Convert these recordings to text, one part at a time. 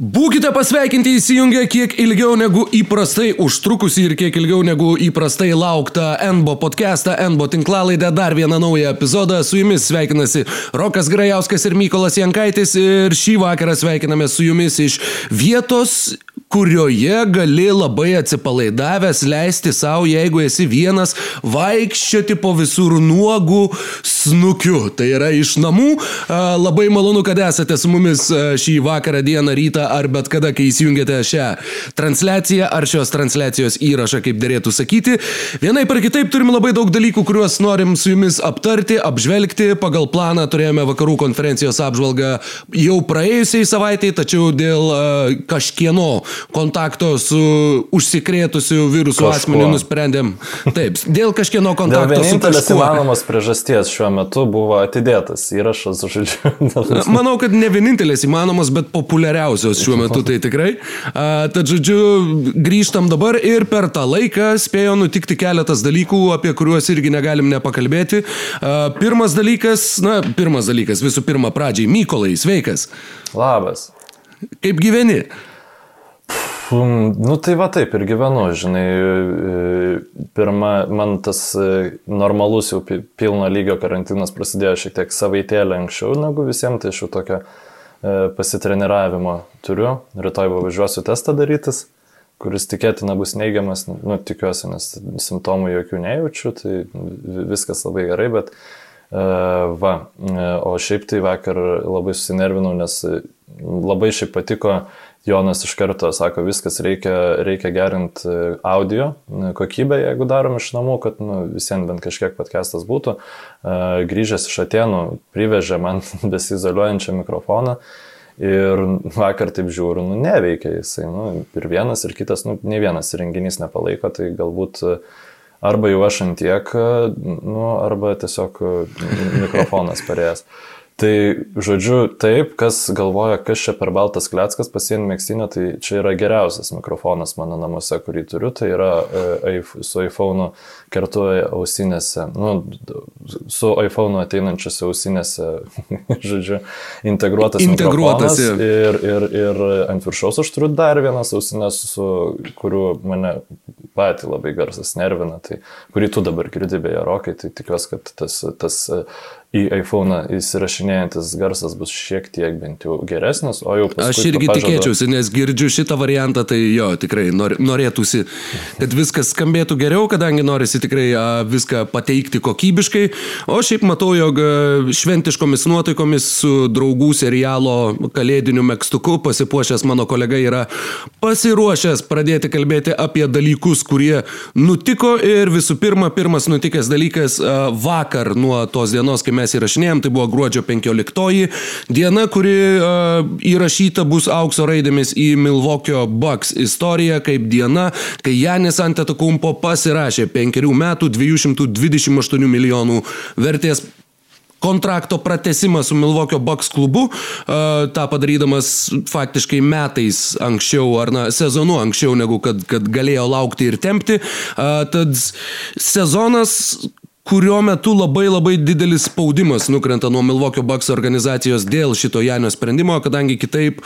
Būkite pasveikinti įsijungę kiek ilgiau negu įprastai užtrukusi ir kiek ilgiau negu įprastai laukta NBO podcastą, NBO tinklalaidę, dar vieną naują epizodą. Su jumis sveikinasi Rokas Grajauskas ir Mykolas Jankaitis ir šį vakarą sveikiname su jumis iš vietos, kurioje gali labai atsipalaidavęs leisti savo, jeigu esi vienas, vaikščioti po visur nuogų snukiu. Tai yra iš namų. Labai malonu, kad esate su mumis šį vakarą, dieną, rytą ar bet kada, kai įsijungiate šią transliaciją ar šios transliacijos įrašą, kaip dėrėtų sakyti. Vienai par kitaip turim labai daug dalykų, kuriuos norim su jumis aptarti, apžvelgti. Pagal planą turėjome vakarų konferencijos apžvalgą jau praėjusiai savaitėjai, tačiau dėl kažkieno kontakto su užsikrėtusiu virusu asmeniu nusprendėm. Taip, dėl kažkieno kontakto dėl kažkuo. įmanomos priežasties šiuo metu buvo atidėtas įrašas, žodžiu. Manau, kad ne vienintelis įmanomas, bet populiariausios šiuo metu tai tikrai. A, tad, žodžiu, grįžtam dabar ir per tą laiką spėjo nutikti keletas dalykų, apie kuriuos irgi negalim nepakalbėti. A, pirmas dalykas, na, pirmas dalykas, visų pirma, pradžiai, Mykolai, sveikas. Labas. Kaip gyveni? Nu tai va taip ir gyvenu, žinai, pirma, man tas normalus jau pilno lygio karantinas prasidėjo šiek tiek savaitėlę anksčiau negu visiems, tai aš jau tokio pasitreniravimo turiu, rytoj važiuosiu testą darytis, kuris tikėtina bus neigiamas, nu tikiuosi, nes simptomų jokių nejaučiu, tai viskas labai gerai, bet va, o šiaip tai vakar labai susinervinau, nes labai šiaip patiko Jonas iš karto sako, viskas reikia, reikia gerinti e, audio e, kokybę, jeigu darom iš namų, kad nu, visiems bent kažkiek podcastas būtų. E, grįžęs iš Atenų, privežė man besizoliuojančią mikrofoną. Ir vakar taip žiūriu, nu neveikia jisai, nu, ir vienas, ir kitas, nu, ne vienas renginys nepalaiko, tai galbūt arba jau aš antiek, nu, arba tiesiog mikrofonas parėjęs. Tai žodžiu, taip, kas galvoja, kas čia per baltas kleckas pasienį mėgstinio, tai čia yra geriausias mikrofonas mano namuose, kurį turiu, tai yra e, su iPhone'u kartu ausinėse, nu, su iPhone'u ateinančiose ausinėse, žodžiu, integruotas, integruotas ir, ir, ir ant viršaus aš turiu dar vienas ausinės, su kuriuo mane patį labai garsas nervina, tai kurį tu dabar girdi beje, rokai, tai tikiuosi, kad tas, tas į iPhone įsirašinėjantis garsas bus šiek tiek bent jau geresnis, o jau paskui... Aš irgi pažadu... tikėčiausi, nes girdžiu šitą variantą, tai jo, tikrai nor, norėtųsi, kad viskas skambėtų geriau, kadangi norisi tikrai a, viską pateikti kokybiškai, o šiaip matau, jog šventiškomis nuotaikomis su draugų serialo kalėdiniu mėgstuku pasipuošęs mano kolega yra pasiruošęs pradėti kalbėti apie dalykus, kurie nutiko. Ir visų pirma, pirmas nutikęs dalykas a, vakar nuo tos dienos, kai mes mes įrašinėjom, tai buvo gruodžio 15 diena, kuri uh, įrašyta bus aukso raidėmis į Milvokio Bucks istoriją kaip diena, kai Janis Antetokumpo pasirašė penkerių metų 228 milijonų vertės kontrakto pratesimą su Milvokio Bucks klubu, uh, tą padarydamas faktiškai metais anksčiau, ar na, sezonu anksčiau, negu kad, kad galėjo laukti ir tempti. Uh, tad sezonas kurio metu labai labai didelis spaudimas nukrenta nuo Milvokio Bucks organizacijos dėl šito Janio sprendimo, kadangi kitaip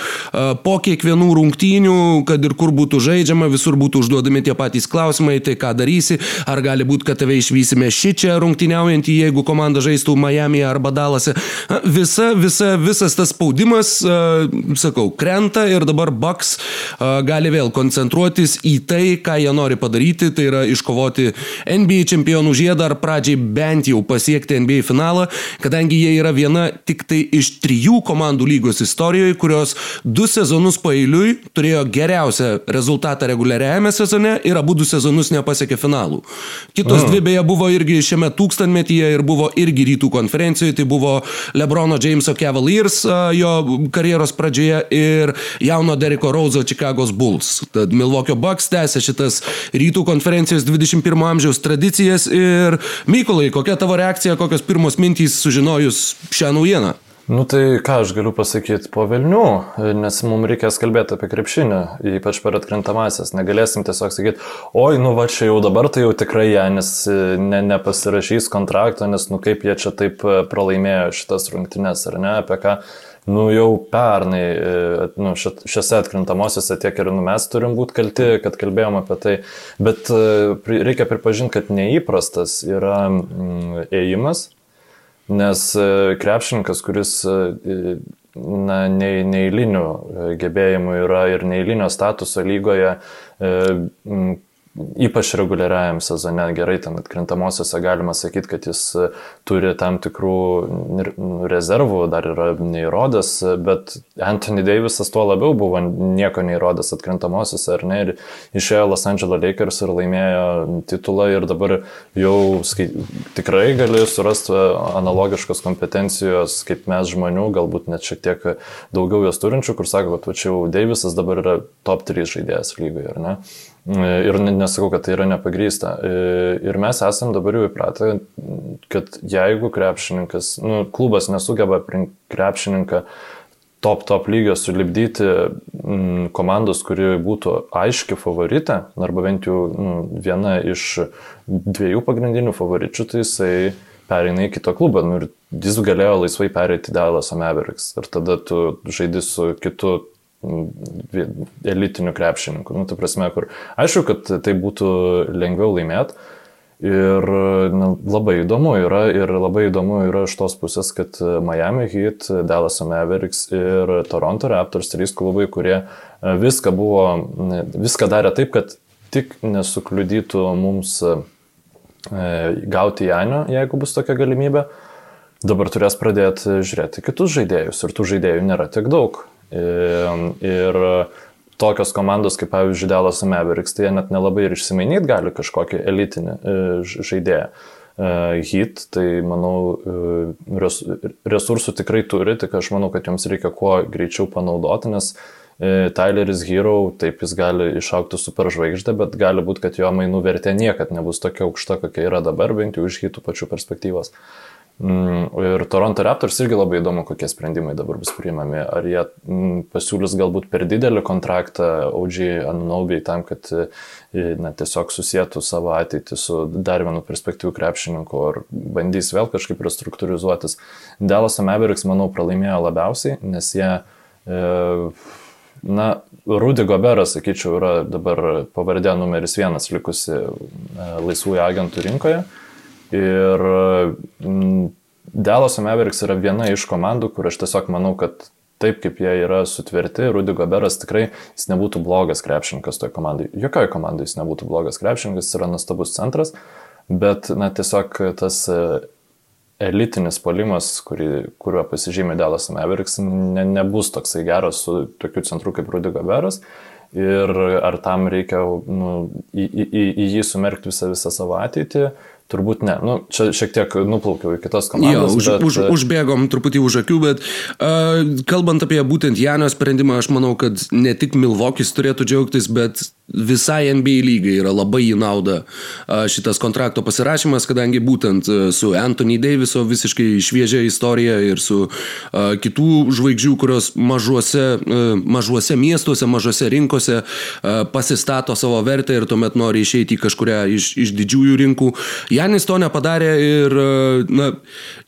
po kiekvienų rungtynių, kad ir kur būtų žaidžiama, visur būtų užduodami tie patys klausimai, tai ką darysi, ar gali būti, kad tave išvysime šį čia rungtyniaujantį, jeigu komanda žaistų Miami arba Dalase. Visa, visa, visas tas spaudimas, sakau, krenta ir dabar Bucks gali vėl koncentruotis į tai, ką jie nori padaryti, tai yra iškovoti NBA čempionų žiedą ar pradžiai pradžiai bent jau pasiekti NBA finalą, kadangi jie yra viena tik tai iš trijų komandų lygos istorijoje, kurios du sezonus paeiliui turėjo geriausią rezultatą reguliariajame sezone ir abu du sezonus nepasiekė finalų. Kitos oh. dvi beje buvo irgi šiame tūkstantmetyje ir buvo irgi rytų konferencijoje, tai buvo Lebrono Jameso Cavaliers jo karjeros pradžioje ir jauno Deriko Rauzo Chicago's Bulls. Tad Milwaukee Bucks tęsė šitas rytų konferencijos 21 amžiaus tradicijas ir Mykolai, kokia tavo reakcija, kokios pirmos mintys sužinojus šią naujieną? Nu tai ką aš galiu pasakyti po Vilnių, nes mums reikės kalbėti apie krepšinį, ypač per atkrintamasias. Negalėsim tiesiog sakyti, oi, nu va čia jau dabar tai jau tikrai jie, nes ne, nepasirašys kontrakto, nes nu kaip jie čia taip pralaimėjo šitas rungtynes, ar ne, apie ką nu jau pernai, e, nu, šiose atkrintamosiose tiek ir nu, mes turim būti kalti, kad kalbėjom apie tai, bet e, reikia pripažinti, kad neįprastas yra mm, ėjimas, nes e, krepšininkas, kuris na, neįlinių gebėjimų yra ir neįlinio statuso lygoje, ypač reguliariajam sezone, gerai, ten atkrintamosiose galima sakyti, kad jis e, turi tam tikrų rezervų, dar yra neįrodęs, bet Anthony Davisas tuo labiau buvo nieko neįrodęs atkrintamosiose, ar ne, ir išėjo Los Angeles Lakers ir laimėjo titulą ir dabar jau skai, tikrai gali surasti analogiškos kompetencijos kaip mes žmonių, galbūt net šiek tiek daugiau jos turinčių, kur sako, kad va čia jau Davisas dabar yra top 3 žaidėjas lygoje, ar ne? Ir nesakau, kad tai yra nepagrysta. Ir mes esam dabar jau įpratę, kad jeigu krepšininkas, nu, klubas nesugeba krepšininką top top lygio sulibdyti m, komandos, kuri būtų aiški favorite, arba bent jau nu, viena iš dviejų pagrindinių favoričių, tai jisai pereina į kitą klubą. Nu, ir jis galėjo laisvai pereiti į Dallas Mavericks. Ir tada tu žaidži su kitu elitinių krepšininkų. Nu, tai prasme, kur aišku, kad tai būtų lengviau laimėti. Ir na, labai įdomu yra, ir labai įdomu yra iš tos pusės, kad Miami Heat, Dallas Mavericks ir Toronto Raptors, trys klubai, kurie viską buvo, viską darė taip, kad tik nesukliudytų mums e, gauti Janio, jeigu bus tokia galimybė, dabar turės pradėti žiūrėti kitus žaidėjus ir tų žaidėjų nėra tiek daug. Ir tokios komandos kaip pavyzdžiui Dallas Mavericks, tai jie net nelabai ir išsimainyti gali kažkokį elitinį e, žaidėją. E, Hit, tai manau, e, resursų tikrai turi, tik aš manau, kad joms reikia kuo greičiau panaudoti, nes Tyleris Hero, taip jis gali išaukti superžvaigždę, bet gali būti, kad jo mainų vertė niekad nebus tokia aukšta, kokia yra dabar, bent jau iš hitų pačių perspektyvos. Uh, ir Toronto Raptors irgi labai įdomu, kokie sprendimai dabar bus priimami. Ar jie mm, pasiūlys galbūt per didelį kontraktą OG Anunobiai tam, kad e, na, tiesiog susijėtų savo ateitį su dar vienu perspektyvų krepšininku, ar bandys vėl kažkaip restruktūrizuotis. Dallas Mavericks, manau, pralaimėjo labiausiai, nes jie, e, na, Rudy Goberas, sakyčiau, yra dabar pavardė numeris vienas likusi e, laisvųjų agentų rinkoje. Ir mm, Delos Mavericks yra viena iš komandų, kur aš tiesiog manau, kad taip kaip jie yra sutverti, Rudy Goberas tikrai jis nebūtų blogas krepšininkas toje komandai. Jokioje komandai jis nebūtų blogas krepšininkas, jis yra nuostabus centras, bet, na, tiesiog tas e, elitinis polimas, kurį, kuriuo pasižymė Delas Mavericks, ne, nebus toksai geras su tokiu centru kaip Rudy Goberas. Ir ar tam reikia nu, į, į, į jį sumerkti visą, visą savo ateitį, Turbūt ne. Nu, čia šiek tiek nuplaukiau į kitas komandas. Jo, už, bet... už, užbėgom truputį už akių, bet uh, kalbant apie būtent Janio sprendimą, aš manau, kad ne tik Milvokis turėtų džiaugtis, bet visai NBA lygai yra labai į naudą šitas kontrakto pasirašymas, kadangi būtent su Anthony Daviso visiškai šviežia istorija ir su kitų žvaigždžių, kurios mažuose, mažuose miestuose, mažose rinkose pasistato savo vertę ir tuomet nori išeiti į kažkuria iš, iš didžiųjų rinkų. Janis to nepadarė ir na,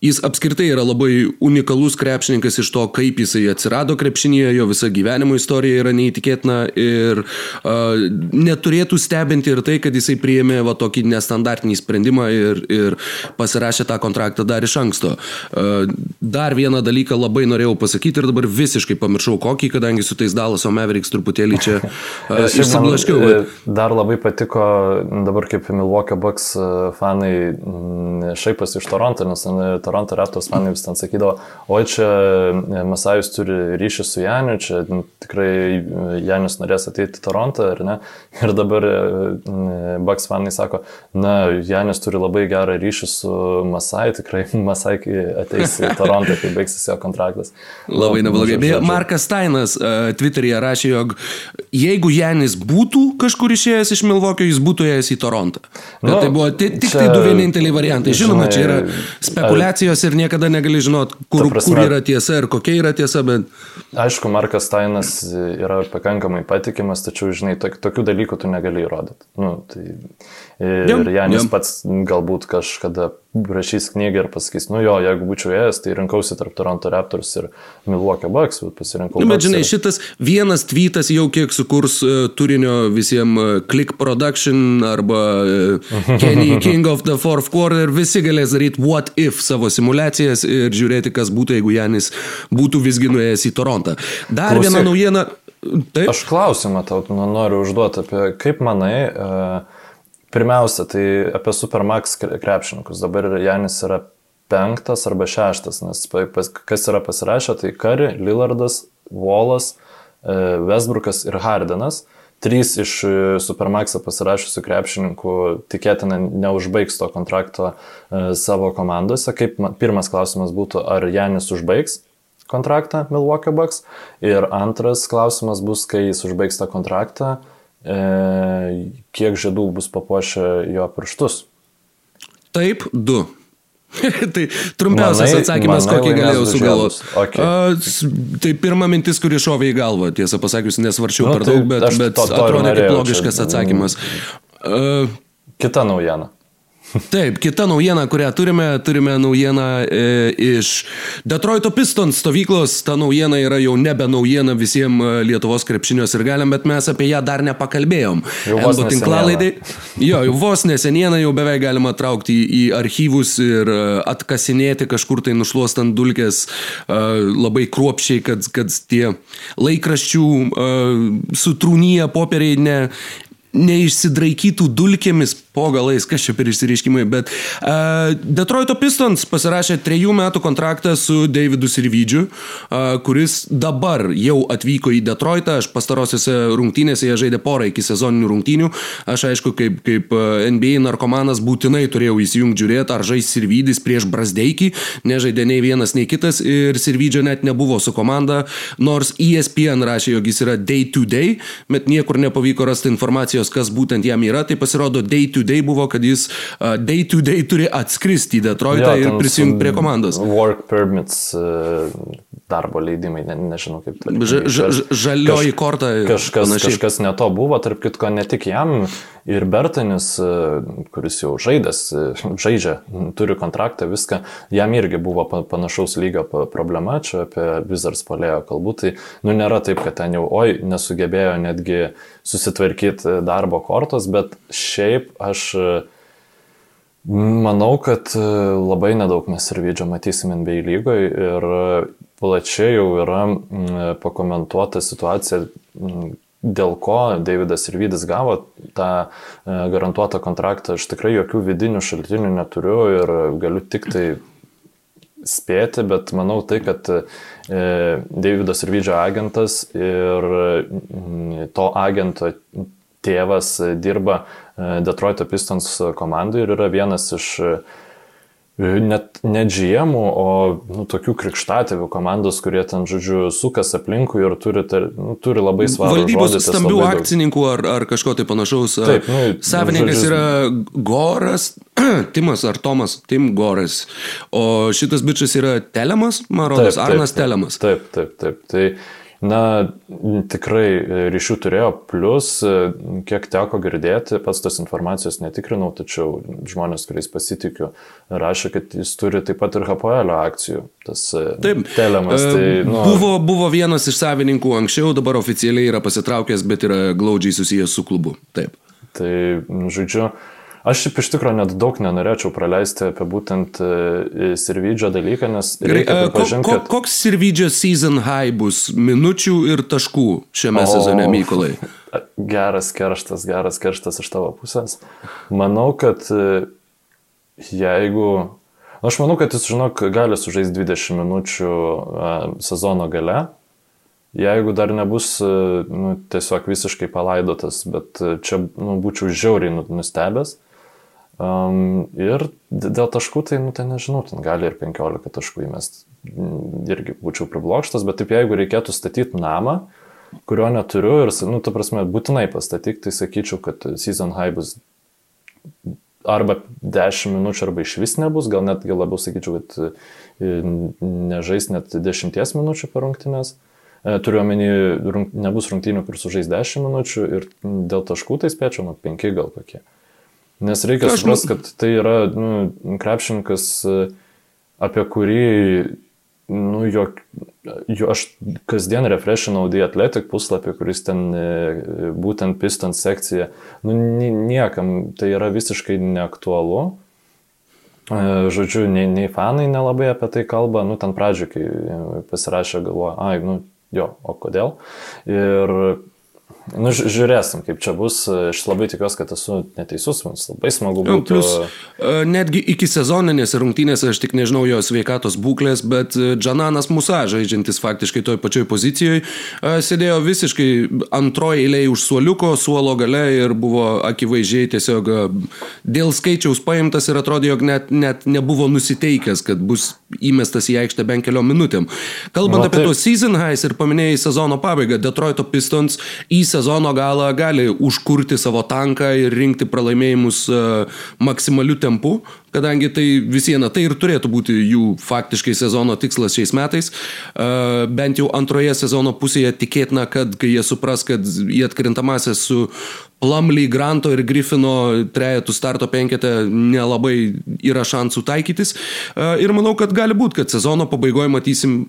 jis apskritai yra labai unikalus krepšininkas iš to, kaip jisai atsirado krepšinėje, jo visa gyvenimo istorija yra neįtikėtina ir uh, neturėtų stebinti ir tai, kad jisai priėmė va tokį nestandartinį sprendimą ir, ir pasirašė tą kontraktą dar iš anksto. E, dar vieną dalyką labai norėjau pasakyti ir dabar visiškai pamiršau kokį, kadangi su tais Dalaso Mavericks truputėlį čia e, išsiblaškiau. Bet... E, dar labai patiko dabar kaip Milwaukee Bucks fanai šaipas iš Toronto, nes Toronto Raptors fanai vis ten sakydavo, oi čia Masajus turi ryšį su Janiu, čia tikrai Janis norės ateiti į Torontą, ar ne? Ir dabar e, Bucks fanai sako, na, Janis turi labai gerą ryšį su Masai, tikrai Masai, ateis į Torontą, kai baigsis jo kontraktas. Labai neblogai. Beje, Markas Steinas uh, Twitter'yje rašė, jog jeigu Janis būtų kažkur išėjęs iš Milvokio, jis būtų ėjęs į Torontą. Bet nu, tai buvo tik čia, tai du vieninteliai variantai. Žinoma, žinai, čia yra spekulacijos ir niekada negali žinot, kur, prasme, kur yra tiesa ir kokia yra tiesa, bet... Aišku, Markas Steinas yra pakankamai patikimas, tačiau, žinai, tok, tokių dalykų tu negali įrodyti. Nu, tai, ir jam, Janis jam. pats galbūt kažkada rašys knygą ir pasakys, nu jo, jeigu būčiau ėjęs, tai rinkausi tarp Toronto Raptors ir Milwaukee Bucks, bet pasirinkau. Nu, bet žinai, ir... šitas vienas tweetas jau kiek sukurs uh, turinio visiems uh, Click Production arba uh, Kenny King of the Fourth Quarter, visi galės daryti what if savo simulacijas ir žiūrėti, kas būtų, jeigu Janis būtų visgi nuėjęs į Torontą. Dar Klausyk. viena naujiena. Taip. Aš klausimą tau noriu užduoti apie, kaip manai, uh, Pirmiausia, tai apie Supermax krepšininkus. Dabar Janis yra penktas arba šeštas, nes kas yra pasirašę, tai Kari, Lillardas, Volas, e, Westbrookas ir Hardenas. Trys iš e, Supermaxą pasirašysių krepšininkų tikėtina neužbaigs to kontrakto e, savo komandose. Kaip pirmas klausimas būtų, ar Janis užbaigs kontraktą Milwaukee Bucks. Ir antras klausimas bus, kai jis užbaigs tą kontraktą, e, kiek žiedų bus papuošę jo pirštus? Taip, du. tai trumpiausias manai, atsakymas, manai, kokį galėjau sugalvoti. Okay. Tai pirma mintis, kuri šovė į galvą, tiesą pasakius, nesvarčiau nu, per daug, bet, bet to, to atrodė kaip logiškas čia, atsakymas. Uh, Kita naujiena. Taip, kita naujiena, kurią turime, turime naujieną e, iš Detroito Pistons stovyklos. Ta naujiena yra jau nebe naujiena visiems e, Lietuvos krepšinios ir galim, bet mes apie ją dar nepakalbėjom. Vos tinklalaidai. Jo, jau vos nesenieną jau beveik galima traukti į, į archyvus ir e, atkasinėti kažkur tai nušluostant dulkės e, labai kruopšiai, kad, kad tie laikraščių sutrūnyje popieriai ne, neišsidraikytų dulkėmis po galais, kas čia per išsireiškimai, bet uh, Detroito Pistons pasirašė trejų metų kontraktą su Davidu Sirvidžiu, uh, kuris dabar jau atvyko į Detroitą, aš pastarosiuose rungtynėse jie žaidė porą iki sezoninių rungtynių, aš aišku, kaip, kaip NBA narkomanas būtinai turėjau įsijungti žiūrėti, ar žais Sirvidis prieš Brasdeikį, nežaidė nei vienas, nei kitas ir Sirvidžio net nebuvo su komanda, nors ESPN rašė, jog jis yra day to day, bet niekur nepavyko rasti informacijos, kas būtent jam yra, tai pasirodo day to day buvo, kad jis day to day turi atskristi į Detroitą ja, ir prisijungti prie komandos. Work permits, uh, darbo leidimai, ne, nežinau kaip tai. Ža, ža, žalioji kaž, korta. Kažkas, panašiai. kažkas ne to buvo, tarp kitko, ne tik jam, ir Bertanis, kuris jau žaidęs, žaidžia, turi kontraktą, viską, jam irgi buvo panašaus lygio problema, čia apie Wizards palėjo kalbų, tai nu nėra taip, kad ten jau, oi, nesugebėjo netgi susitvarkyti darbo kortos, bet šiaip aš Manau, kad e, labai nedaug mes ir Vydžio matysim NBA lygoje ir plačiai jau yra pakomentuota situacija, dėl ko Davidas ir Vydis gavo tą e, garantuotą kontraktą. Aš tikrai jokių vidinių šaltinių neturiu ir galiu tik tai spėti, bet manau tai, kad e, Davidas ir Vydžio agentas ir to agento tėvas dirba e, Detroito Pistons komandai ir yra vienas iš e, net ne GM, o nu, tokių krikštatėvių komandos, kurie ten, žodžiu, sukas aplinkui ir turi, tar, nu, turi labai svarbu. Valdybos stambių akcininkų ar, ar kažko tai panašaus. Taip, nu, Savininkas žodžiu, yra Goras, Timas ar Tomas, Tim Goras. O šitas bičias yra Telemas, man rodos, Arnas taip, Telemas. Taip, taip, taip. Tai, Na, tikrai ryšių turėjo, plus, kiek teko girdėti, pats tos informacijos netikrinau, tačiau žmonės, kuriais pasitikiu, rašė, kad jis turi taip pat ir HPL akcijų. Tas taip, telemas. Tai, nu... buvo, buvo vienas iš savininkų anksčiau, dabar oficialiai yra pasitraukęs, bet yra glaudžiai susijęs su klubu. Taip. Tai, žodžiu, Aš šiaip iš tikrųjų net daug nenorėčiau praleisti apie būtent e, Sirvidžio dalyką, nes reikia e, pripažinti, kad... Koks Sirvidžio season high bus minučių ir taškų šiame o, sezone, Mykolai? Geras kerštas, geras kerštas iš tavo pusės. Manau, kad e, jeigu... Aš manau, kad jis, žinok, gali sužaisti 20 minučių sezono gale, Jeigu dar nebus nu, tiesiog visiškai palaidotas, bet čia nu, būčiau žiauriai nu, nustebęs, Um, ir dėl taškų, tai, nu, tai nežinau, ten gali ir 15 taškų įmest. Irgi būčiau priblokštas, bet taip jeigu reikėtų statyti namą, kurio neturiu ir, nu, ta prasme, būtinai pastatyk, tai sakyčiau, kad season high bus arba 10 minučių, arba iš vis nebus, gal netgi labiau sakyčiau, kad e, nežais net 10 minučių per rungtynės. E, turiu omeny, nebus rungtynių, kur sužais 10 minučių ir dėl taškų tai spėčiau, nu, 5 gal kokie. Nes reikia suprasti, kad tai yra nu, krepšininkas, apie kurį nu, jo, jo, aš kasdien refreshinau The Athletic puslapį, kuris ten e, būtent Pistons sekcija. Nu, niekam tai yra visiškai neaktualu. E, žodžiu, nei, nei fanai nelabai apie tai kalba, nu ten pradžioje, kai pasirašė, galvoja, ai, nu jo, o kodėl. Ir Nu, žiūrėsim, kaip čia bus. Aš labai tikiuosi, kad esu neteisus, man labai smagu būtų. Plus, e, netgi iki sezoninės rungtynės, aš tik nežinau jo sveikatos būklės, bet e, Džananas Musa, žaidžiantis faktiškai toj pačioj pozicijoje, sėdėjo visiškai antroje eilėje už suoliuko, suolo gale ir buvo akivaizdžiai tiesiog e, dėl skaičiaus paimtas ir atrodė, jog net, net nebuvo nusiteikęs, kad bus įmestas į aikštę bent keliom minutėm. Kalbant Na, apie tai... tos season highs ir paminėjai sezono pabaigą, Detroito Pistons į sezono galą gali užkurti savo tanką ir rinkti pralaimėjimus e, maksimaliu tempu, kadangi tai vis viena tai ir turėtų būti jų faktiškai sezono tikslas šiais metais. E, bent jau antroje sezono pusėje tikėtina, kad kai jie supras, kad į atkrintamąsią su Plumley, Granto ir Griffino trejetų starto penketę nelabai yra šansų taikytis. E, ir manau, kad gali būti, kad sezono pabaigoje matysim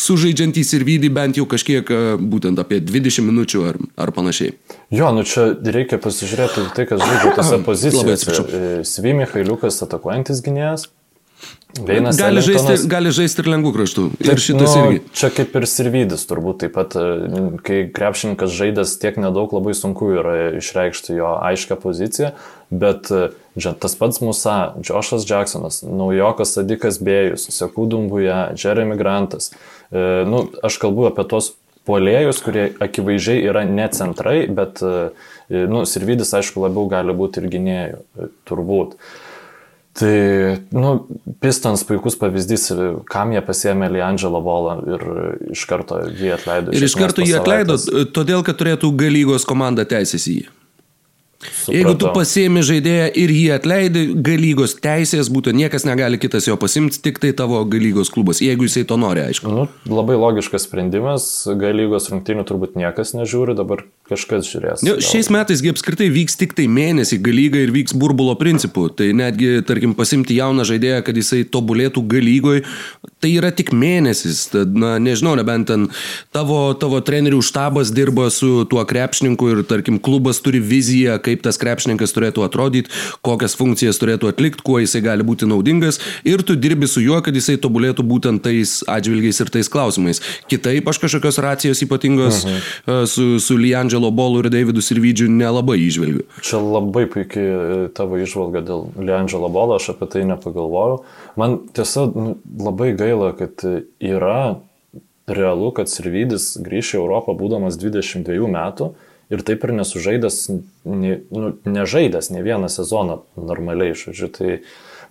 sužaidžiantys ir vydį bent jau kažkiek e, būtent apie 20 minučių ar, ar panašiai. Jo, nu čia reikia pasižiūrėti tai, kas žaidžia tose pozicijose. E, Svimi Hailiukas atakuojantis gynėjas. Veinas gali žaisti, gali žaisti ir lengvų kraštų. Ir šitas nu, irgi. Čia kaip ir Sirvidis turbūt taip pat, e, kai krepšininkas žaidęs tiek nedaug, labai sunku yra išreikšti jo aiškę poziciją, bet tas pats Musa, Joshas Jacksonas, naujokas Sadikas Bėjus, Sekų Dumbuja, Jeremy Grantas. E, nu, aš kalbu apie tos polėjus, kurie akivaizdžiai yra ne centrai, bet e, nu, Sirvidis aišku labiau gali būti ir gynėjų, e, turbūt. Tai, nu, Pistons puikus pavyzdys, kam jie pasėmė Liangelo Volą ir iš karto jį atleido. Ir iš karto jį atleido, todėl, kad turėtų galygos komanda teisės į jį. Supratau. Jeigu tu pasiemi žaidėją ir jį atleidai, galygos teisės būtų, niekas negali kitas jo pasimti, tik tai tavo galygos klubas, jeigu jisai to nori, aišku. Nu, labai logiškas sprendimas, galygos rungtynių turbūt niekas nežiūri, dabar kažkas žiūrės. Jau, šiais metais apskritai vyks tik tai mėnesį galyga ir vyks burbulo principu. Tai netgi, tarkim, pasimti jauną žaidėją, kad jisai tobulėtų galygoj, tai yra tik mėnesis. Tad, na, nežinau, nebent ten tavo, tavo trenerių štabas dirba su tuo krepšininku ir, tarkim, klubas turi viziją, kaip tas krepšininkas turėtų atrodyti, kokias funkcijas turėtų atlikti, kuo jisai gali būti naudingas ir tu dirbi su juo, kad jisai tobulėtų būtent tais atžvilgiais ir tais klausimais. Kitaip aš kažkokios racijos ypatingos mhm. su, su Liandželo Angelo Bolu ir Davidu Sirvidžiu nelabai išvelgiu. Čia labai puikiai e, tavo išvalga dėl Leandželo Bolo, aš apie tai nepagalvojau. Man tiesa nu, labai gaila, kad yra realu, kad Sirvidis grįš į Europą būdamas 22 metų ir taip ir nesužaidęs, ne, nu, nežaidęs ne vieną sezoną normaliai, žodžiu. Tai,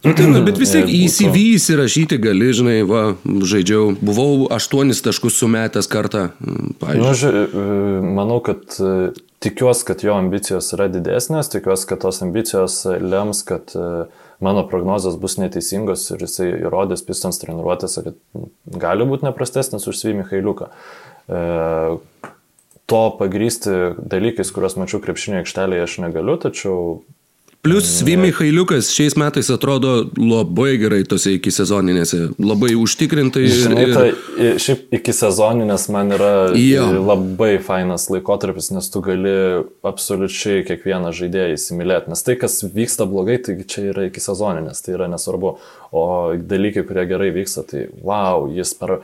Nu, tai, bet vis tiek į CV įsirašyti gali, žinai, va, žaidžiau, buvau aštuonis taškus sumetęs kartą. Nu, ži, e, manau, kad e, tikiuosi, kad jo ambicijos yra didesnės, tikiuosi, kad tos ambicijos lems, kad e, mano prognozijos bus neteisingos ir jisai įrodės pistons treniruotėse, kad gali būti neprastesnis už Svį Michailiuką. E, to pagrysti dalykais, kuriuos mačiau krepšinio aikštelėje, aš negaliu, tačiau Plius Svimi Hailiukas šiais metais atrodo labai gerai tose iki sezoninėse, labai užtikrintai. Žinai, ir... tai šiaip iki sezoninės man yra jo. labai fainas laikotarpis, nes tu gali absoliučiai kiekvieną žaidėją įsimylėti, nes tai, kas vyksta blogai, tai čia yra iki sezoninės, tai yra nesvarbu, o dalykai, kurie gerai vyksta, tai wow, jis per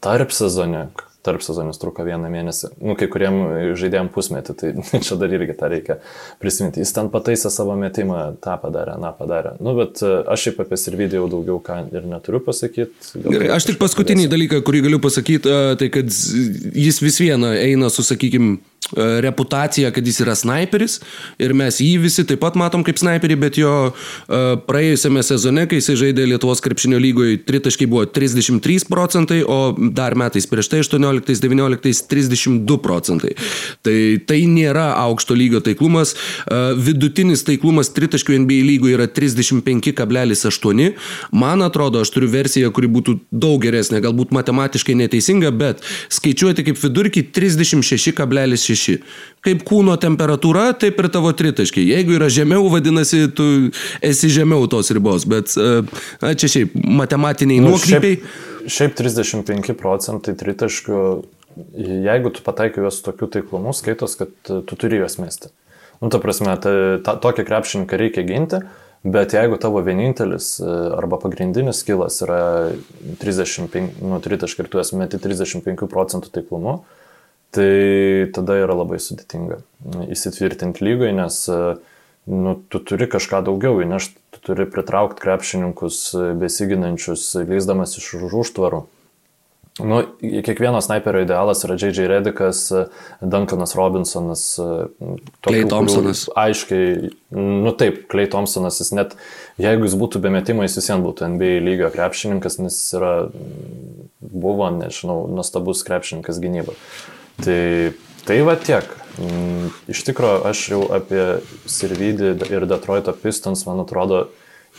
tarp sezonę tarp sezonis truko vieną mėnesį. Nu, kai kuriem žaidėjim pusmetį, tai čia dar irgi tą reikia prisiminti. Jis ten pataisė savo metimą, tą padarė, na padarė. Nu, bet e, aš šiaip apie Sirvidį jau daugiau ką ir neturiu pasakyti. Gerai, aš tik paskutinį padėsiu. dalyką, kurį galiu pasakyti, e, tai kad jis vis viena eina su, sakykime, reputaciją, kad jis yra sniperis ir mes jį visi taip pat matom kaip sniperį, bet jo e, praėjusiame sezone, kai jisai žaidė Lietuvos krepšinio lygoje, tritaškai buvo 33 procentai, o dar metais prieš tai 18-19 32 procentai. Tai tai nėra aukšto lygio taiklumas. E, vidutinis taiklumas tritaškių NBA lygoje yra 35,8. Man atrodo, aš turiu versiją, kuri būtų daug geresnė, galbūt matematiškai neteisinga, bet skaičiuoti kaip vidurkį 36,6 6. Kaip kūno temperatūra, taip ir tavo tritaškiai. Jeigu yra žemiau, vadinasi, tu esi žemiau tos ribos, bet na, čia šiaip matematiniai nu, nuokrypiai. Šiaip, šiaip 35 procentai tritaškių, jeigu tu pataikai juos tokiu taiklumu, skaitos, kad tu turi juos mesti. Nu, ta prasme, ta, ta, tokį krepšininką reikia ginti, bet jeigu tavo vienintelis arba pagrindinis skilas yra 35, nu, tritaškai ir tu esi meti 35 procentų taiklumu, tai tada yra labai sudėtinga įsitvirtinti lygoje, nes nu, tu turi kažką daugiau įnešti, turi pritraukti krepšininkus besiginančius, leisdamas iš užtvarų. Nu, kiekvieno sniperio idealas yra J.J. Redikas, Duncanas Robinsonas, Klei Thompsonas. Aiškiai, nu taip, Klei Thompsonas, jis net, jeigu jis būtų be metimo, jis vis vien būtų NBA lygio krepšininkas, nes jis yra, buvo, nežinau, nuostabus krepšininkas gynyba. Tai, tai va tiek. Mm, iš tikrųjų, aš jau apie Sirvidį ir Detroito Pistons, man atrodo,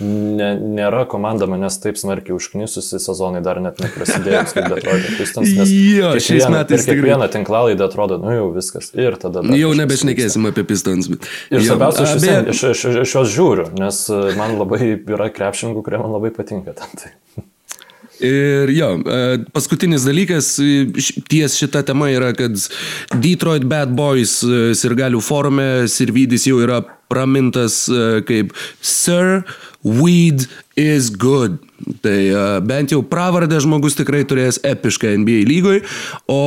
ne, nėra komanda manęs taip smarkiai užknisusi sezonai dar net neprasidėjus kaip Detroito Pistons. Nes jo, šiais metais tikrai. Kiekvieną tinklalaidą atrodo, nu jau viskas. Ir tada. Jau nebešnekėsim apie Pistons. Bet... Ir svarbiausia, aš, vis, aš, aš, aš juos žiūriu, nes man labai yra krepšininkų, kurie man labai patinka. Tai. Ir jo, e, paskutinis dalykas ties šita tema yra, kad Detroit Bad Boys e, sirgalių forume Sirvidis jau yra pramintas e, kaip Sir Weed is good. Tai uh, bent jau pravardę žmogus tikrai turės epišką NBA lygoj, o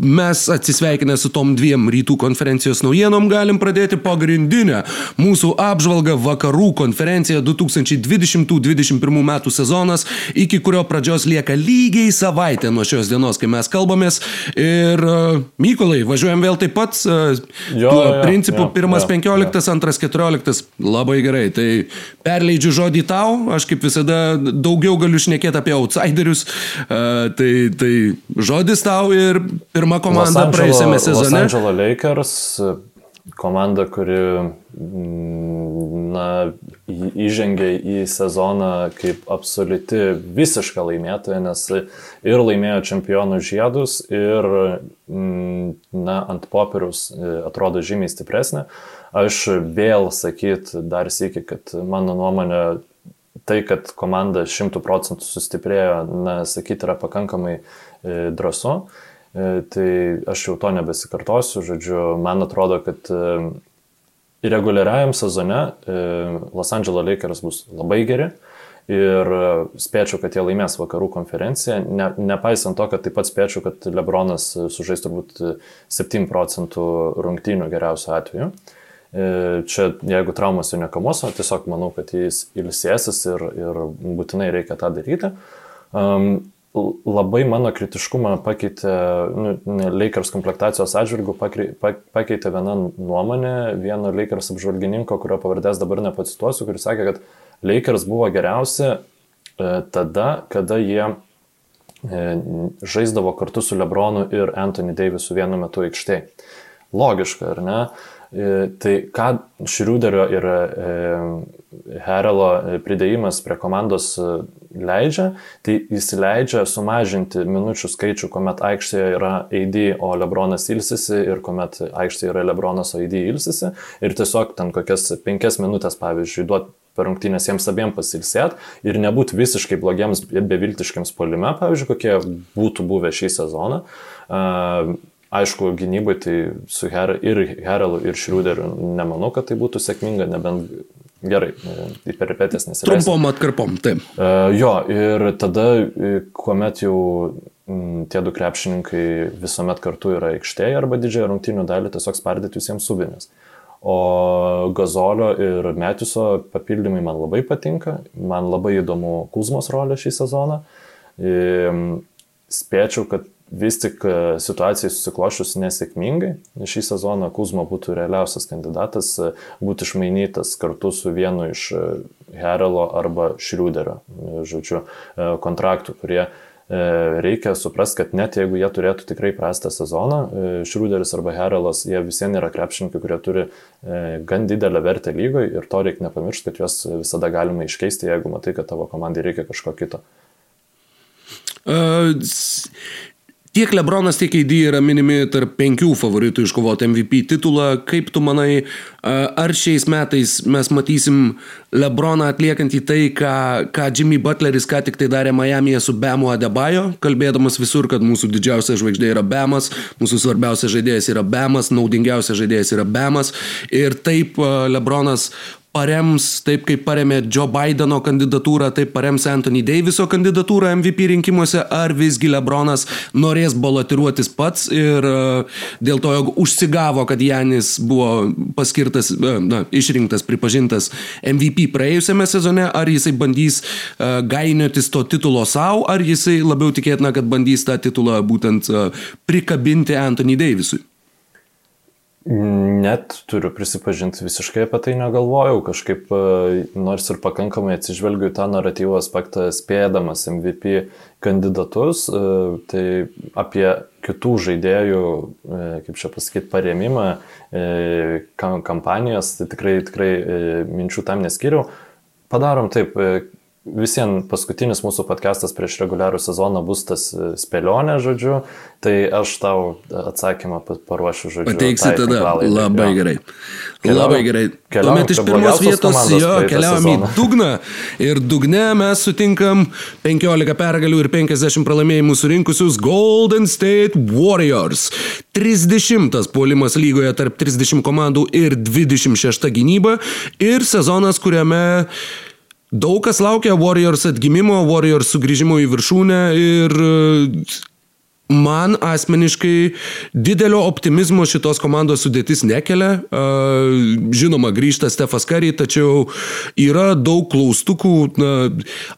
mes atsisveikinę su tom dviem rytų konferencijos naujienom galim pradėti pagrindinę mūsų apžvalgą vakarų konferencija 2020-2021 metų sezonas, iki kurio pradžios lieka lygiai savaitė nuo šios dienos, kai mes kalbamės. Ir uh, Mykolai, važiuojam vėl taip pat, uh, jo, tuo jo, principu, jo, pirmas jo, 15, jo. antras 14, labai gerai. Tai perleidžiu žodį tau, aš kaip visada daugiau galiu šnekėti apie outsiderius. Uh, tai, tai žodis tau ir pirma komanda praėjusiame sezone. Los Angeles Lakers, komanda, kuri mm, na, įžengė į sezoną kaip absoliuti visiška laimėtoja, nes ir laimėjo čempionų žiedus, ir mm, na, ant popieriaus e, atrodo žymiai stipresnė. Aš vėl sakyt dar sėki, kad mano nuomonė tai, kad komanda šimtų procentų sustiprėjo, na, sakyti, yra pakankamai e, drąsu. E, tai aš jau to nebesikartosiu, žodžiu, man atrodo, kad e, reguliariajam sezone Los Angeles Lakers bus labai geri ir spėčiau, kad jie laimės vakarų konferenciją, ne, nepaisant to, kad taip pat spėčiau, kad Lebronas sužais turbūt 7 procentų rungtynių geriausiu atveju. E, čia, jeigu traumas jau nekamuos, tiesiog manau, kad jis ilsėsis ir, ir būtinai reikia tą daryti. Um, labai mano kritiškumą pakeitė, nu, Lakers komplektacijos atžvilgių pakeitė viena nuomonė, vieno Lakers apžvalgininko, kurio pavardės dabar nepacituosiu, kuris sakė, kad Lakers buvo geriausi e, tada, kada jie e, žaisdavo kartu su Lebronu ir Anthony Davisu vienu metu aikštėje. Logiška, ar ne? E, tai ką Šriuderio ir Herelo e, pridėjimas prie komandos e, leidžia, tai jis leidžia sumažinti minučių skaičių, kuomet aikštėje yra AD, o Lebronas ilsisi ir kuomet aikštėje yra Lebronas, o AD ilsisi ir tiesiog ten kokias penkias minutės, pavyzdžiui, duoti per rungtynės jiems abiem pasilsėt ir nebūti visiškai blogiems, beviltiškiams polime, pavyzdžiui, kokie būtų buvę šį sezoną. Aišku, gynybai tai su Her ir Herelu, ir Šriuderiu nemanau, kad tai būtų sėkminga, nebent gerai, į peripetės nesileis. Trumpom atkarpom, taip. Uh, jo, ir tada, e, kuomet jau m, tie du krepšininkai visuomet kartu yra aikštėje arba didžiąją rungtynių dalį, tiesiog spardyti visiems subinės. O Gazolio ir Metiuso papildymai man labai patinka, man labai įdomu Kuzmos rolė šį sezoną. Spėčiau, kad vis tik e, situacijai susiklošius nesėkmingai, šį sezoną Kuzma būtų realiausias kandidatas e, būti išmainytas kartu su vienu iš e, Herelo arba Šriuderio, žodžiu, kontraktų, kurie reikia suprasti, kad net jeigu jie turėtų tikrai prastą sezoną, Šriuderis arba Herelas, jie vis vien yra krepšininkai, kurie turi gan didelę vertę lygoje ir to reikia nepamiršti, kad juos visada galima iškeisti, jeigu matai, kad tavo komandai reikia kažko kito. Uh, Tiek Lebronas, tiek AD yra minimi tarp penkių favoritų iškovoti MVP titulą. Kaip tu manai, ar šiais metais mes matysim Lebroną atliekant į tai, ką, ką Jimmy Butleris ką tik tai darė Miami'e su Bemu Adebayo, kalbėdamas visur, kad mūsų didžiausia žvaigždė yra Bemas, mūsų svarbiausias žaidėjas yra Bemas, naudingiausias žaidėjas yra Bemas. Ir taip Lebronas parems, taip kaip paremė Joe Bideno kandidatūrą, taip parems Anthony Daviso kandidatūrą MVP rinkimuose, ar visgi Lebronas norės balotiruotis pats ir uh, dėl to, jog užsigavo, kad Janis buvo paskirtas, uh, na, išrinktas, pripažintas MVP praėjusiame sezone, ar jisai bandys uh, gainiotis to titulo savo, ar jisai labiau tikėtina, kad bandys tą titulą būtent prikabinti Anthony Davisui. Net turiu prisipažinti, visiškai apie tai negalvojau, kažkaip e, nors ir pakankamai atsižvelgiu į tą naratyvo aspektą, spėdamas MVP kandidatus, e, tai apie kitų žaidėjų, e, kaip čia pasakyti, paremimą kampanijos, tai tikrai, tikrai minčių tam neskiriau. Padarom taip, Visiems paskutinis mūsų podcastas prieš reguliarų sezoną bus tas e, spėlionė, žodžiu, tai aš tau atsakymą paruošiu, žodžiu. Pateiksi tai tada, labai jo. gerai. Keliavam, labai gerai. Tuomet iš pirmos vietos jo keliavam į dugną ir dugne mes sutinkam 15 pergalių ir 50 pralaimėjimų surinkusius Golden State Warriors. 30 puolimas lygoje tarp 30 komandų ir 26 gynyba ir sezonas, kuriame Daug kas laukia Warriors atgimimo, Warriors sugrįžimo į viršūnę ir man asmeniškai didelio optimizmo šitos komandos sudėtis nekelia. Žinoma, grįžta Stefas Kary, tačiau yra daug klaustukų.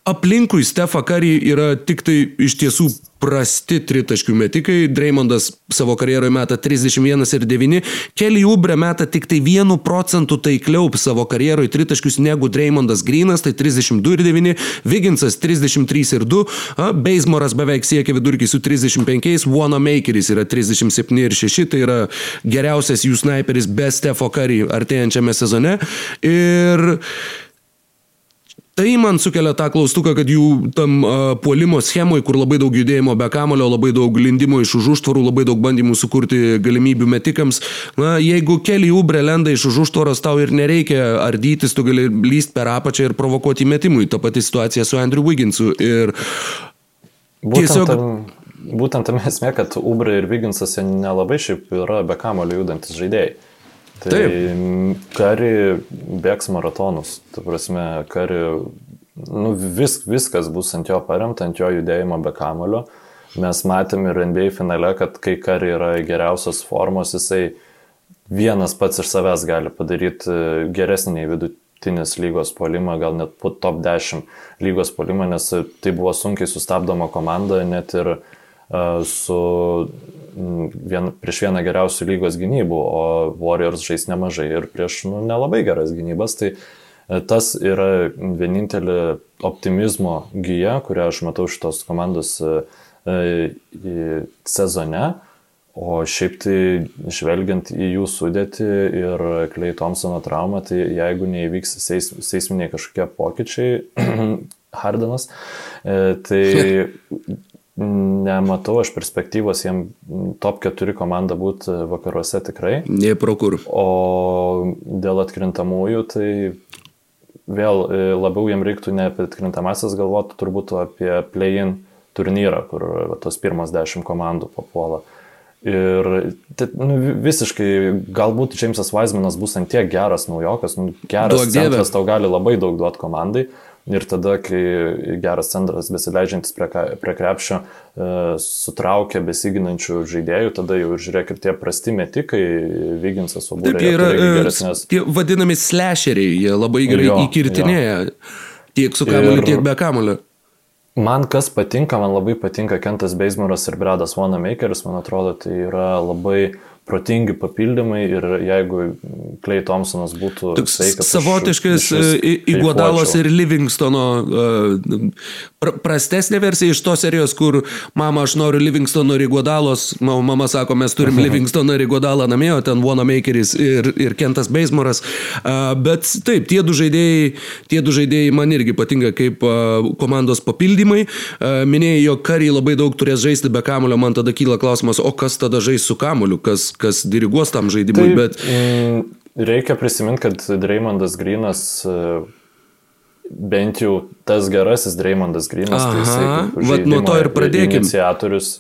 Aplinkui Stefą Kary yra tik tai iš tiesų prasti tritaškių metikai. Dreymondas savo karjeroje meta 31 ir 9. Kelly Ubre meta tik tai 1 procentų taikliau savo karjeroje tritaškius negu Dreymondas Grinas, tai 32 ir 9. Viginsas 33 ir 2. Beismoras beveik siekia vidurkį su 35. Wanamakeris yra 37 ir 6. Tai yra geriausias jų sniperis be Stefo Curry artėjančiame sezone. Ir Tai man sukelia tą klaustuką, kad jų tam uh, puolimo schemoje, kur labai daug judėjimo be kamulio, labai daug lindimo iš už užtvarų, labai daug bandymų sukurti galimybių metikams, na, jeigu keli ubre lenda iš už užtvaros, tau ir nereikia ardytis, tu gali lyst per apačią ir provokuoti metimui. Ta pati situacija su Andrew Wigginsu. Ir būtent tiesiog... Tam, būtent tam esmė, kad Ubre ir Wigginsas nelabai šiaip yra be kamulio judantis žaidėjai. Tai Taip. kari bėgs maratonus. Tu prasme, kari, nu, vis, viskas bus ant jo paremta, ant jo judėjimo be kamulio. Mes matėm ir NBA finale, kad kai kari yra geriausios formos, jisai vienas pats iš savęs gali padaryti e, geresnį nei vidutinis lygos polimą, gal net top 10 lygos polimą, nes tai buvo sunkiai sustabdoma komanda, net ir uh, su vien, prieš vieną geriausių lygos gynybų, o Warriors žais nemažai ir prieš nu, nelabai geras gynybas. Tai e, tas yra vienintelė optimizmo gyja, kurią aš matau šitos komandos e, e, sezone. O šiaip tai, žvelgiant į jų sudėtį ir Klei Thompsono traumą, tai jeigu neįvyks seis, seisminiai kažkokie pokyčiai, Hardenas, tai Nematau aš perspektyvos jiem top 4 komanda būti vakaruose tikrai. Nei pro kur. O dėl atkrintamųjų, tai vėl e, labiau jiem reiktų ne apie atkrintamasias galvoti, turbūt apie play-in turnyrą, kur va, tos pirmas 10 komandų papuola. Ir tai, nu, visiškai, galbūt Džeimsas Weismanas bus ant tiek geras naujokas, nu, geras centras tau gali labai daug duoti komandai, Ir tada, kai geras centras besileidžiantis prie, prie krepšio e, sutraukia besiginančių žaidėjų, tada jau ir žiūrėk ir tie prasti metikai, Vyginsas, Obūrė. Taip, jie yra e, geresnės... tie vadinami slasheriai, jie labai gerai jo, įkirtinėja jo. tiek su kamuoliu, ir... tiek be kamuoliu. Man kas patinka, man labai patinka Kentas Beismoras ir Bradas Wanamakeris, man atrodo, tai yra labai protingi papildymai ir jeigu Clay Thompsonas būtų Toks savotiškas Iguodalos ir Livingstono uh, prastesnė versija iš tos serijos, kur mama, aš noriu Livingstono ir Iguodalos, mama sako, mes turim Livingstoną ir Iguodalą namie, o ten Wanamakeris ir, ir Kentas Beismoras. Uh, bet taip, tie du žaidėjai, tie du žaidėjai man irgi patinka kaip komandos papildymai. Minėjai, jog kariai labai daug turės žaisti be kamulio, man tada kyla klausimas, o kas tada žais su kamuliu, kas, kas diriguos tam žaidimui. Tai, bet... mm, reikia prisiminti, kad Dreymondas Grinas e, bent jau tas gerasis Dreymondas Grinas, Aha, tai jisai vat nuo to ir pradėkim. Iniciatorius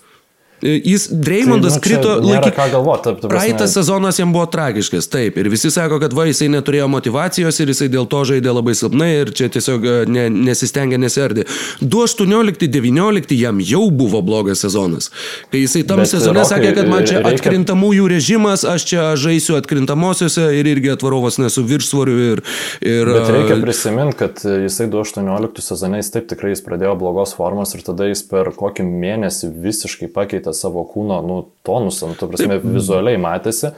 Jis, Dreymondas Tai, nu, krito nėra laiky. ką galvot, ta- ta prasme- Praeitas sezonas jam buvo tragiškas, taip. Ir visi sako, kad va, jisai neturėjo motivacijos ir jisai dėl to žaidė labai silpnai ir čia tiesiog e, ne, nesistengė neserdė. 2018-2019 jam jau buvo blogas sezonas. Kai jisai tam Bet, sezone Rokai, sakė, kad man čia reikia- atkrintamųjų režimas, aš čia žaisiu atkrintamosiose ir irgi atvarovas nesu viršsvoriu ir... ir Bet reikia e, prisiminti, kad jisai 2018 sezone jis taip tikrai jis pradėjo blogos formos ir tada jis per kokį mėnesį visiškai pakeitė savo kūno nu, tonusą, nu, tu prasme, vizualiai matėsi.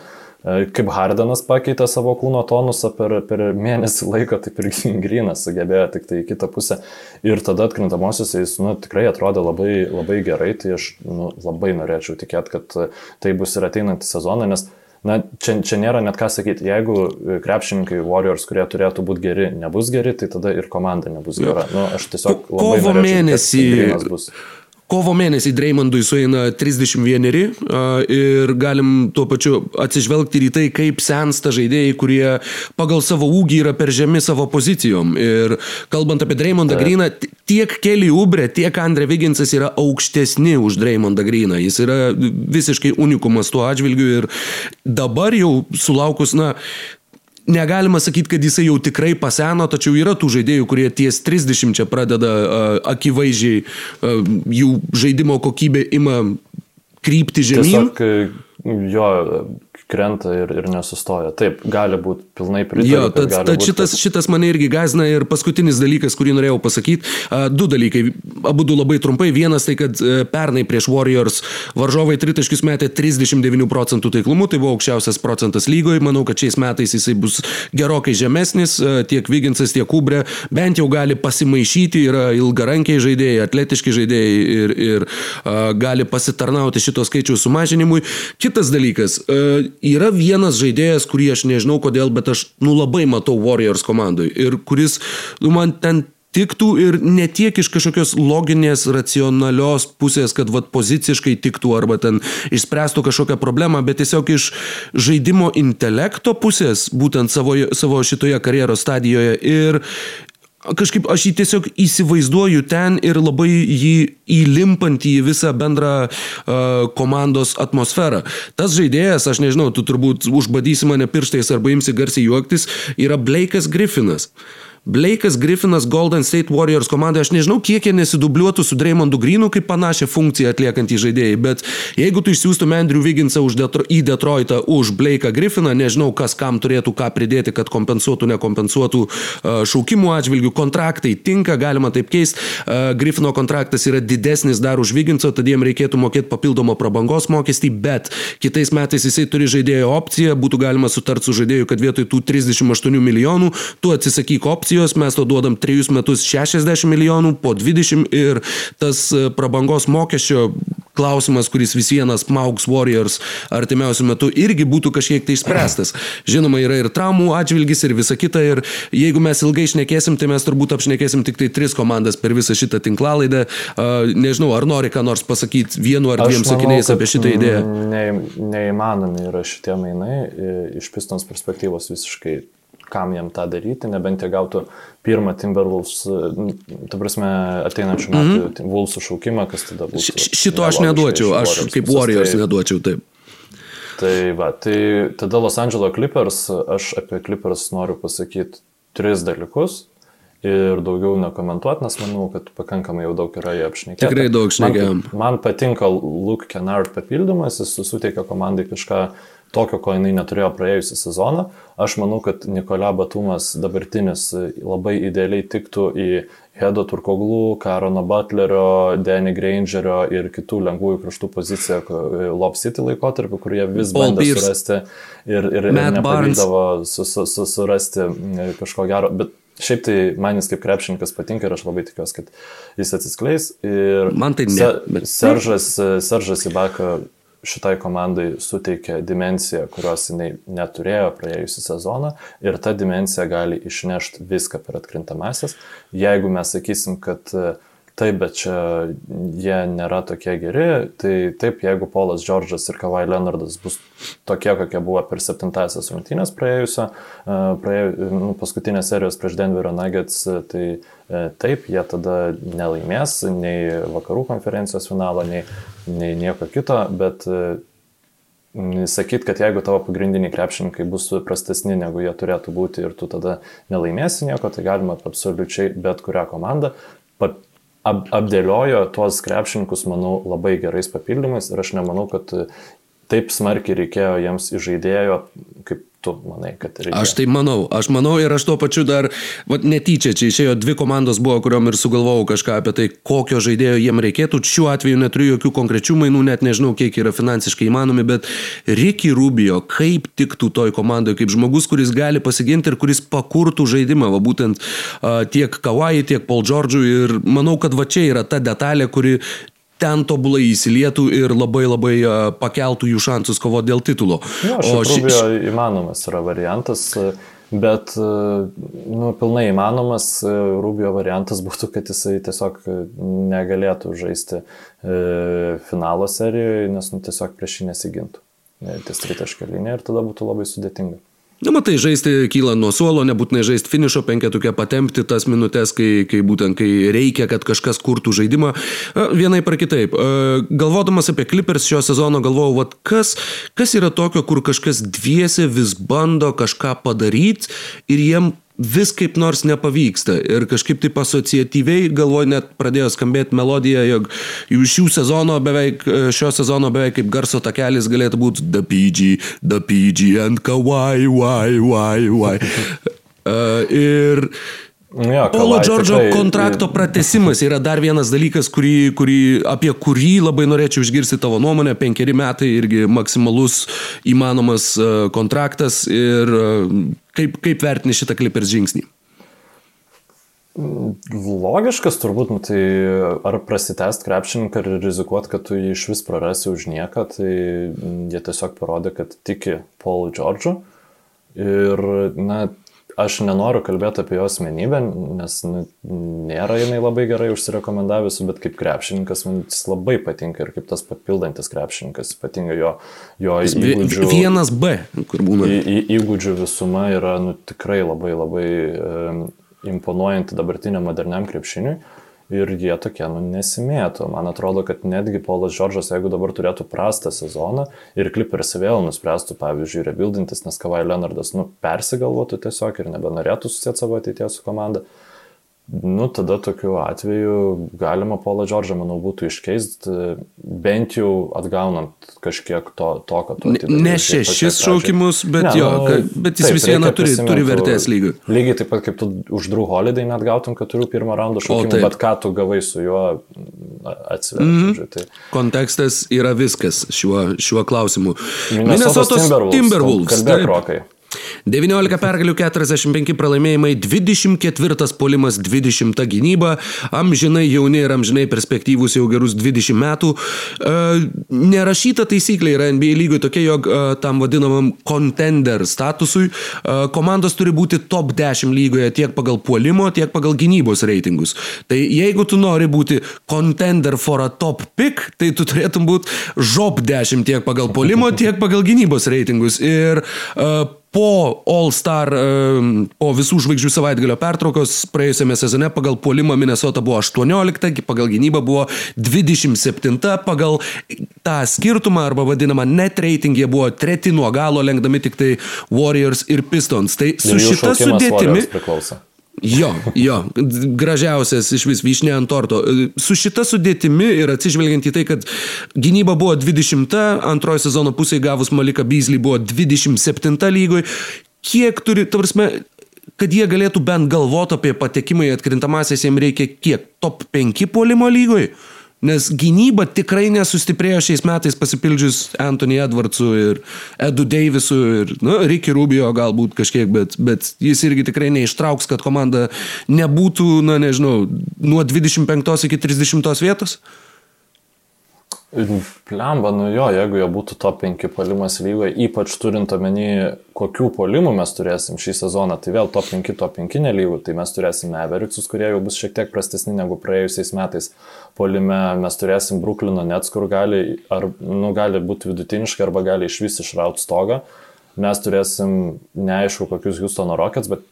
e, Kaip Hardenas pakeitė savo kūno tonusą per, per mėnesį laiko, taip ir Grinas sugebėjo tik tai į kitą pusę. Ir tada atkrintamosiose jis nu, tikrai atrodė labai, labai gerai, tai aš nu, labai norėčiau tikėti, kad tai bus ir ateinantį sezoną, nes Na, čia, čia nėra net ką sakyti. Jeigu krepšininkai Warriors, kurie turėtų būti geri, nebus geri, tai tada ir komanda nebus gera. Nu, aš tiesiog labai kovo norėčiau, kad mėnesį-. Kovo mėnesį Dreimondui sueina 31 a, ir galim tuo pačiu atsižvelgti ir į tai, kaip sensta žaidėjai, kurie pagal savo ūgį yra per žemi savo pozicijom. Ir kalbant apie Dreimondą Griną, t- tiek Kelly Ubre, tiek Andre Viginsas yra aukštesni už Dreimondą Griną. Jis yra visiškai unikumas tuo atžvilgiu ir dabar jau sulaukus, na, Negalima sakyti, kad jisai jau tikrai paseno, tačiau yra tų žaidėjų, kurie ties 30 čia pradeda uh, akivaizdžiai, uh, jų žaidimo kokybė ima krypti žemyn. Tiesiog jo krenta ir, ir nesustoja. Taip, gali būti pilnai Jo, pritariu. tad, gali tad būt, šitas, kad- šitas mane irgi gazina ir paskutinis dalykas, kurį norėjau pasakyti, du dalykai, abu du labai trumpai. Vienas tai, kad e, pernai prieš Warriors varžovai tritaškius metė 39 procentų taiklumu, tai buvo aukščiausias procentas lygoje, manau, kad šiais metais jisai bus gerokai žemesnis, e, tiek Viginsas, tiek Kubrė, bent jau gali pasimaišyti, yra ilgarankiai žaidėjai, atletiški žaidėjai ir, ir a, gali pasitarnauti šito skaičiaus sumažinimui. Kitas dalykas, e, yra vienas žaidėjas, kurį aš nežinau kodėl, bet aš nu labai matau Warriors komandai ir kuris nu, man ten tiktų ir ne tiek iš kažkokios loginės, racionalios pusės, kad vat, poziciškai tiktų arba ten išspręstų kažkokią problemą, bet tiesiog iš žaidimo intelekto pusės, būtent savo, savo šitoje karjeros stadijoje. Ir kažkaip aš jį tiesiog įsivaizduoju ten ir labai jį įlimpant į visą bendrą uh, komandos atmosferą. Tas žaidėjas, aš nežinau, tu turbūt užbadysi mane pirštais arba imsi garsiai juoktis, yra Blake'as Griffinas. Blake'as Griffinas Golden State Warriors komandai, aš nežinau, kiek jie nesidubliuotų su Dreymondu Greenu kaip panašią funkciją atliekantį žaidėjai, bet jeigu tu išsiųstum Andrew Wigginsą už Detro į Detroitą už Blake'ą Griffiną, nežinau, kas kam turėtų ką pridėti, kad kompensuotų, nekompensuotų uh, šaukimų atžvilgių, kontraktai tinka, galima taip keisti, uh, Griffino kontraktas yra didesnis dar už Wigginsą, tad jiem reikėtų mokėti papildomą prabangos mokestį, bet kitais metais jisai turi žaidėjo opciją, būtų galima sutarti su žaidėju, kad vietoj tų 38 milijonų tu atsisakyk opcijos, mes to duodam 3 metus 60 milijonų, po 20 ir tas e, prabangos mokesčio klausimas, kuris vis vienas Maugs Warriors artimiausių metų irgi būtų kažkiek tai išspręstas. Žinoma, yra ir traumų atžvilgis ir visa kita ir jeigu mes ilgai išnekėsim, tai mes turbūt apšnekėsim tik tai tris komandas per visą šitą tinklalaidę. Uh, nežinau, ar nori ką nors pasakyti vienu ar dviem sakiniais apie šitą idėją. mm, Ne, neįmanomi yra šitie mainai iš Pistons perspektyvos visiškai kam jam tą daryti, nebent jie gautų pirmą Timberwolves, ta prasme, ateinančių metų mm -hmm. Wolves šaukimą, kas tada būtų. Š- Šito aš neduočiau, aš kaip. Warriors Tai- neduočiau taip. Tai va, tai tada Los Angeles Clippers, aš apie Clippers noriu pasakyti tris dalykus ir daugiau nekomentuoti, nes manau, kad pakankamai jau daug yra jie apšnekėti. Tikrai daug šnekėjom. Man, man patinka Luke Kennard papildymas, jis suteikia komandai kažką tokio, ko jinai neturėjo praėjusią sezoną. Aš manau, kad Nikola Batumas dabartinis labai idealiai tiktų į Hedo Turkoglų, Karono Butlerio, Danny Grangerio ir kitų lengvųjų kraštų poziciją Lob City laikotarpiu, kurie vis bandė surasti ir, ir, ir nepavydavo su, su, su, surasti kažko gero. Bet Šiaip tai man jis kaip krepšininkas patinka ir aš labai tikiuosi, kad jis atsiskleis. Ir man tai ne. Bet... Seržas, Seržas Ibaka šitai komandai suteikė dimenciją, kurios jinai neturėjo praėjusią sezoną ir ta dimensija gali išnešti viską per atkrintamasis. Jeigu mes sakysim, kad uh, Taip, bet čia jie nėra tokie geri. Tai taip, jeigu Polas Džordžas ir Kavai Leonardas bus tokie, kokie buvo per septintasias rungtynės praėjusio, e, praėjus, nu, paskutinės serijos prieš Denverio Nuggets, tai e, taip, jie tada nelaimės nei vakarų konferencijos finalo, nei, nei nieko kito, bet e, sakyt, kad jeigu tavo pagrindiniai krepšininkai bus prastesni negu jie turėtų būti ir tu tada nelaimėsi nieko, tai galima absoliučiai bet kurią komandą ap, apdėliojo tuos krepšininkus, manau, labai gerais papildymais ir aš nemanau, kad taip smarkiai reikėjo jiems įžaidėjo, kaip tu manai, kad reikia? Aš tai manau, aš manau ir aš tuo pačiu dar, va, netyčia, čia išėjo dvi komandos buvo, kuriuom ir sugalvojau kažką apie tai, kokio žaidėjo jiem reikėtų. Šiuo atveju neturiu jokių konkrečių mainų, net nežinau, kiek yra finansiškai įmanomi, bet Ricky Rubio, kaip tiktų toj komandai, kaip žmogus, kuris gali pasiginti ir kuris pakurtų žaidimą, va būtent uh, tiek Kawai, tiek Paul George'ui ir manau, kad va čia yra ta detalė, kuri ten tobulai įsilietų ir labai labai pakeltų jų šansus kovo dėl titulo. Ja, o ši... įmanomas yra variantas, bet nu, pilnai įmanomas Rubio variantas būtų, kad jisai tiesiog negalėtų žaisti e, finalo serijoje, nes nu, tiesiog prieš jį nesigintų. E, ties tritaškė linija ir tada būtų labai sudėtinga. Na, matai, žaisti kyla nuo suolo, nebūtinai žaisti finišo penketuke, patempti tas minutės, kai, kai būtent kai reikia, kad kažkas kurtų žaidimą. Vienai par kitaip. Galvodamas apie Clippers šio sezono, galvojau, vat, kas, kas yra tokio, kur kažkas dviese vis bando kažką padaryti ir jiem vis kaip nors nepavyksta. Ir kažkaip taip asociatyviai galvoju, net pradėjo skambėti melodija, jog iš šių sezono beveik, šio sezono beveik kaip garso takelis galėtų būti The PG, The PG and Kawaii, why, why, why. Uh, ir Ja, Paulo Džordžo tikrai... kontrakto pratesimas yra dar vienas dalykas, kurį, kurį, apie kurį labai norėčiau išgirsti tavo nuomonę. Penkeri metai irgi maksimalus įmanomas e, kontraktas ir e, kaip, kaip vertini šitą klipers žingsnį? Logiškas turbūt, nu, tai ar prasitest krepšininką ir rizikuot, kad tu jį iš vis prarasi už nieką, tai jie tiesiog parodė, kad tiki Paul Džordžu. Ir, na, aš nenoriu kalbėti apie jo asmenybę, nes nu, nėra jinai labai gerai užsirekomendavusi, bet kaip krepšininkas man jis labai patinka ir kaip tas papildantis krepšininkas, ypatingai jo, jo įgūdžių. Vienas B, kur būna. Į, į, įgūdžių visuma yra nu, tikrai labai labai um, imponuojanti dabartiniam moderniam krepšiniui. Ir jie tokie, nu, nesimėto. Man atrodo, kad netgi Paulas Džordžas, jeigu dabar turėtų prastą sezoną ir Clippers vėl nuspręstų, pavyzdžiui, rebuildintis, nes Kavai Leonardas, nu, persigalvotų tiesiog ir nebenorėtų susėti savo ateities su komanda, Nu, tada tokiu atveju galima Paulą Džordžą, manau, būtų iškeisti, bent jau atgaunant kažkiek to, to kad tu atidavai. Ne šešis šaukimus, bet, ne, jo, nu, bet jis taip, vis viena turi, turi vertės lygį. Lygiai taip pat kaip tu už Drew Holiday net gautum keturių pirmo raundo šaukimų, bet ką tu gavai su juo atsiverti. Mm -hmm. tai. Kontekstas yra viskas šiuo, šiuo klausimu. Minnesotos Timberwolves. Timberwolves. Kalbėk, Rokai. 19 pergalių, 45 pralaimėjimai, 24 polimas, 20 gynyba, amžinai jauni ir amžinai perspektyvus jau gerus 20 metų. E, nerašyta taisyklė yra NBA lygoje tokia, jog e, tam vadinamam contender statusui e, komandos turi būti top 10 lygoje tiek pagal puolimo, tiek pagal gynybos reitingus. Tai jeigu tu nori būti contender for a top pick, tai tu turėtum būti žop 10 tiek pagal puolimo, tiek pagal gynybos reitingus. Ir uh, po All Star, po visų žvaigždžių savaitgalio pertraukos praėjusiame sezone pagal puolimą Minnesota buvo 18, pagal gynybą buvo 27, pagal tą skirtumą arba vadinamą net rating jie buvo treti nuo galo, lenkdami tik tai Warriors ir Pistons. Tai su šita sudėtimi... Jo, jo, gražiausias iš vis vyšnė ant torto. Su šita sudėtimi ir atsižvelgiant į tai, kad gynyba buvo 20, antrojo sezono pusėje gavus Malika Beasley buvo 27 lygoj, kiek turi, ta prasme, kad jie galėtų bent galvoti apie patekimą į atkrintamasias, jiems reikia kiek? Top 5 puolimo lygoj? Nes gynyba tikrai nesustiprėjo šiais metais pasipildžius Anthony Edwardsu ir Edu Davisu ir, nu, Ricky Rubio galbūt kažkiek, bet, bet jis irgi tikrai neištrauks, kad komanda nebūtų, na, nežinau, nuo 25 iki 30 vietos. Plemba, nu jo, jeigu jie būtų top 5 polimas lygoje, ypač turint omeny, kokių polimų mes turėsim šį sezoną, tai vėl top 5, top 5 nelygų, tai mes turėsim Evericsus, kurie jau bus šiek tiek prastesni negu praėjusiais metais. Polime mes turėsim Bruklino Nets, kur gali, ar, nu, gali būti vidutiniškai arba gali iš vis išrauti stogą. Mes turėsim neaišku kokius Houstono Rockets, bet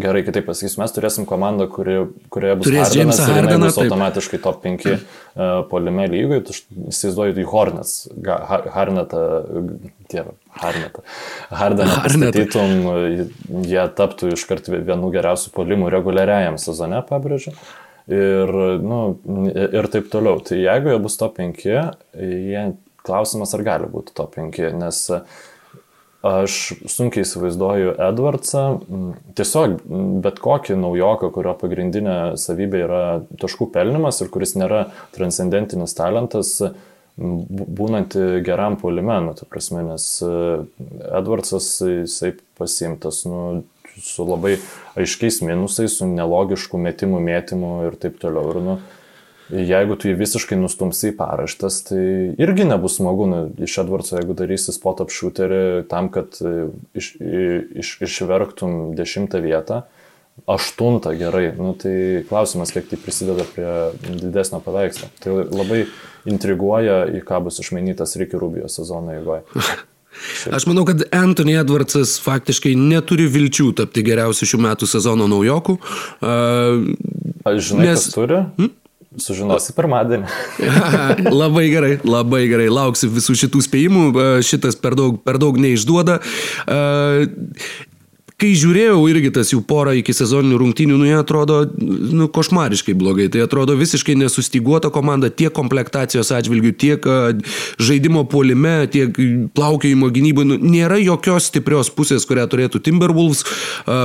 gerai, kitaip pasakysiu, mes turėsim komandą, kuri, kurioje bus Turės Hardenas ir Hardeną, bus automatiškai top 5 uh, polime lygoj, tai įsivaizduoju į Hornets, Harnetą, dievą, Harnetą. Hardeną pastatytum, jie taptų iškart vienu geriausių polimų reguliariajam sezone, pabrėžiu. Ir, nu, ir taip toliau. Tai jeigu jie bus top 5, jie, klausimas ar gali būti top 5, nes uh, Aš sunkiai įsivaizduoju Edwardsą, tiesiog bet kokį naujoką, kurio pagrindinė savybė yra taškų pelnimas ir kuris nėra transcendentinis talentas, būnanti geram polime, nu, ta prasme, nes e, Edwardsas jisai pasimtas nu, su labai aiškiais minusais, su nelogišku metimų mėtymu ir taip toliau. Ir, nu, Jeigu tu jį visiškai nustumsi į paraštas, tai irgi nebus smagu nu, iš Edwardso, jeigu darysi spot up shooterį tam, kad e, iš, iš, išverktum dešimtą vietą, aštuntą gerai. Nu, tai klausimas, kiek tai prisideda prie didesnio paveikslo. Tai labai intriguoja, į ką bus išmainytas Ricky Rubio sezono eigoje. Aš manau, kad Anthony Edwardsas faktiškai neturi vilčių tapti geriausiu šių metų sezono naujoku. Uh, Aš žinai, nes... kas turi? Hmm? Sužinosi pirmadienį. labai gerai, labai gerai. Lauksiu visų šitų spėjimų. Šitas per daug, per daug neišduoda. Kai žiūrėjau irgi tas jų porą iki sezoninių rungtynių, nu jie atrodo nu, košmariškai blogai. Tai atrodo visiškai nesustiguota komanda tiek komplektacijos atžvilgių, tiek žaidimo puolime, tiek plaukėjimo gynybai. Nu, nėra jokios stiprios pusės, kurią turėtų Timberwolves,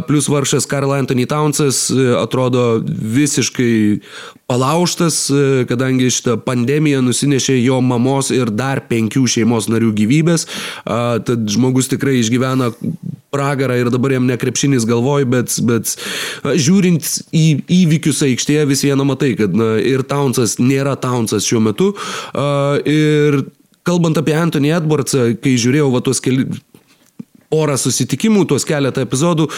plus varšas Karl Anthony Townsas atrodo visiškai palauštas, kadangi šitą pandemiją nusinešė jo mamos ir dar penkių šeimos narių gyvybės. Tad žmogus tikrai išgyvena pragarą ir dabar jam ne krepšinis galvoj, bet, bet žiūrint į įvykius aikštėje vis viena matai, kad na, ir Townsas nėra Townsas šiuo metu. Ir kalbant apie Anthony Edwardsą, kai žiūrėjau va tuos keli porą susitikimų, tuos keletą epizodų,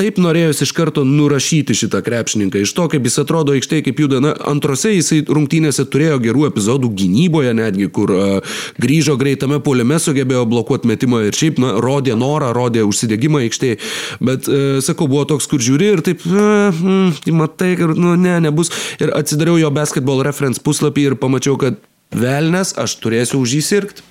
taip norėjosi iš karto nurašyti šitą krepšininką. Iš to, kaip jis atrodo aikštėje, kaip juda, na, antrose jisai rungtynėse turėjo gerų epizodų gynyboje netgi, kur uh, grįžo greitame poliame, sugebėjo blokuoti metimą ir šiaip, na, rodė norą, rodė užsidėgymą aikštėje. Bet, uh, sakau, buvo toks, kur žiūri ir taip, uh, mm, matai, kad, nu, ne, nebus. Ir atsidariau jo basketball reference puslapį ir pamačiau, kad velnes, aš turėsiu už jį sirgti.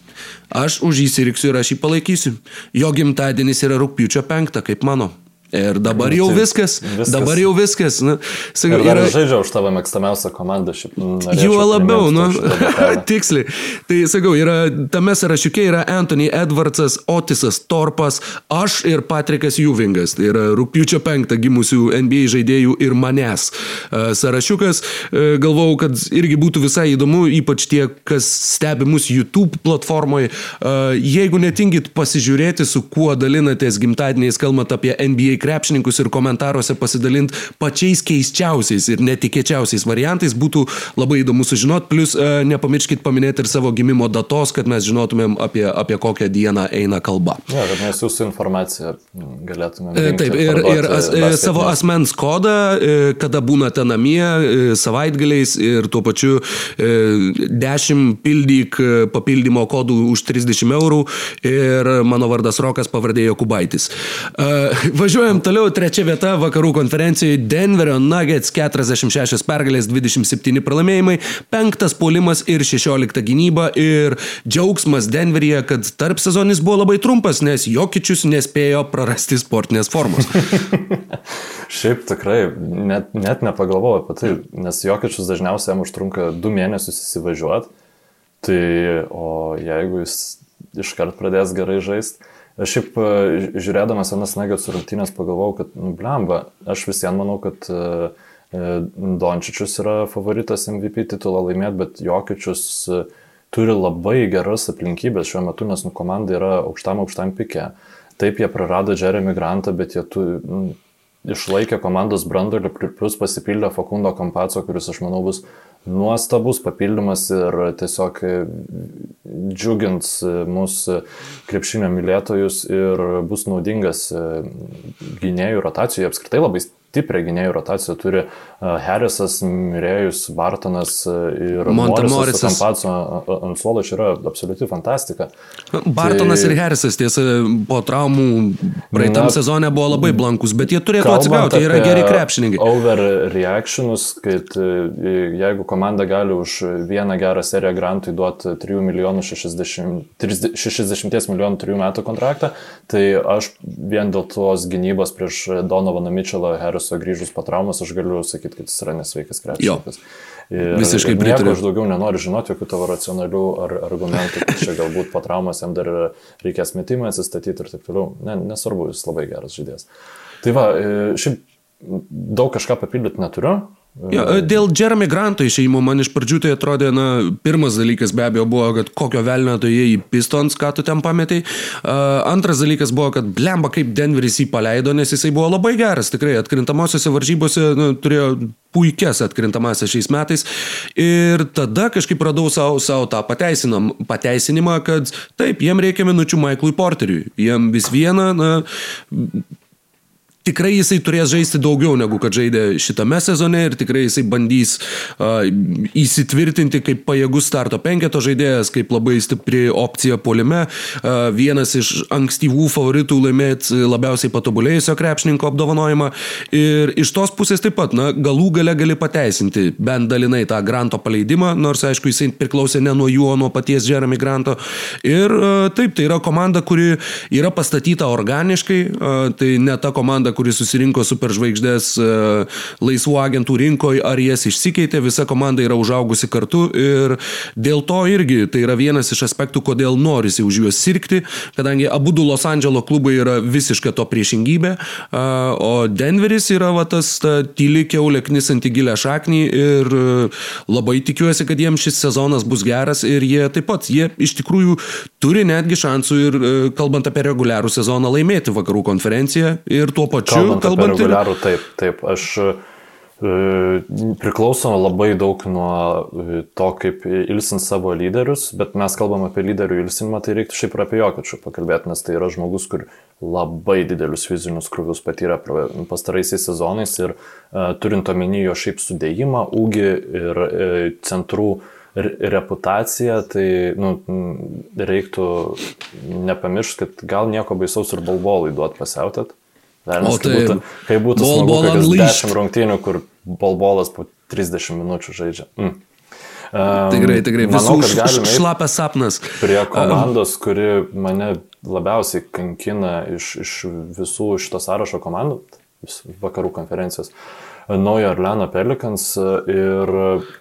Aš už jį sirgsiu ir aš jį palaikysiu. Jo gimtadienis yra rūpiučio penktą, kaip mano. Ir dabar jau viskas, viskas. dabar jau viskas. Nu, sakau, ir yra... žaidžia už tavo mėgstamiausią komandą šiaip. Juo labiau, nu, tiksliai. Tai sakau, yra, tame sąrašiuke yra Anthony Edwardsas, Otisas Torpas, aš ir Patrikas Juvingas. Tai yra rūpiučio penktą gimusių NBA žaidėjų ir manęs e, sąrašiukas. E, galvau, kad irgi būtų visai įdomu, ypač tie, kas stebi mus YouTube platformoje. Jeigu netingit pasižiūrėti, su kuo dalinatės gimtadieniais, kalbant apie NBA krepšininkus ir komentaruose pasidalinti pačiais keisčiausiais ir netikėčiausiais variantais. Būtų labai įdomu sužinoti. Plus e, nepamirškit paminėti ir savo gimimo datos, kad mes žinotumėm apie, apie kokią dieną eina kalba. Ja, kad mes jūsų informaciją galėtumėm. E, taip, ir, ir as, e, savo asmens kodą, kada būnate namie savaitgaliais ir tuo pačiu 10 pildyk papildymo kodų už 30 eurų ir mano vardas Rokas, pavardė Jokubaitis. Važiuoju Keliaujam toliau, trečia vieta vakarų konferencijoje Denverio Nuggets. 46 pergalės, 27 pralaimėjimai, penktas puolimas ir 16 gynyba. Ir džiaugsmas Denveryje, kad tarp sezonis buvo labai trumpas, nes Jokičius nespėjo prarasti sportinės formos. Šiaip tikrai net, net nepagalvojau apie tai, nes Jokičius dažniausiai jam užtrunka du mėnesius įsivažiuoti, tai o jeigu jis iškart pradės gerai žaisti, Aš šiaip e, žiūrėdamas senas Nuggets rungtynės pagalvojau, kad, nu, blemba, aš visiems manau, kad uh, Dončičius yra favoritas MVP titulą laimėti, bet Jokičius turi labai geras aplinkybės šiuo metu, nes nu, komanda yra aukštam aukštam pike. Taip, jie prarado Jeremy Grantą, bet jie tu, nu, išlaikė komandos brandolį, plus pasipildė Fakundo Kampaco, kuris, aš manau, bus nuostabus papildymas ir tiesiog džiugins mūsų krepšinio mylėtojus ir bus naudingas gynėjų rotacijai. Apskritai labai stiprią gynėjų rotaciją turi Harrisas, Mirėjus, Bartonas ir Montamorisas. Kampaco ant suolo čia yra absoliuti fantastika. Bartonas tai, ir Harrisas tiesa po traumų praeitam na, sezone buvo labai blankus, bet jie turėtų atsigauti, jie yra geri krepšininkai. Overreactionus, kad jeigu komanda gali už vieną gerą seriją grantui duoti 3 milijonų 60, 60 milijonų 3 metų kontraktą, tai aš vien dėl tos gynybos prieš Donovaną Mitchellą Harrisą grįžus po traumos, aš galiu sakyti, sakyti, kad jis yra nesveikas krepšininkas. Visiškai pritariu. Aš daugiau nenoriu žinoti jokių tavo racionalių ar argumentų, kad čia galbūt po traumos jam dar reikės metimą atsistatyti ir taip toliau. Ne, nesvarbu, jis labai geras žaidėjas. Tai va, e, šiaip daug kažką papildyti neturiu. Ja, dėl Jeremy Granto išėjimo man iš pradžių tai atrodė, na, pirmas dalykas be abejo buvo, kad kokio velnio tu jie į Pistons, ką tu ten pametai. Uh, antras dalykas buvo, kad blemba kaip Denveris jį paleido, nes jisai buvo labai geras, tikrai atkrintamosiose varžybose nu, turėjo puikias atkrintamasias šiais metais. Ir tada kažkaip radau savo, savo tą pateisinimą, kad taip, jiem reikia minučių Michaelui Porteriui. Jiem vis viena, na, tikrai jisai turės žaisti daugiau negu kad žaidė šitame sezone ir tikrai jisai bandys uh, įsitvirtinti kaip pajėgus starto penketo žaidėjas, kaip labai stipri opcija polime, uh, vienas iš ankstyvų favoritų laimėti labiausiai patobulėjusio krepšininko apdovanojimą ir iš tos pusės taip pat, na, galų gale gali pateisinti bent dalinai tą granto paleidimą, nors aišku jisai priklausė ne nuo jų, o nuo paties Jeremy Granto. Ir uh, taip, tai yra komanda, kuri yra pastatyta organiškai, uh, tai ne ta komanda, kuris susirinko superžvaigždės e, laisvų agentų rinkoje, ar jas išsikeitė, visa komanda yra užaugusi kartu ir dėl to irgi tai yra vienas iš aspektų, kodėl norisi už juos sirgti, kadangi abu du Los Andželo klubai yra visiška to priešingybė, o Denveris yra va, tas ta tyli keulė knisanti gilę šaknį ir e, labai tikiuosi, kad jiems šis sezonas bus geras ir jie taip pat, jie iš tikrųjų turi netgi šansų ir e, kalbant apie reguliarų sezoną laimėti vakarų konferenciją ir tuo pačiu kalbant, kalbant apie reguliarų, ir... taip, taip, aš e, priklauso labai daug nuo e, to, kaip ilsint savo lyderius, bet mes kalbam apie lyderių ilsinimą, tai reiktų šiaip ir apie Jokičių pakalbėti, nes tai yra žmogus, kur labai didelius fizinius krūvius patyrė pastaraisiais sezonais ir uh, turint omeny jo šiaip sudėjimą, ūgį ir uh, centrų reputaciją, tai nu, reiktų nepamiršti, kad gal nieko baisaus ir balbolai duot pasiautėt. Velnis, o tai būtų, kai būtų bol, smagu, bol kokias 10 rungtynių, kur bolbolas po 30 minučių žaidžia. Mm. Um, tikrai, tikrai, visų šlapęs sapnas. Prie komandos, kuri mane labiausiai kankina iš, iš visų šito sąrašo komandų, vakarų konferencijos. Uh, Naujo Orleano Pelikans ir...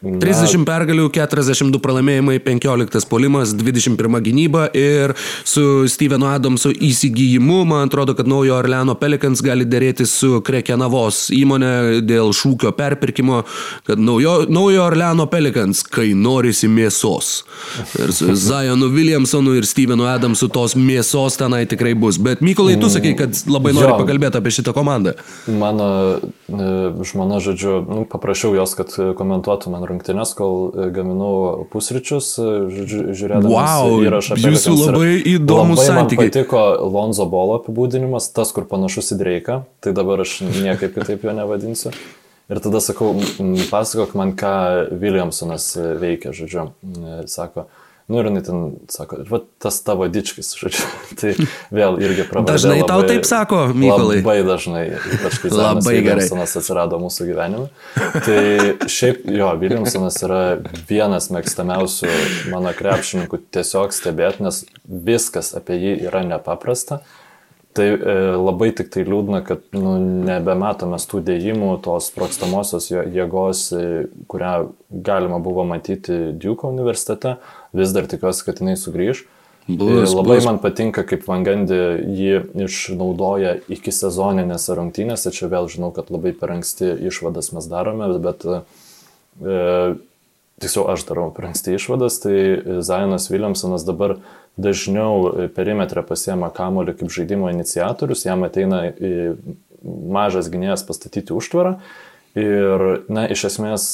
Na, 30 pergalių, 42 pralaimėjimai, 15 polimas, 21 gynyba ir su Stevenu Adamsu įsigijimu, man atrodo, kad Naujo Orleano Pelikans gali dėrėti su Krekenavos įmonė dėl šūkio perpirkimo, kad Naujo, naujo Orleano Pelikans, kai norisi mėsos. Ir su Zajonu Williamsonu ir Stevenu Adamsu tos mėsos tenai tikrai bus. Bet Mykolai, tu sakai, kad labai nori jo, pakalbėti apie šitą komandą. Mano žmonės žmona, žodžiu, nu, paprašiau jos, kad komentuotų man rungtynės, kol e, gaminau pusryčius, e, žodžiu, žiūrėdamas wow, įrašą. Jūsų labai įdomus santykiai. Man patiko Lonzo Bolo apibūdinimas, tas, kur panašus į Dreiką, tai dabar aš niekaip kitaip jo nevadinsiu. Ir tada sakau, pasakok man, ką Williamsonas veikia, žodžiu. Sako, Nu ir jinai ten sako, va tas tavo dičkis, žodžiu. tai vėl irgi pravardė. Dažnai tau labai- taip sako, Mykolai? Labai dažnai, ypač kai Zanas. Williamsonas atsirado mūsų gyvenime. Tai šiaip jo, Williamsonas yra vienas mėgstamiausių mano krepšininkų tiesiog stebėti, nes viskas apie jį yra nepaprasta. Tai e, labai tik tai liūdna, kad nu, nebematome tų dėjimų, tos prokstamosios jo- jėgos, e, kurią galima buvo matyti Duke universitete. Vis dar tikiuosi, kad jinai sugrįž. Ir labai bus. man patinka, kaip Vangandi jį išnaudoja iki sezoninėse rungtynėse. Čia vėl žinau, kad labai per anksti išvadas mes darome, bet e, tiksliau aš darau per anksti išvadas, tai Zionas Williamsonas dabar dažniau perimetrą pasiema kamolį kaip žaidimo iniciatorius, jam ateina mažas gynėjas pastatyti užtvarą ir, na, iš esmės,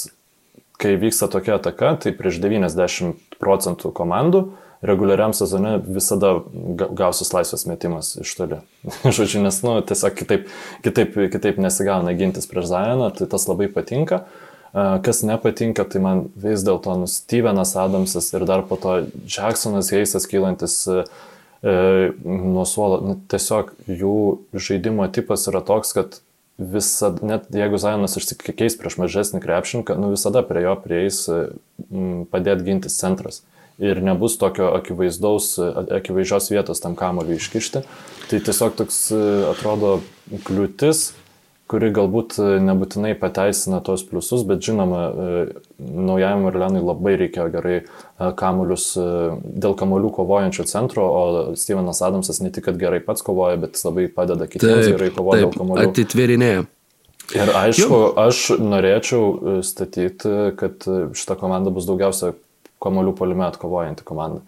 kai vyksta tokia ataka, tai prieš 90 procentų komandų reguliariam sezone visada ga- gausis laisvas metimas iš toli. Žodžiu, nes, nu, tiesiog kitaip, kitaip, kitaip nesigauna gintis prieš Zajoną, tai tas labai patinka. Kas nepatinka, tai man vis dėlto nu, Stevenas Adamsas ir dar po to Jacksonas Heisas kylantis e, nuo suolo. Nu, tiesiog jų žaidimo tipas yra toks, kad visada, net jeigu Zajonas išsikeis prieš mažesnį krepšininką, nu visada prie jo prieis e, padėti gintis centras. Ir nebus tokio e, akivaizdžios vietos tam kamoliui iškišti. Tai tiesiog toks e, atrodo kliūtis, kuri galbūt e, nebūtinai pateisina tos pliusus, bet žinoma, e, naujajam Orleanui labai reikėjo gerai e, kamuolius e, dėl kamuolių kovojančio centro, o Stevenas Adamsas ne tik, kad gerai pats kovoja, bet labai padeda kitiems gerai kovoti dėl kamuolių. atitverinėja. Ir aišku, aš norėčiau statyti, kad šita komanda bus daugiausia kamuolių polime atkovojanti komanda.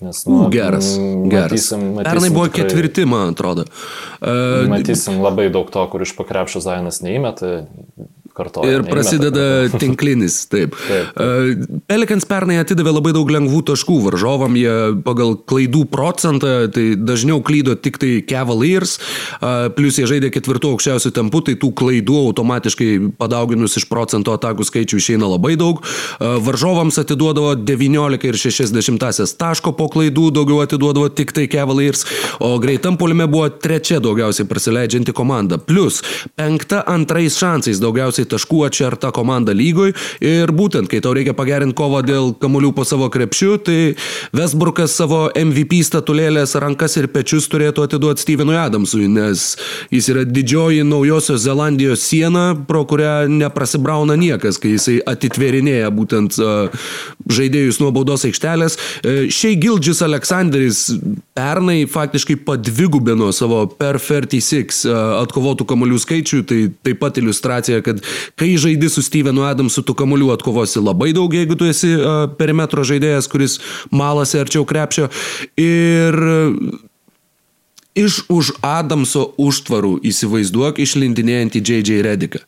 Nes, U, geras, m, geras. Matysim, matysim Pernai buvo tikrai- ketvirti, man atrodo. Uh, Matysim labai daug to, kur iš pakrepšio Zainas neįmeta, kartoja. Ir prasideda tinklinis, taip. Taip, taip. Pelikans pernai atidavė labai daug lengvų taškų varžovam, jie pagal klaidų procentą, tai dažniau klydo tik tai Cavaliers, plus jie žaidė ketvirtų aukščiausių tempų, tai tų klaidų automatiškai padauginus iš procento atakų skaičių išeina labai daug. Varžovams atiduodavo 19 ir 60 taško po klaidų, daugiau atiduodavo tik tai Cavaliers, o greitam polime buvo trečia daugiausiai prasileidžianti komanda. Plus penkta antrais šansais daugiausiai taškų atšerta komanda lygoj ir būtent, kai tau reikia pagerinti kovą dėl kamuolių po savo krepšiu, tai Vesburgas savo MVP statulėlės rankas ir pečius turėtų atiduoti Stevenui Adamsui, nes jis yra didžioji naujosios Zelandijos siena, pro kurią neprasibrauna niekas, kai jisai atitverinėja būtent uh, žaidėjus nuo baudos aikštelės. Šiai Gildžis Aleksandris pernai faktiškai padvigubino savo per 36 uh, atkovotų kamolių skaičių, tai taip pat iliustracija, kad kai žaidi su Stevenu Adamsu, tu kamolių atkovosi labai daug, jeigu tu esi uh, perimetro žaidėjas, kuris malasi arčiau krepšio. Ir iš už Adamso užtvarų įsivaizduok išlindinėjantį J.J. Rediką.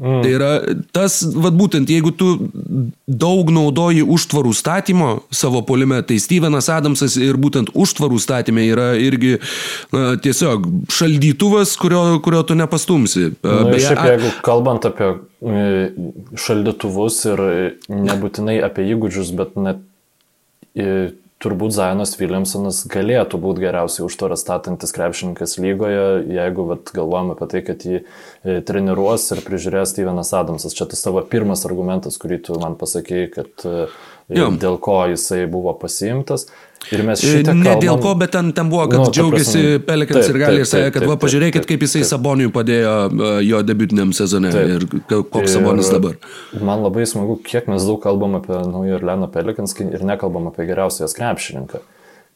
Mm. Tai yra tas, vad būtent, jeigu tu daug naudoji užtvarų statymo savo polime, tai Stevenas Adamsas ir būtent užtvarų statymė yra irgi na, tiesiog šaldytuvas, kurio, kurio tu nepastumsi. Nu, Beje, šiaip, jeigu kalbant apie e, šaldytuvus ir e, nebūtinai apie įgūdžius, bet net e, turbūt Zainas Williamsonas galėtų būti geriausiai užtvarą statantis krepšininkas lygoje, jeigu vat, galvojam apie tai, kad jį e, treniruos ir prižiūrės Stevenas Adamsas. Čia tas tavo pirmas argumentas, kurį tu man pasakėjai, kad e, Jo. dėl ko jisai buvo pasiimtas. Ir mes E, šitą Ne dėl kalbam- ko, bet ten, ten buvo, kad Nu, džiaugiasi Pelikans taip, ir gali ir taip, sakė, taip, kad taip, va, pažiūrėkit, taip, kaip jisai taip. Saboniui padėjo e, jo debutiniam sezone Taip. ir koks Sabonis dabar. Man labai smagu, kiek mes daug kalbam apie naują Orleano Pelikans ir nekalbam apie geriausias krepšininką.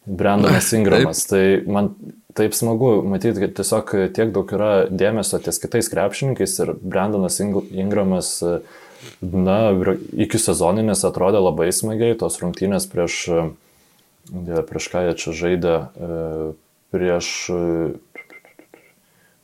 Brandonas Ingramas. Tai man taip smagu matyti, kad tiesiog tiek daug yra dėmesio ties kitais krepšininkais ir Brandonas Ing- Ingramas, na, ir iki sezoninės atrodė labai smagiai, tos rungtynės prieš, e, prieš ką jie čia žaidė, e, prieš e,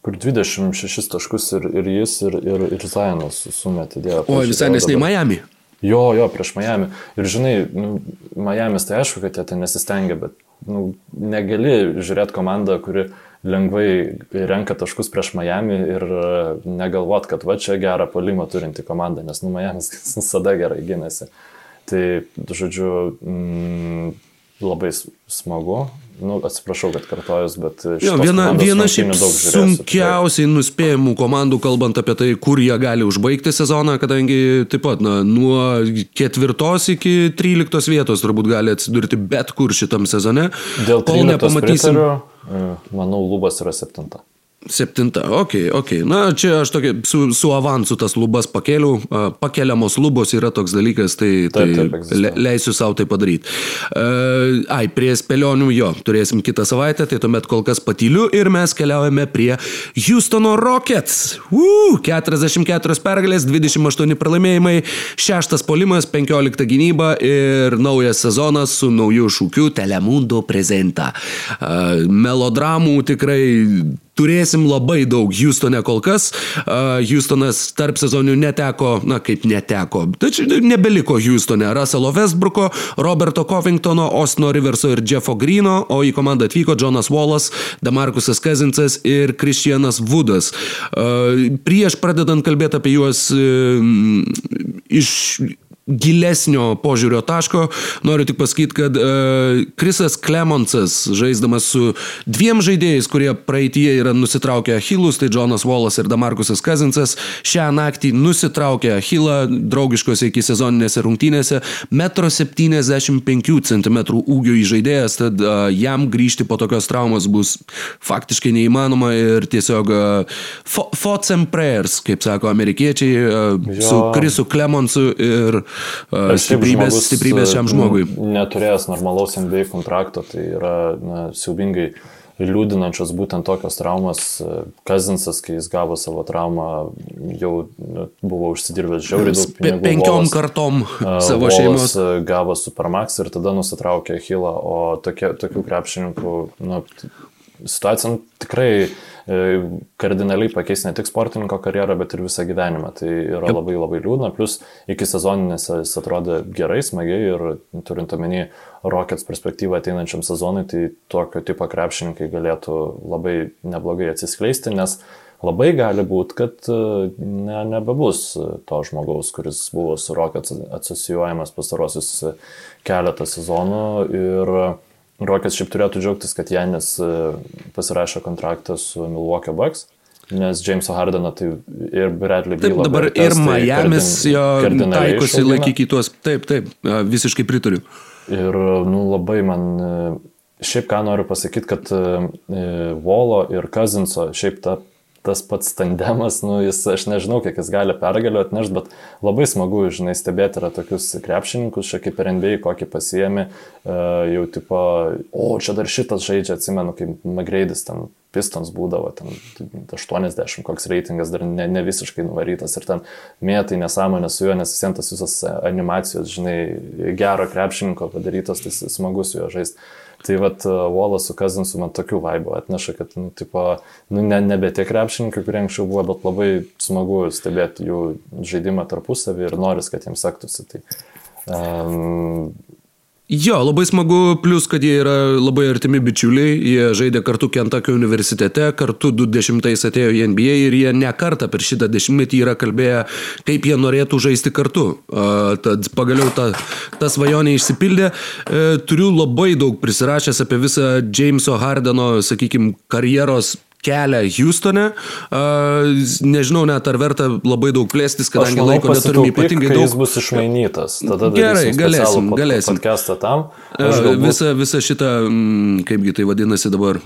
kur 26 taškus ir, ir jis, ir, ir, ir Zajanas sumetė. Dieve, O visai nesnei. Miami. Jo, jo, prieš Miami. Ir žinai, nu, Miami's tai aišku, kad jie ten nesistengia, bet nu, negali žiūrėti komandą, kuri lengvai renka taškus prieš Miami ir e, negalvot, kad va čia gerą polimą turinti komanda, nes nu Miami's visada gerai gynėsi. Tai, žodžiu, mm, labai smagu. Nu, atsiprašau, kad kartojus, bet... Jo, viena viena šiaip sunkiausiai tai... nuspėjimų komandų, kalbant apie tai, kur jie gali užbaigti sezoną, kadangi taip pat na, nuo ketvirtos iki tryliktos vietos turbūt gali atsidurti bet kur šitam sezone. Dėl to nepamatysim. Pritariu, manau, lubas yra septinta. Septinta, ok, ok. Na, čia aš tokia su, su avansu tas lubas pakėliau. Pakeliamos lubos yra toks dalykas, tai, taip, tai taip, le, leisiu savo tai padaryti. Uh, ai, prie spėlionių jo, turėsim kitą savaitę, tai tuomet kol kas patyliu ir mes keliaujame prie Houstono Rockets. Uh, 44 pergalės, 28 pralaimėjimai, 6 polimas, 15 gynyba ir naujas sezonas su nauju šūkiu Telemundo prezentą. Uh, melodramų tikrai turėsim labai daug Houstone kol kas. Houstonas tarp sezonių neteko, na kaip neteko, tačiau nebeliko Houstone. Russello Westbrooko, Roberto Covingtono, Osno Riverso ir Jeffo Greeno, o į komandą atvyko Jonas Wallas, Damarkusas Kazinsas ir Kristianas Woodas. Prieš pradedant kalbėti apie juos iš gilesnio požiūrio taško. Noriu tik pasakyti, kad uh, Krisas Klemonsas, žaisdamas su dviem žaidėjais, kurie praeitie yra nusitraukę Achilus, tai Jonas Wallas ir Damarkusas Kazinsas, šią naktį nusitraukė Achilą draugiškose iki sezoninėse rungtynėse, 1,75 cm ūgio įžaidėjas, tad uh, jam grįžti po tokios traumos bus faktiškai neįmanoma ir tiesiog uh, thoughts and prayers, kaip sako amerikiečiai, uh, su Krisu Klemonsu ir stiprybės, stiprybės šiam žmogui. Neturėjęs normalaus NBA kontrakto, tai yra na, siaubingai liūdinančios būtent tokios traumas. Kazinsas, kai jis gavo savo traumą, jau nu, buvo užsidirbęs žiauriai daug pinigų. Penkiom Volas, kartom savo šeimos. Gavo Supermax ir tada nusitraukė Hilą, o tokie, tokių krepšininkų nu, situacija nu, tikrai E, kardinaliai pakeis ne tik sportininko karjerą, bet ir visą gyvenimą. Tai yra labai labai liūdna. Plus iki sezoninės jis atrodė gerai, smagiai ir turint omeny Rockets perspektyvą ateinančiam sezonui, tai tokio tipo krepšininkai galėtų labai neblogai atsiskleisti, nes labai gali būti, kad e, ne, nebebus to žmogaus, kuris buvo su Rockets asocijuojamas pastarosius keletą sezonų ir Rokas šiaip turėtų džiaugtis, kad Janis e, pasirašė kontraktą su Milwaukee Bucks. Nes Jameso Hardeno tai ir Bradley Beal. Taip, dabar ir Miami's jo taikosi laikyti tuos. Taip, taip, visiškai pritariu. Ir, nu, labai man. E, šiaip ką noriu pasakyti, kad Volo e, ir Kazinso, šiaip ta tas pats tandemas, nu, jis, aš nežinau, kiek jis gali pergaliu atnešti, bet labai smagu, žinai, stebėti yra tokius krepšininkus, čia kaip ir NBA, kokį pasiemi, uh, jau tipo, o čia dar šitas žaidžia, atsimenu, kaip Magreidis ten Pistons būdavo, ten 80 koks reitingas dar ne, ne visiškai nuvarytas ir ten mėtai nesąmonė su juo, nes vis tas visas animacijos, žinai, gero krepšininko padarytos, tai smagu su juo žaisti. Tai vad Volas su Kazinsu man tokių vaibų atneša, kad, nu, tipo, nu, ne, nebe tie krepšininkai, kurie anksčiau buvo, bet labai smagu stebėti jų žaidimą tarpusavį ir noris, kad jiems sektųsi. Tai, um, Jo, labai smagu, plus, kad jie yra labai artimi bičiuliai, jie žaidė kartu Kentakio universitete, kartu 20 atėjo į NBA ir jie ne kartą per šitą dešimtmetį yra kalbėję, kaip jie norėtų žaisti kartu. Uh, tad pagaliau ta, ta svajonė išsipildė. Uh, turiu labai daug prisirašęs apie visą Jameso Hardeno, sakykime, karjeros kelią Houstone. Nežinau net ar verta labai daug plėstis, kadangi manau, laiko neturim ypatingai daug. Jis bus išmainytas. Tada Gerai, galėsim, galėsim. Podcastą tam. Galbūt... Visa, visa šita, mm, kaipgi tai vadinasi dabar.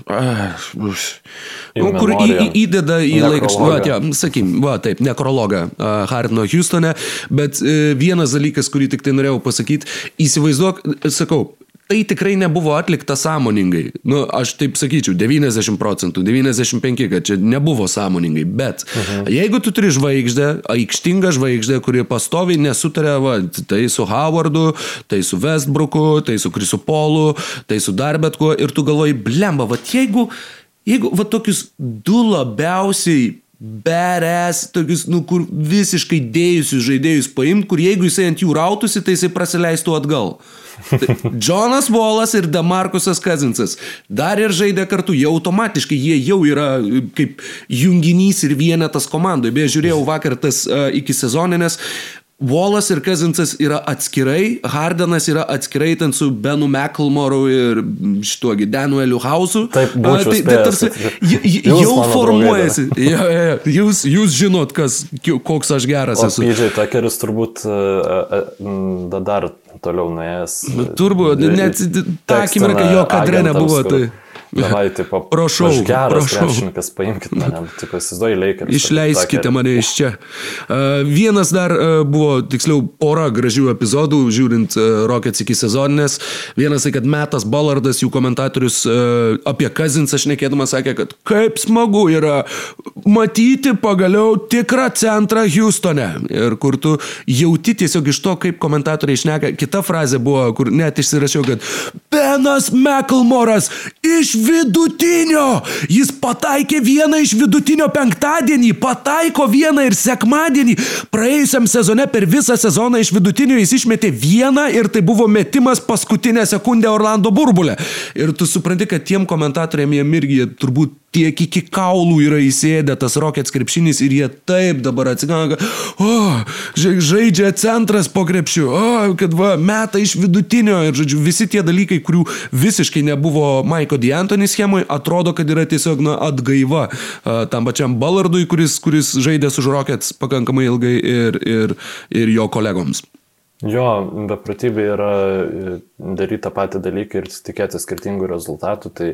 Nu, kur į, į, įdeda į laikraštį, sakykim, va, taip, nekrologą uh, Hardino Houstone, bet uh, vienas dalykas, kurį tik tai norėjau pasakyti, įsivaizduok, sakau, tai tikrai nebuvo atlikta sąmoningai. Nu, aš taip sakyčiau, 90 procentų, 95, kad čia nebuvo sąmoningai. Bet mhm. jeigu tu turi žvaigždę, aikštingą žvaigždę, kuri pastoviai nesutarė, va, tai su Howardu, tai su Westbrooku, tai su Krisu Polu, tai su dar bet kuo, ir tu galvoji, blemba, va, jeigu, jeigu va, tokius du labiausiai beres, tokius, nu, kur visiškai dėjusius žaidėjus paimti, kur jeigu jisai ant jų rautųsi, tai jisai praleistų atgal. Džonas Volas ir Damarkusas Kazinsas dar ir žaidė kartu, jau automatiškai jie jau yra e, kaip junginys ir vienetas komandoje. Beje, žiūrėjau vakar tas uh, iki sezoninės, Wallas ir Kazinsas yra atskirai, Hardenas yra atskirai ten su Benu McElmoru ir šituogi Danueliu Hausu. Taip, būčiau tai, tai spėjęs, tarsi j- j- jau formuojasi. Ja, ja, ja. Jūs, jūs žinot, kas, koks aš geras O esu. PJ Tuckeris turbūt e, e, m, da dar toliau nuėjęs. Turbūt, e, net e, tą akimirką jo kadre nebuvo, tai- Davai, tipo, Prašau, aš geras krepšininkas, paimkit mane, tik įsivaizduoju, leikia. Išleiskite mane iš čia. Uh, vienas dar uh, buvo, tiksliau, pora gražių epizodų, žiūrint uh, Rockets iki sezoninės. Vienas tai, kad Metas Ballardas, jų komentatorius apie Kazinsą šnekėdamas sakė, kad kaip smagu yra matyti pagaliau tikrą centrą Houstone. Ir kur tu jauti tiesiog iš to, kaip komentatoriai šneka. Kita frazė buvo, kur net išsirašiau, kad Benas McElmoras iš vidutinio. Jis pataikė vieną iš vidutinio penktadienį, pataiko vieną ir sekmadienį. Praėjusiam sezone per visą sezoną iš vidutinio jis išmetė vieną ir tai buvo metimas paskutinę sekundę Orlando burbulę. Ir tu supranti, kad tiem komentatoriam jiem irgi turbūt tiek iki kaulų yra įsėdę tas Rockets krepšinis ir jie taip dabar atsiganga, o, ža- žaidžia centras po krepšiu, o, kad va, meta iš vidutinio. Ir, žodžiu, visi tie dalykai, kurių visiškai nebuvo Maiko D'Antoni schemui, atrodo, kad yra tiesiog, na, atgaiva tam pačiam Ballardui, kuris, kuris žaidė už Rockets pakankamai ilgai ir, ir, ir jo kolegoms. Jo, beprotybė yra e, daryti tą patį dalyką ir tikėti skirtingų rezultatų, tai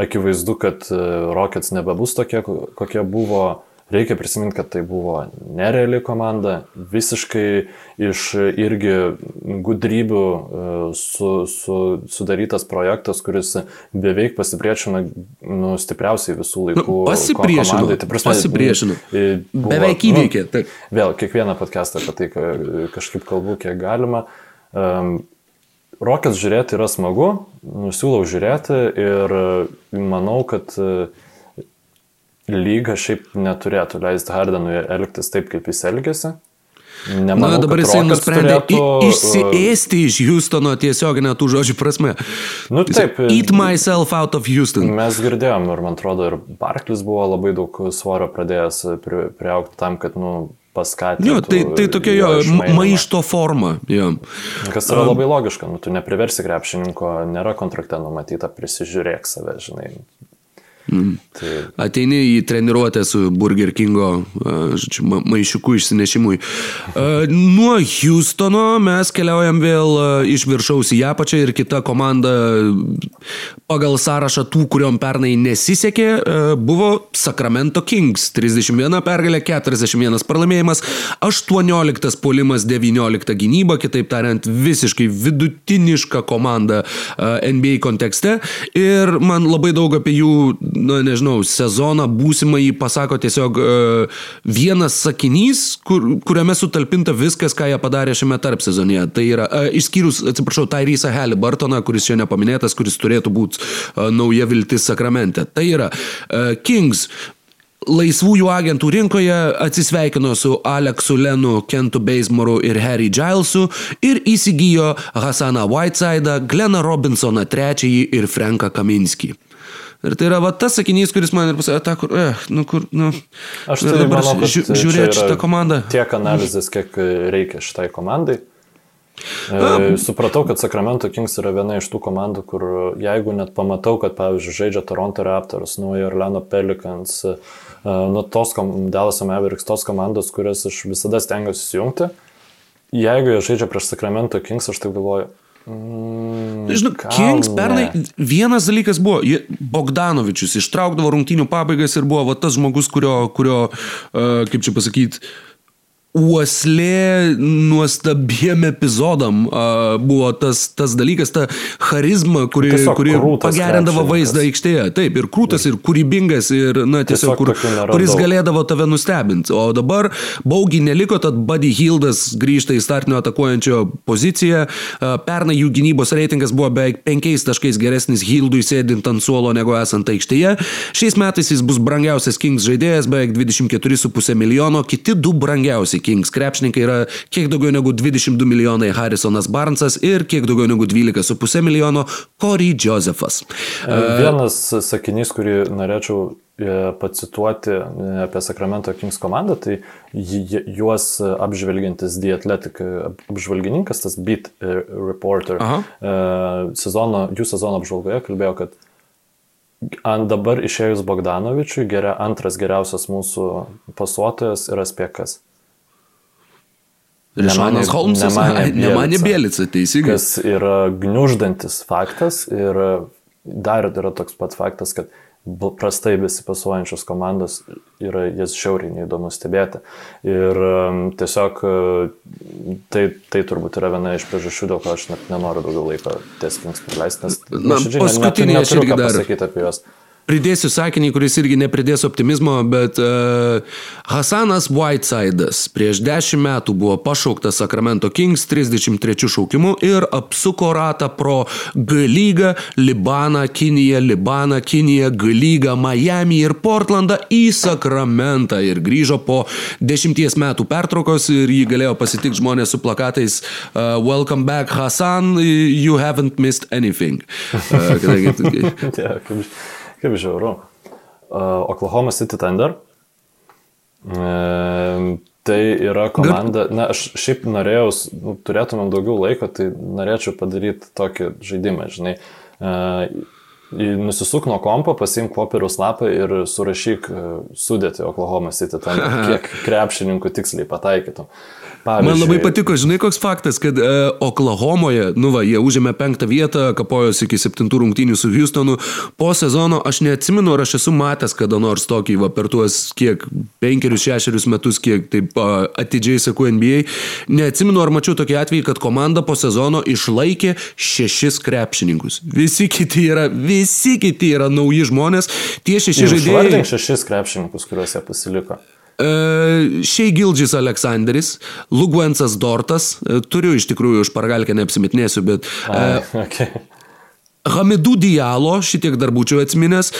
akivaizdu, kad e, Rockets nebebus tokie, ko- kokie buvo. Reikia prisiminti, kad tai buvo nereali komanda, visiškai iš irgi gudrybių e, su, su, sudarytas projektas, kuris beveik pasipriešino nu, stipriausiai visų laikų. Nu, pasipriešino, komandai. Tai prasme, pasipriešino. e, buvo, Beveik nu, įveikė, taip. Vėl, kiekvieną podcastą apie tai ka- kažkaip kalbu, kiek galima. Um, Rockets žiūrėti yra smagu, nusiūlau žiūrėti ir manau, kad e, lyga šiaip neturėtų leisti Hardenui elgtis taip, kaip jis elgėsi. Nemanau, Na, dabar jisai nusprendė turėtų, e, išsiėsti iš Houstono tiesioginę tų žodžių prasme. Nu, taip, e, Eat myself out of Houston. Mes girdėjom ir man atrodo, ir Barklis buvo labai daug svorio pradėjęs pri, priaukti tam, kad, nu, paskatintų. Jo, tai, tai tokia jo išmainymą. maišto forma. Jo. Kas yra labai logiška, nu, tu nepriversi krepšininko, nėra kontrakte numatyta, prisižiūrėk save, žinai. Mm. Ateini į treniruotę su Burger Kingo žodžiu, ma- maišiuku išsinešimui. Nuo Houstono mes keliaujam vėl iš viršaus į apačią ir kita komanda pagal sąrašą tų, kuriuom pernai nesisekė, buvo Sacramento Kings. 31 pergalė, 41 pralaimėjimas, 18 puolimas, 19 gynyba, kitaip tariant, visiškai vidutiniška komanda NBA kontekste. Ir man labai daug apie jų, na nežinau, sezoną būsimą jį pasako tiesiog uh, vienas sakinys, kur, kuriame sutalpinta viskas, ką jie padarė šiame tarp sezonėje. Tai yra, uh, išskyrus, atsiprašau, Tyrysą Halliburtoną, kuris čia nepaminėtas, kuris turėtų būti uh, nauja viltis sakramente. Tai yra uh, Kings. Laisvųjų agentų rinkoje atsisveikino su Aleksu Lenu, Kentu Beismoru ir Harry Gilesu ir įsigijo Hasaną Whitesidą, Gleną Robinsoną III ir Franką Kaminskį. Ir tai yra va tas sakinys, kuris man ir pasakė, ta, kur, eh, nu kur, nu. Aš tai dabar manau, kad žiū, čia žiūrėti yra šitą komandą. Tiek analizės, kiek reikia šitai komandai. E, supratau, kad Sacramento Kings yra viena iš tų komandų, kur jeigu net pamatau, kad, pavyzdžiui, žaidžia Toronto Raptors, Naujo Orlando Pelicans, e, nu, tos Dallas Mavericks, tos komandos, kurias aš visada stengiuosi įjungti, jeigu jie žaidžia prieš Sacramento Kings, aš taip galvoju. Mm, Žinau, gal Kings pernai vienas dalykas buvo, Bogdanovičius ištraukdavo rungtynių pabaigas ir buvo va, tas žmogus, kurio, kurio uh, kaip čia pasakyti, uoslė nuostabiem epizodam uh, buvo tas, tas dalykas, ta charizma, kuri, Tiesiog kuri pagerindavo vaizdą aikštėje. Taip, ir krūtas, ir kūrybingas, ir, na, tiesiog, Tiesiog kur, kuris galėdavo tave nustebinti. O dabar baugiai neliko, tad Buddy Hildas grįžta į startinio atakuojančio poziciją. A, Pernai jų gynybos reitingas buvo beveik penkiais taškais geresnis Hildui sėdint ant suolo negu esant aikštėje. Šiais metais jis bus brangiausias Kings žaidėjas, beveik 24,5 milijono, kiti du brangiausi geriausi Kings krepšininkai yra kiek daugiau negu 22 milijonai Harrisonas Barnesas ir kiek daugiau negu 12,5 milijono Corey Josephas. Vienas sakinys, kurį norėčiau e, pacituoti e, apie Sacramento Kings komandą, tai juos apžvelgiantis The Athletic apžvalgininkas, tas beat reporter, Aha. sezono, jų sezono apžvalgoje kalbėjo, kad ant dabar išėjus Bogdanovičiui, geria, antras geriausias mūsų pasuotojas yra spėkas. Rišanas Holmsas, nemanė Bielica, teisingai. Kas yra gniuždantis faktas ir dar yra toks pat faktas, kad prastai besipasuojančios komandos yra jas šiauriai neįdomu stebėti. Ir tiesiog uh, tai, tai turbūt yra viena iš priežasčių, dėl ko aš net nenoriu daugiau laiko ties Kings praleisti, nes Na, paskutinį aš irgi dar pasakyti apie juos. Pridėsiu sakinį, kuris irgi nepridės optimizmo, bet uh, Hasanas Whitesidas prieš 10 metų buvo pašauktas Sacramento Kings 33 šaukimu ir apsuko ratą pro G lygą, Libaną, Kiniją, Libaną, Kiniją, G lygą, Miami ir Portlandą į Sacramentą ir grįžo po 10 metų pertraukos ir jį galėjo pasitikti žmonės su plakatais uh, Welcome back Hasan, you haven't missed anything. Uh, kadangi, Kaip žiauru. Uh, Oklahoma City Thunder. Uh, tai yra komanda, na, aš šiaip norėjau, nu, turėtumėm daugiau laiko, tai norėčiau padaryti tokį žaidimą, žinai. Uh, Nusisuk nuo kompo, pasimk popieriaus lapą ir surašyk sudėti Oklahoma City, ten kiek krepšininkų tiksliai pataikytum. Pavyzdžiui. Man labai patiko, žinai, koks faktas, kad uh, Oklahomoje, nu va, jie užėmė penktą vietą, kapojosi iki septintų rungtynių su Houstonu. Po sezono aš neatsimenu, ar aš esu matęs kada nors tokį, va, per tuos kiek penkerius, šešerius metus, kiek taip uh, atidžiai sakau NBA. Neatsimenu, ar mačiau tokį atvejį, kad komanda po sezono išlaikė šešis krepšininkus. Visi kiti yra, visi kiti yra nauji žmonės. Tie šeši žaidėjai. Šešis krepšininkus, kuriuos jie pasiliko. E, Šiai Gildžis Aleksandris, Luguensas Dortas, e, turiu iš tikrųjų už pargalkę neapsimetinėsiu, bet... A, okay. Hamidų Dialo, šitiek dar būčiau atsiminęs,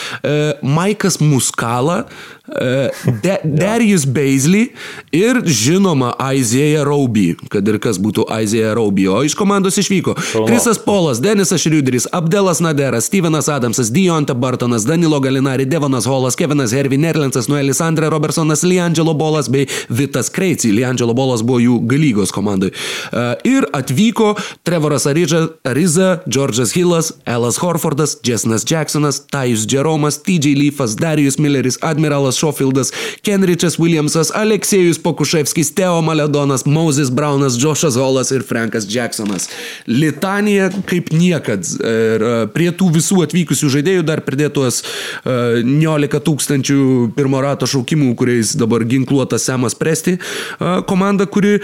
Maikas Muskala, De Darius Beisley ir žinoma Aizėja Rauby, kad ir kas būtų Aizėja Rauby, o iš komandos išvyko Krisas Polas, Denisas Šriuderis, Abdelas Naderas, Stevenas Adamsas, Dionta Bartonas, Danilo Galinari, Devonas Holas, Kevinas Hervey, Nerlensas, Noelis Andre Robertsonas, Liangelo Bolas bei Vitas Kreici. Liangelo Bolas buvo jų galygos komandai. Ir atvyko Trevoras Ariza, Džordžas Hillas, Elas Horfordas, Jesnas Jacksonas, Tajus Jeromas, TJ Leafas, Darius Milleris, Admiralas Šofildas, Kenričas Williamsas, Aleksėjus Pokuševskis, Teo Maledonas, Moses Braunas, Džošas Holas ir Frankas Jacksonas. Litanija kaip niekad. Ir e, prie tų visų atvykusių žaidėjų dar pridėtos 19 e, tūkstančių pirmo rato šaukimų, kuriais dabar ginkluotas Semas Presti e, komanda, kuri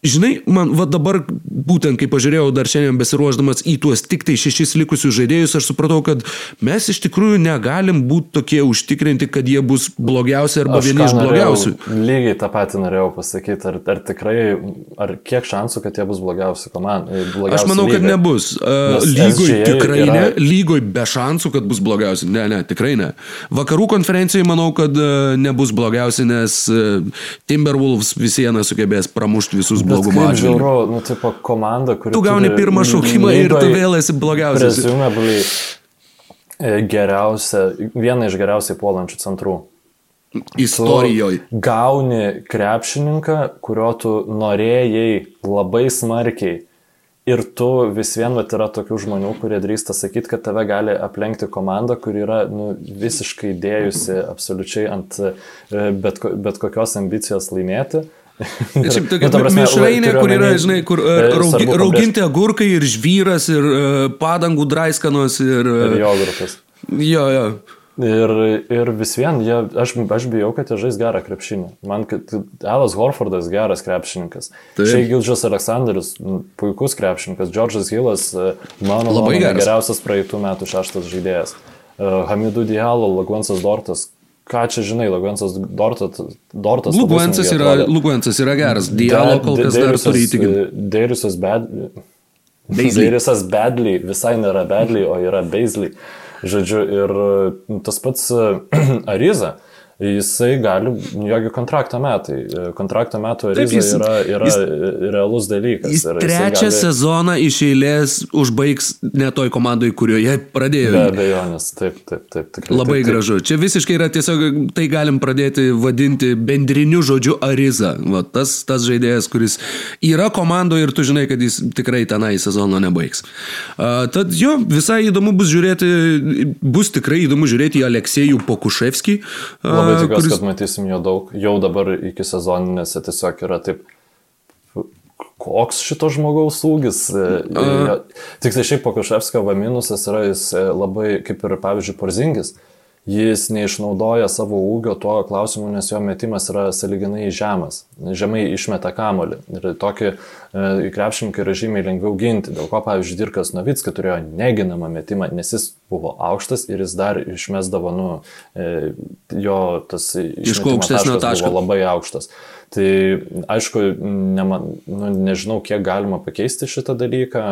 Žinai, man va dabar, būtent kai pažiūrėjau dar šiandien besiruoždamas į tuos tik tai šešis likusius žaidėjus, aš supratau, kad mes iš tikrųjų negalim būti tokie užtikrinti, kad jie bus blogiausi arba aš vieni iš blogiausių. Lygiai tą patį norėjau pasakyti, ar, ar tikrai, ar kiek šansų, kad jie bus blogiausi komandai. Aš manau, lygai. kad nebus. Uh, lygoj tikrai yra... ne, lygoj be šansų, kad bus blogiausi. Ne, ne, tikrai ne. Vakarų konferencijai manau, kad uh, nebus blogiausi, nes Timberwolves vis viena sugebės pramušti visus blogumo atžvilgiu. Žiūrėjau, nu, tipo komanda. Tu gauni pirmą šaukimą ir tu vėl esi blogiausias. Presumably e, geriausia, viena iš geriausiai puolančių centrų. Istorijoje. Gauni krepšininką, kurio tu norėjai labai smarkiai. Ir tu vis vien vat, yra tokių žmonių, kurie drįsta sakyti, kad tave gali aplenkti komanda, kuri yra nu, visiškai dėjusi absoliučiai ant e, bet, bet kokios ambicijos laimėti. Šiaip tokia nu, mišrainė, kur yra, žinai, kur uh, raugi, rauginti agurkai ir žvyras ir uh, padangų draiskanos ir... Ir jogurtas. Jo, jo. Ir, ir vis vien, jie, aš, aš bijau, kad jie žais gerą krepšinį. Man, kad Elas Horfordas geras krepšininkas. Šiai Gildžas Aleksandris, puikus krepšininkas. Džordžas Hilas, mano nuomonė, geriausias praeitų metų šeštas žaidėjas. Uh, Hamidų Dialo, Laguensas Dortas, ką čia žinai, Lugensas Dortas. Dortas Lugensas yra, Lugensas yra geras, Dialo kol kas dar turi įtikinti. Deirisas Bad... Deirisas Badly, visai nėra Badly, o yra Beisly. Žodžiu, ir tas pats Ariza, jisai gali, jogi kontrakto metai. Kontrakto metų Taip, jis, yra, yra jis, realus dalykas. Jis trečią gali... sezoną iš eilės užbaigs ne toj komandai, kurioje pradėjo. Be abejonės, taip, taip, taip. Tikrai, Labai taip, taip. gražu. Čia visiškai yra tiesiog, tai galim pradėti vadinti bendriniu žodžiu Ariza. Va, tas, tas žaidėjas, kuris yra komandoje ir tu žinai, kad jis tikrai tenai sezono nebaigs. Uh, tad jo, visai įdomu bus žiūrėti, bus tikrai įdomu žiūrėti į Aleksėjų Pokuševskį. Uh, Labai tikiuosi, kuris... kad matysim jo daug. Jau dabar iki sezoninėse tiesiog yra taip koks šito žmogaus ūgis. Uh. Tik tai šiaip Pokuševskio va minusas yra jis e, labai, kaip ir pavyzdžiui, Porzingis, jis neišnaudoja savo ūgio tuo klausimu, nes jo metimas yra saliginai žemas, žemai išmeta kamolį. Ir tokį e, krepšininkai yra žymiai lengviau ginti. Dėl ko, pavyzdžiui, Dirkas Novitski turėjo neginamą metimą, nes jis buvo aukštas ir jis dar išmesdavo, nu, e, jo tas iš aukštesnio taško buvo labai aukštas. Tai aišku, ne, nu, nežinau, kiek galima pakeisti šitą dalyką,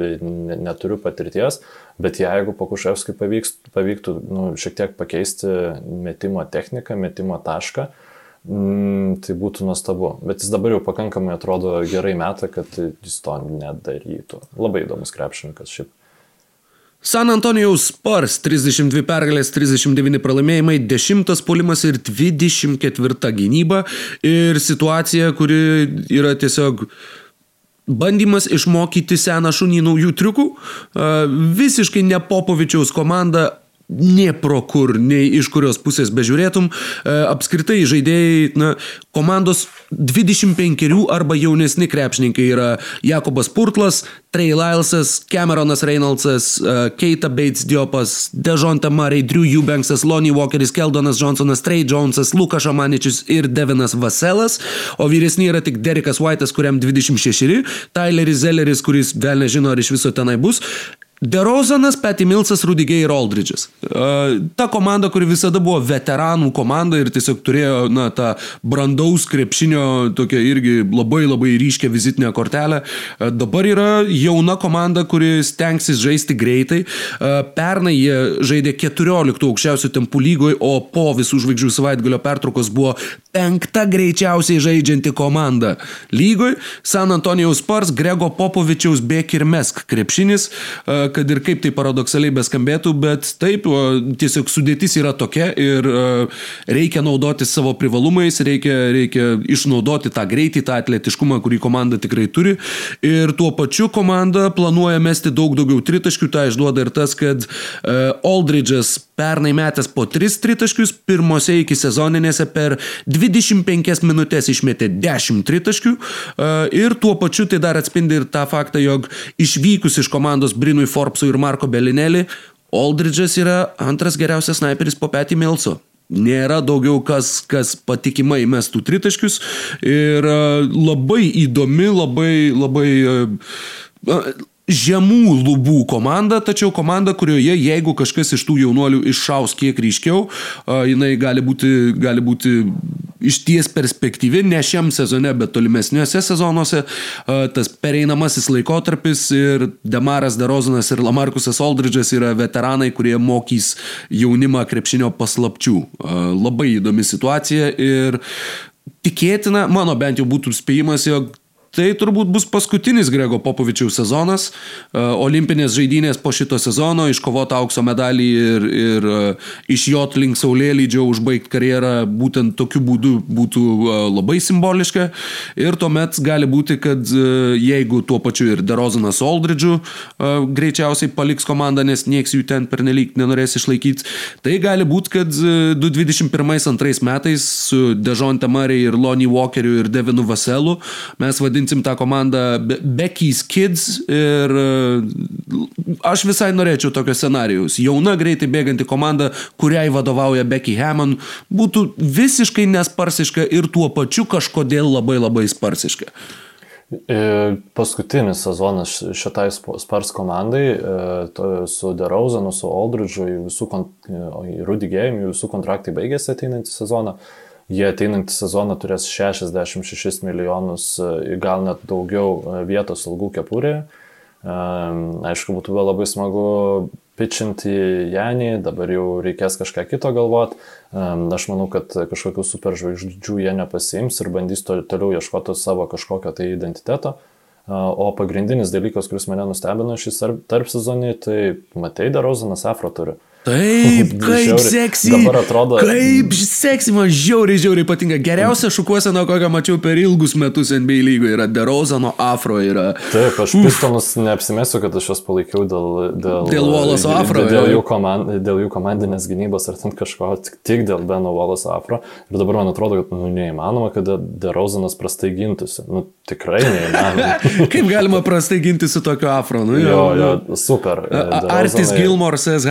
e, neturiu patirties, bet jeigu Pakuševskui pavyks, pavyktų nu, šiek tiek pakeisti metimo techniką, metimo tašką, mm, tai būtų nuostabu. Bet jis dabar jau pakankamai atrodo gerai metą, kad jis to nedarytų. Labai įdomus krepšininkas šiaip. San Antonijaus Spurs 32 pergalės, 39 pralaimėjimai, 10 puolimas ir 24 gynyba. Ir situacija, kuri yra tiesiog bandymas išmokyti seną šunį naujų triukų. Visiškai ne Popovičiaus komanda nie pro kur, nei iš kurios pusės bežiūrėtum. Apskritai žaidėjai, na, komandos 25 arba jaunesni krepšininkai yra Jakobas Purtlas, Trey Lylesas, Cameronas Reynoldsas, e, Keita Bates Diopas, Dejonta Murray, Drew Eubanksas, Lonnie Walkeris, Keldonas Johnsonas, Trey Jonesas, Lukas Šamaničius ir Devinas Vaselas, o vyresni yra tik Derekas White'as, kuriam 26, Tyleris Zelleris, kuris vėl nežino, ar iš viso tenai bus. Derozanas, Petty Milsas, Rudigiai ir Aldridge'as. Ta komanda, kuri visada buvo veteranų komanda ir tiesiog turėjo, na, tą brandaus krepšinio tokią irgi labai labai ryškę vizitinę kortelę. Dabar yra jauna komanda, kuri stengsis žaisti greitai. Pernai jie žaidė 14 aukščiausių tempų lygoje, o po visų žvaigždžių savaitgalio pertraukos buvo penkta greičiausiai žaidžianti komanda lygoje. San Antonijaus Spars, Grego Popovičiaus bėk ir mesk krepšinis kad ir kaip tai paradoksaliai beskambėtų, bet taip, tiesiog sudėtis yra tokia ir reikia naudoti savo privalumais, reikia, reikia išnaudoti tą greitį, tą atletiškumą, kurį komanda tikrai turi. Ir tuo pačiu komanda planuoja mesti daug daugiau tritaškių, tai išduoda ir tas, kad Aldridge'as pernai metęs po 3 tritaškius, pirmose iki sezoninėse per 25 minutės išmetė 10 tritaškių ir tuo pačiu tai dar atspindi ir tą faktą, jog išvykus iš komandos Brinui Forbesui ir Marko Belinelį, Aldridge'as yra antras geriausias sniperis po Petį Milso. Nėra daugiau kas, kas patikimai mestų tritaškius ir labai įdomi, labai, labai žemų lubų komanda, tačiau komanda, kurioje jeigu kažkas iš tų jaunuolių iššaus kiek ryškiau, jinai gali būti, gali būti iš ties perspektyvi, ne šiam sezone, bet tolimesniuose sezonuose. Tas pereinamasis laikotarpis ir Demaras Derozanas ir Lamarkusas Aldridge'as yra veteranai, kurie mokys jaunimą krepšinio paslapčių. Labai įdomi situacija ir tikėtina, mano bent jau būtų spėjimas, jog Tai turbūt bus paskutinis Grego Popovičiaus sezonas, e, olimpinės žaidynės po šito sezono, iškovota aukso medalį ir, ir e, iš jo link saulėlydžio užbaigti karjerą būtent tokiu būdu būtų e, labai simboliška. Ir tuomet gali būti, kad jeigu tuo pačiu ir Derozanas Aldridge'u greičiausiai paliks komandą, nes nieks jų ten pernelyg nenorės išlaikyti, tai gali būti, kad 2021-2022 metais su Dejonte Murray ir Lonnie Walkeriu ir Devinu Vaselu mes vadiname vadinsim tą komandą Becky's Kids ir e, aš visai norėčiau tokio scenarijaus. Jauna, greitai bėganti komanda, kuriai vadovauja Becky Hammond, būtų visiškai nesparsiška ir tuo pačiu kažkodėl labai labai sparsiška. E, paskutinis sezonas šitai Spars komandai e, su Derauzanu, su Aldridge'u, visų, Rudigėjim, visų kontraktai baigėsi ateinantį sezoną. Jie ateinantį sezoną turės 66 milijonus, e, gal net daugiau e, vietos ilgų kepurėje. Aišku, būtų labai smagu pitchinti Janį, dabar jau reikės kažką kito galvoti. Aš manau, kad kažkokių superžvaigždžių jie nepasiims ir bandys toliau ieškoti savo kažkokio tai identiteto. O pagrindinis dalykas, kuris mane nustebino šį tarp sezonį, tai Matei Darozanas Afro turi. Taip, kaip seksy. Dabar atrodo. Kaip seksy, man žiauriai, žiauriai patinka. Geriausia šukuosena, kokią mačiau per ilgus metus NBA lygoje, yra Derozano Afro. Yra. Taip, aš pistonus neapsimesiu, kad aš juos palaikiau dėl... Dėl, dėl Wallace Afro. Dėl, dėl, jų komand, dėl jų komandinės gynybos ar ten kažko, tik, tik dėl Beno Wallace Afro. Ir dabar man atrodo, kad nu, neįmanoma, kad Derozanas prastai gintųsi. Nu, tikrai neįmanoma. kaip galima prastai ginti su tokiu Afro? Nu, jo, jo, jo, super. Artis Gilmore says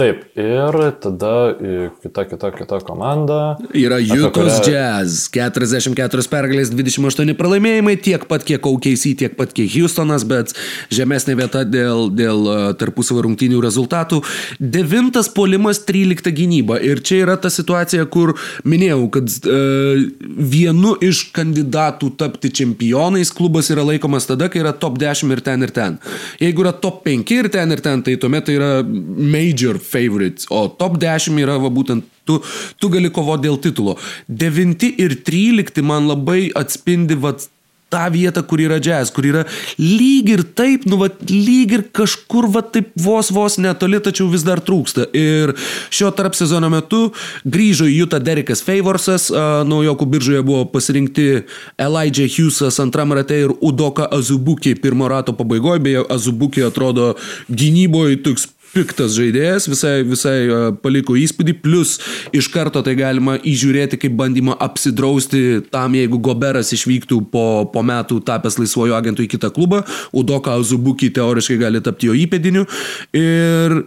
taip, ir tada e, kita, kita, kita komanda. Yra Jutos kurią... Jazz. 44 pergalės, 28 pralaimėjimai, tiek pat kiek OKC, tiek pat kiek Houstonas, bet žemesnė vieta dėl, dėl e, tarpusavio rungtynių rezultatų. Devintas polimas, 13 gynyba. Ir čia yra ta situacija, kur minėjau, kad e, vienu iš kandidatų tapti čempionais klubas yra laikomas tada, kai yra top 10 ir ten ir ten. Jeigu yra top 5 ir ten ir ten, tai tuomet tai yra major favorites, o top 10 yra va, būtent tu, tu gali kovoti dėl titulo. 9 ir 13 man labai atspindi va, tą vietą, kur yra jazz, kur yra lyg ir taip, nu, va, lyg ir kažkur, va, taip vos vos netoli, tačiau vis dar trūksta. Ir šio tarp sezono metu grįžo į Jutą Derekas Favorsas, naujokų biržoje buvo pasirinkti Elijah Hughesas antram rate ir Udoka Azubuki pirmo rato pabaigoje, beje, Azubuki atrodo gynyboje toks piktas žaidėjas, visai, visai paliko įspūdį, plus iš karto tai galima įžiūrėti kaip bandymą apsidrausti tam, jeigu Goberas išvyktų po, po metų tapęs laisvojo agentų į kitą klubą, Udoka Azubuki teoriškai gali tapti jo įpėdiniu. Ir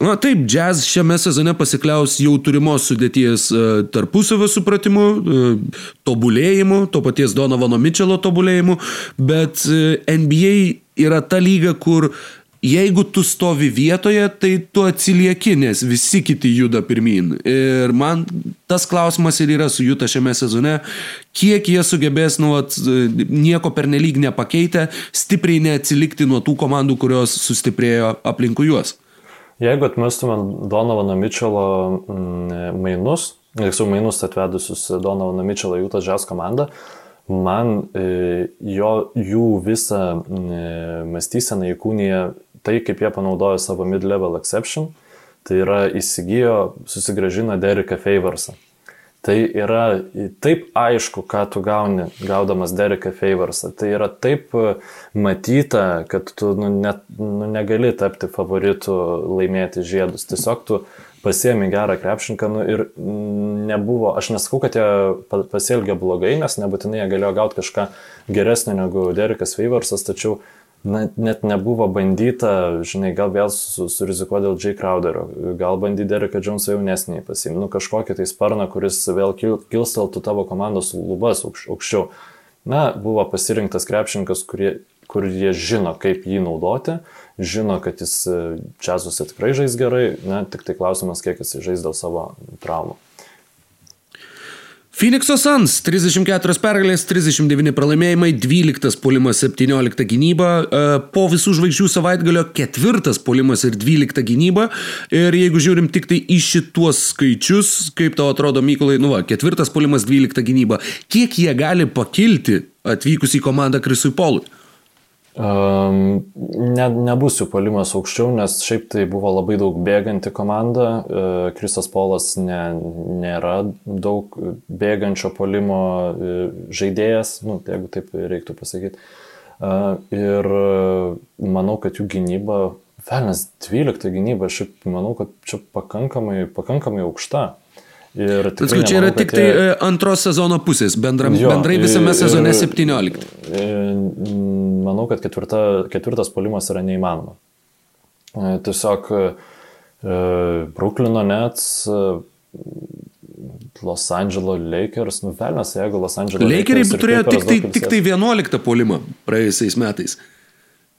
Na taip, jazz šiame sezone pasikliaus jau turimos sudėties uh, tarpusavio supratimu, uh, tobulėjimu, to paties Donovano Mitčelo tobulėjimu, bet uh, NBA yra ta lyga, kur Jeigu tu stovi vietoje, tai tu atsilieki, nes visi kiti juda pirmin. Ir man tas klausimas ir yra su Juta šiame sezone, kiek jie sugebės, nu, at, nieko pernelyg nepakeitę, stipriai neatsilikti nuo tų komandų, kurios sustiprėjo aplinkui juos. Jeigu atmestumėm Donovano Mitchelo mm, mainus, tiksliau mainus atvedusius Donovano Mitchelo Jutas Žas komandą, man e, jo, jų visą e, mąstyseną įkūnija tai, kaip jie panaudojo savo mid-level exception, tai yra įsigijo, susigražino Dereką Favorsą. Tai yra taip aišku, ką tu gauni, gaudamas Dereką Favorsą. Tai yra taip matyta, kad tu nu, net, nu, negali tapti favoritu laimėti žiedus. Tiesiog tu pasiemi gerą krepšinką nu, ir nebuvo, aš nesakau, kad jie pasielgė blogai, nes nebūtinai jie galėjo gauti kažką geresnio negu Derekas Favorsas, tačiau na, net nebuvo bandyta, žinai, gal vėl surizikuoti dėl J. Crowderio, gal bandyti Dereką Jonesą jaunesnį pasiimti, nu kažkokį tai sparną, kuris vėl kilsteltų tavo komandos lubas aukš, aukščiau. Na, buvo pasirinktas krepšininkas, kurie, kur jie žino, kaip jį naudoti, žino, kad jis čiazuose tikrai žais gerai, na, tik tai klausimas, kiek jis žais dėl savo traumų. Phoenix'o Suns 34 pergalės, 39 pralaimėjimai, 12 puolimas, 17 gynyba, e, po visų žvaigždžių savaitgalio ketvirtas puolimas ir 12 gynyba. Ir jeigu žiūrim tik tai į šituos skaičius, kaip tau atrodo, Mykolai, nu va, ketvirtas puolimas, 12 gynyba, kiek jie gali pakilti atvykus į komandą Krisui Polui? Ne, nebus jų palimas aukščiau, nes šiaip tai buvo labai daug bėganti komanda. Uh, Kristas Polas ne, nėra daug bėgančio polimo uh, žaidėjas, nu, jeigu taip reiktų pasakyti. Uh, ir manau, kad jų gynyba, velnas 12 gynyba, šiaip manau, kad čia pakankamai, pakankamai aukšta. Ir tikrai, čia yra tik tai jie... antros sezono pusės, bendram, jo, bendrai visame sezone 17. Manau, kad ketvirta, ketvirtas polimas yra neįmanoma. E, tiesiog e, Bruklino Nets, Los Angeles Lakers, nu velnas, jeigu Los Angeles Lakers. Lakeriai turėjo tik tai, tik tai 11 polimą praėjusiais metais.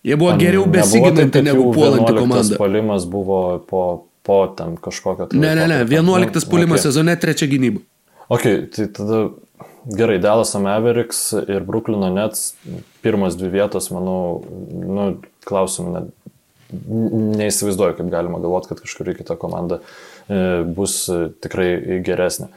Jie buvo geriau besiginanti negu puolanti komanda. Polimas buvo po po ten kažkokio... Tai ne, ne, ne, 11 nu, puolimas okay. sezone, trečia gynyba. Ok, tai tada gerai, Dallas Mavericks ir Brooklyno Nets pirmas dvi vietos, manau, nu, klausimų net neįsivaizduoju, kaip galima galvoti, kad kažkuri kita komanda e, bus e, tikrai geresnė.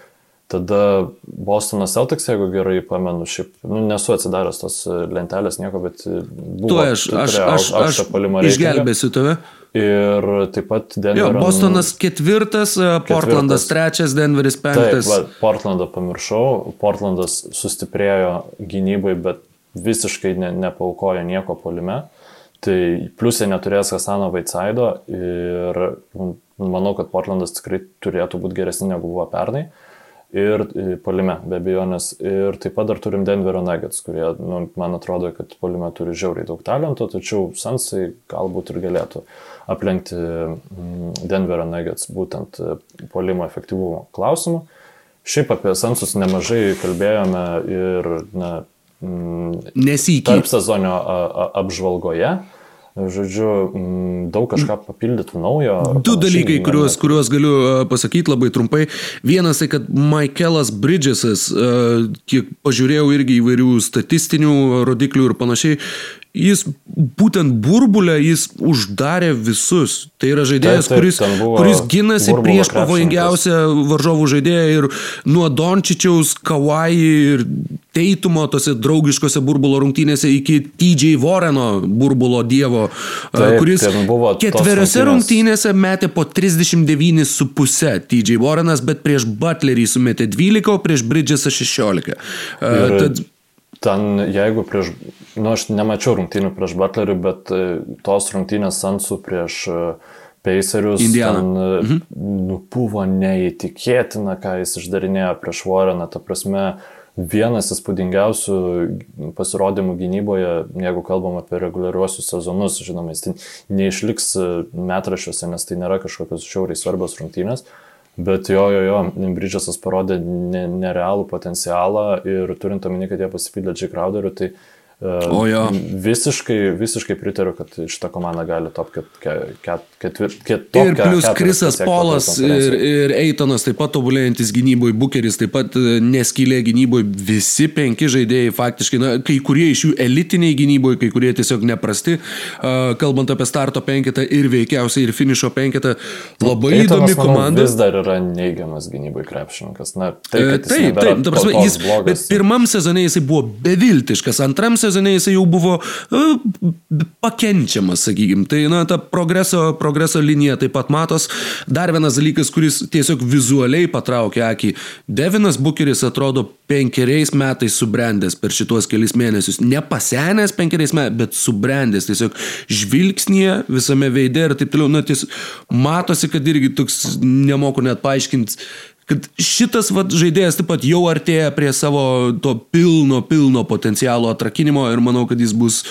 Tada Bostonas Celtics, jeigu gerai pamenu, šiaip nu, nesu atsidaręs tos e, lentelės nieko, bet buvo. Tu, aš, aš, aš, aš, aš išgelbėsiu tave. Ir taip pat Denveras. Jo, Bostonas ketvirtas, ketvirtas, Portlandas trečias, Denveris penktas. Taip, va, Portlandą pamiršau, Portlandas sustiprėjo gynybai, bet visiškai ne, nepaukojo nieko polime. Tai plus jie neturės Hasano Vaitsaido ir manau, kad Portlandas tikrai turėtų būti geresni negu buvo pernai. Ir polime, be abejonės. Ir taip pat dar turim Denverio Nuggets, kurie, nu, man atrodo, kad polime turi žiauriai daug talento, tačiau Sansai galbūt ir galėtų aplenkti Denverio Nuggets būtent polimo efektyvumo klausimu. Šiaip apie Sansus nemažai kalbėjome ir na, Nesikį. Tarp sezonio apžvalgoje. Žodžiu, daug kažką papildytų naujo. Du dalykai, kuriuos, kuriuos galiu pasakyti labai trumpai. Vienas tai, kad Michaelas Bridgesas, kiek pažiūrėjau irgi įvairių statistinių rodiklių ir panašiai, jis būtent burbulę jis uždarė visus. Tai yra žaidėjas, taip, taip, kuris, kuris ginasi prieš pavojingiausią varžovų žaidėją ir nuo Dončičiaus, Kawai ir Teitumo tose draugiškose burbulo rungtynėse iki TJ Warreno burbulo dievo, taip, kuris ketveriose rungtynėse metė po 39,5 TJ Warrenas, bet prieš Butlerį sumetė 12, o prieš Bridgesą 16. Ir... Tad ten, jeigu prieš, nu aš nemačiau rungtynių prieš Butlerį, bet e, tos rungtynės Sansų prieš e, Pacerius Indiana. ten e, mhm. nu, buvo neįtikėtina, ką jis išdarinėjo prieš Warreną. Ta prasme, vienas įspūdingiausių pasirodymų gynyboje, jeigu kalbam apie reguliariuosius sezonus, žinoma, jis neišliks metrašiuose, nes tai nėra kažkokios šiauriai svarbios rungtynės. Bet jo, jo, jo, Bridžasas parodė nerealų potencialą ir turint omeny, kad jie pasipildė J. Crowderiu, tai uh, O jo. Visiškai, visiškai pritariu, kad šitą komandą gali top ketvirtą. Ir plus Krisas Polas ir, ir Eitonas taip pat tobulėjantis gynyboje, Bukeris taip pat e, neskylė gynyboje, visi penki žaidėjai faktiškai, na, kai kurie iš jų elitiniai gynyboje, kai kurie tiesiog neprasti, uh, kalbant apie starto penketą ir veikiausiai ir finišo penketą, labai Eitonas, įdomi komanda. Manau, vis dar yra neigiamas gynyboje krepšininkas. Na, tai, taip, taip, taip, ta prasme, jis, bet pirmam sezonai jisai buvo beviltiškas, antram sezonai sezone jisai jau buvo uh, pakenčiamas, sakykime. Tai, na, ta progreso, progreso linija taip pat matos. Dar vienas dalykas, kuris tiesiog vizualiai patraukia akį. Devinas Bukeris atrodo penkeriais metais subrendęs per šituos kelis mėnesius. Nepasenęs penkeriais metais, bet subrendęs. Tiesiog žvilgsnėje, visame veide ir taip toliau. Na, tiesiog matosi, kad irgi toks nemoku net paaiškinti kad šitas vat, žaidėjas taip pat jau artėja prie savo to pilno, pilno potencialo atrakinimo ir manau, kad jis bus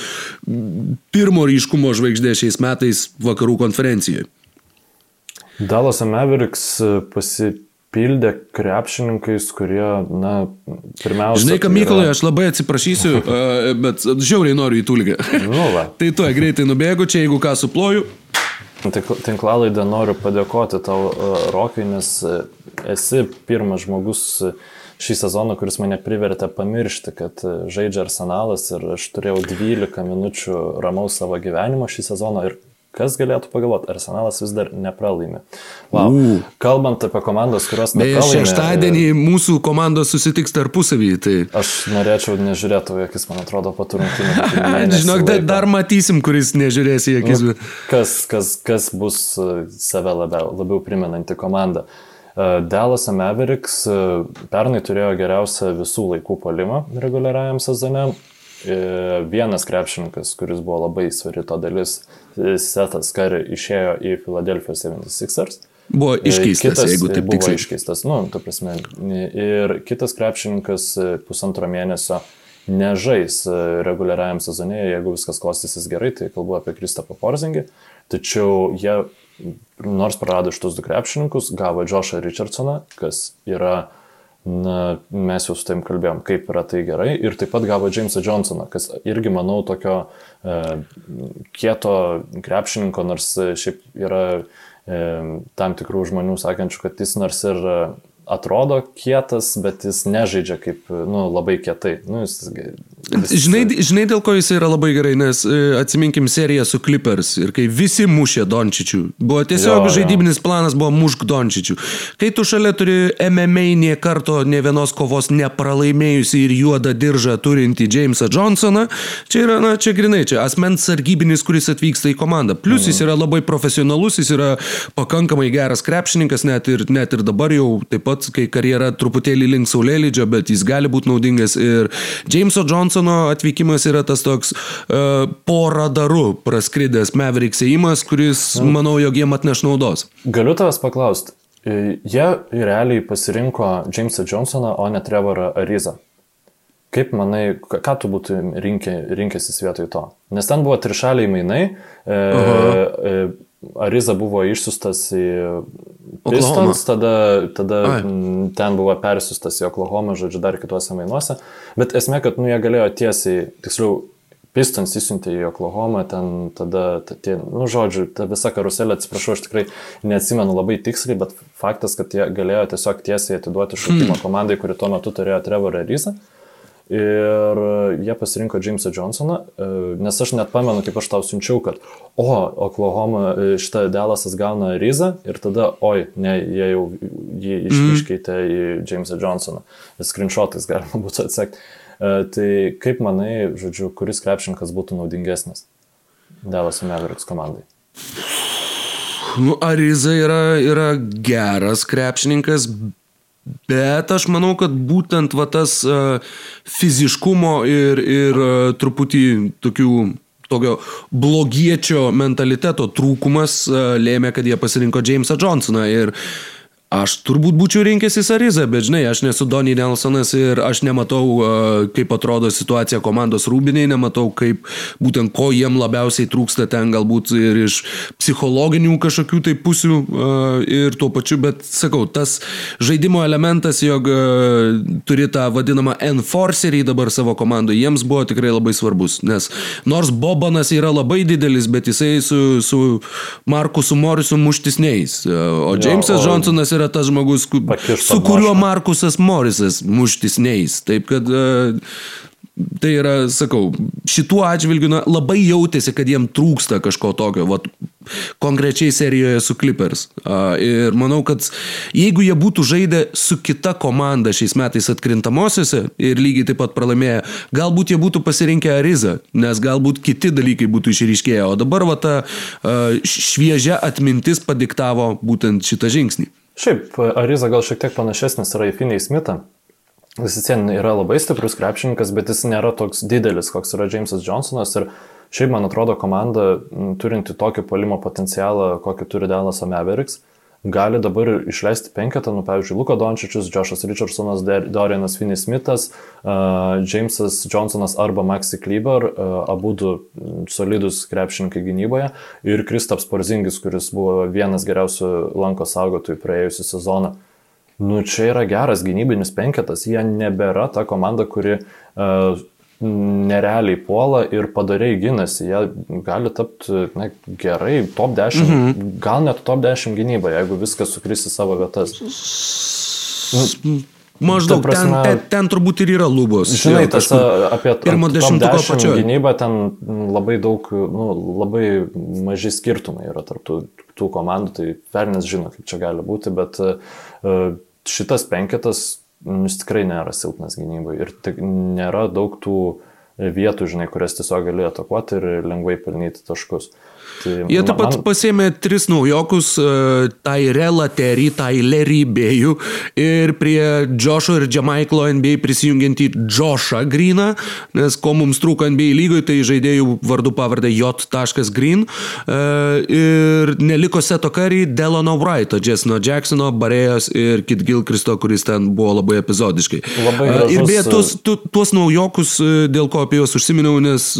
pirmo ryškumo žvaigždė šiais metais vakarų konferencijoje. Dallas Mavericks pasipildė krepšininkais, kurie, na, pirmiausia. Žinai, ką, Mykolai, yra... aš labai atsiprašysiu, bet žiauriai noriu į tulgę. Nu, tai tu greitai nubėgu, čia jeigu ką suploju. Tinklalaidą noriu padėkoti tau, Rokai, nes esi pirmas žmogus šį sezoną, kuris mane privertė pamiršti, kad žaidžia arsenalas ir aš turėjau 12 minučių ramaus savo gyvenimo šį sezoną ir Kas galėtų pagalvoti, Arsenalas vis dar nepralaimi. Wow. Uh. Kalbant apie komandas, kurios nepralaimi. Beje, šeštadienį mūsų komandos susitiks tarpusavį. Tai... Aš norėčiau nežiūrėti, akis man atrodo paturintinių. Žinok, dar, dar matysim, kuris nežiūrės į akis. Nu, kas, kas, kas bus save labiau, labiau primenanti komanda. Dallas Mavericks pernai turėjo geriausią visų laikų palimą reguliariajam sezone. Vienas krepšininkas, kuris buvo labai svari to dalis, Setas Kari išėjo į Philadelphia 76ers. Buvo iškeistas, kitas, jeigu taip buvo tiksliai. iškeistas, nu, ta prasme. Ir kitas krepšininkas pusantro mėnesio nežais reguliariajam sezone, jeigu viskas klostysis gerai, tai kalbu apie Kristapą Porzingį. Tačiau jie, nors prarado šitus du krepšininkus, gavo Joshą Richardsoną, kas yra uh, Na, mes jau su taim kalbėjom, kaip yra tai gerai. Ir taip pat gavo Jamesą Johnsoną, kas irgi, manau, tokio e, kieto krepšininko, nors šiaip yra e, tam tikrų žmonių sakančių, kad jis nors ir atrodo kietas, bet jis nežaidžia kaip, nu, labai kietai. Nu, jis Žinai, žinai, dėl ko jis yra labai gerai, nes e, atsiminkim seriją su Clippers ir kai visi mušė Dončičių. Buvo tiesiog jo, žaidybinis jo. planas, buvo mušk Dončičių. Kai tu šalia turi MMA nie karto, ne vienos kovos nepralaimėjusi ir juodą diržą turinti Jamesą Johnsoną, čia yra, na, čia grinai, čia asmens sargybinis, kuris atvyksta į komandą. Plus jis yra labai profesionalus, jis yra pakankamai geras krepšininkas, net ir, net ir dabar jau taip pat, kai karjera truputėlį link saulėlydžio, bet jis gali būti naudingas. Ir Jameso Johnsono atvykimas yra tas toks uh, po radaru praskridęs Maverick įimas, kuris, mm. manau, jog jiem atneš naudos. Galiu tavęs paklausti. E, jie realiai pasirinko Jamesą Johnsoną, o ne Trevorą Arizą. Kaip manai, ką tu būtų rinkė, rinkęsis vietoj to? Nes ten buvo trišaliai mainai, e, e, Ariza buvo išsiustas į Pistons, tada, tada ten buvo persiustas į Oklahoma, žodžiu, dar kituose mainuose. Bet esmė, kad nu, jie galėjo tiesiai, tiksliau, Pistons įsiuntė į Oklahoma, ten tada, tie, nu, žodžiu, ta visa karuselė, atsiprašau, aš tikrai neatsimenu labai tiksliai, bet faktas, kad jie galėjo tiesiog tiesiai atiduoti šaukimą hmm. komandai, kuri tuo metu turėjo Trevorą Rizą. Ir jie pasirinko Jamesą Johnsoną, e, nes aš net pamenu, kaip aš tau siunčiau, kad, o, Oklahoma, e, šitą Delasas gauna Rizą ir tada, oi, ne, jie jau jį mhm. iškeitė mm. į Jamesą Johnsoną. Screenshotais galima būtų atsekti. E, tai kaip manai, žodžiu, kuris krepšininkas būtų naudingesnis Delas Mavericks komandai? Nu, Ariza yra, yra geras krepšininkas, Bet aš manau, kad būtent va tas uh, fiziškumo ir, ir uh, truputį tokių tokio blogiečio mentaliteto trūkumas uh, lėmė, kad jie pasirinko Jamesą Johnsoną. Ir uh, Aš turbūt būčiau rinkęsis Arizą, bet žinai, aš nesu Donny Nelsonas ir aš nematau, kaip atrodo situacija komandos rūbiniai, nematau, kaip būtent ko jiem labiausiai trūksta ten galbūt ir iš psichologinių kažkokių tai pusių ir tuo pačiu, bet sakau, tas žaidimo elementas, jog turi tą vadinamą enforcerį dabar savo komandoje, jiems buvo tikrai labai svarbus, nes nors Bobanas yra labai didelis, bet jisai su, su Markusu Morisu muštis neįs, o Jamesas Johnsonas yra yra tas žmogus, su kuriuo Markusas Morisas muštis neįs. Taip kad uh, Tai yra, sakau, šituo atžvilgiu na, labai jautėsi, kad jiem trūksta kažko tokio, vat, konkrečiai serijoje su Clippers. Uh, ir manau, kad jeigu jie būtų žaidę su kita komanda šiais metais atkrintamosiose ir lygiai taip pat pralaimėję, galbūt jie būtų pasirinkę Arizą, nes galbūt kiti dalykai būtų išryškėję, o dabar va ta uh, šviežia atmintis padiktavo būtent šitą žingsnį. Šiaip, Ariza gal šiek tiek panašesnis yra į Finney Smithą. Jis ten yra labai stiprus krepšininkas, bet jis nėra toks didelis, koks yra Jamesas Johnsonas. Ir šiaip, man atrodo, komanda turinti tokį polimo potencialą, kokį turi Dallas Mavericks, gali dabar išleisti penketą, nu, pavyzdžiui, Luko Dončičius, Joshas Richardsonas, Dorianas Finney Smithas, uh, Jamesas Johnsonas arba Maxi Kleber, uh, abu du solidus krepšininkai gynyboje, ir Kristaps Porzingis, kuris buvo vienas geriausių lanko saugotojų praėjusią sezoną. Nu, čia yra geras gynybinis penketas, jie nebėra ta komanda, kuri uh, nerealiai puola ir padariai ginasi, jie gali tapti na, gerai, top 10, mhm. gal net top 10 gynyba, jeigu viskas sukris į savo vietas. Nu, Maždaug prasme, ten, ten, ten turbūt ir yra lubos. Žinai, tas apie pirmo dešimtuko pačio. Gynybą ten labai daug, nu, labai maži skirtumai yra tarp tų, tų komandų, tai Fernis žino, kaip čia gali būti, bet uh, šitas penketas jis tikrai nėra silpnas gynybai ir tik nėra daug tų vietų, žinai, kurias tiesiog gali atakuoti ir lengvai pelnyti taškus. Tai Jie taip pat man... pasėmė tris naujokus, uh, Tyrella Terry, Tylerį Bėjų ir prie Jošo ir Jamaiklo NBA prisijungiantį Joshą Greeną, nes ko mums trūko NBA lygoje, tai žaidėjų vardu pavardė J.Green uh, ir neliko Seto Curry, Delano Wrighto, Jesno Jacksono, Barėjos ir Kit Gilkristo, kuris ten buvo labai epizodiškai. Labai gražus... uh, ir beje, tuos, tu, tuos naujokus, dėl ko apie juos užsiminiau, nes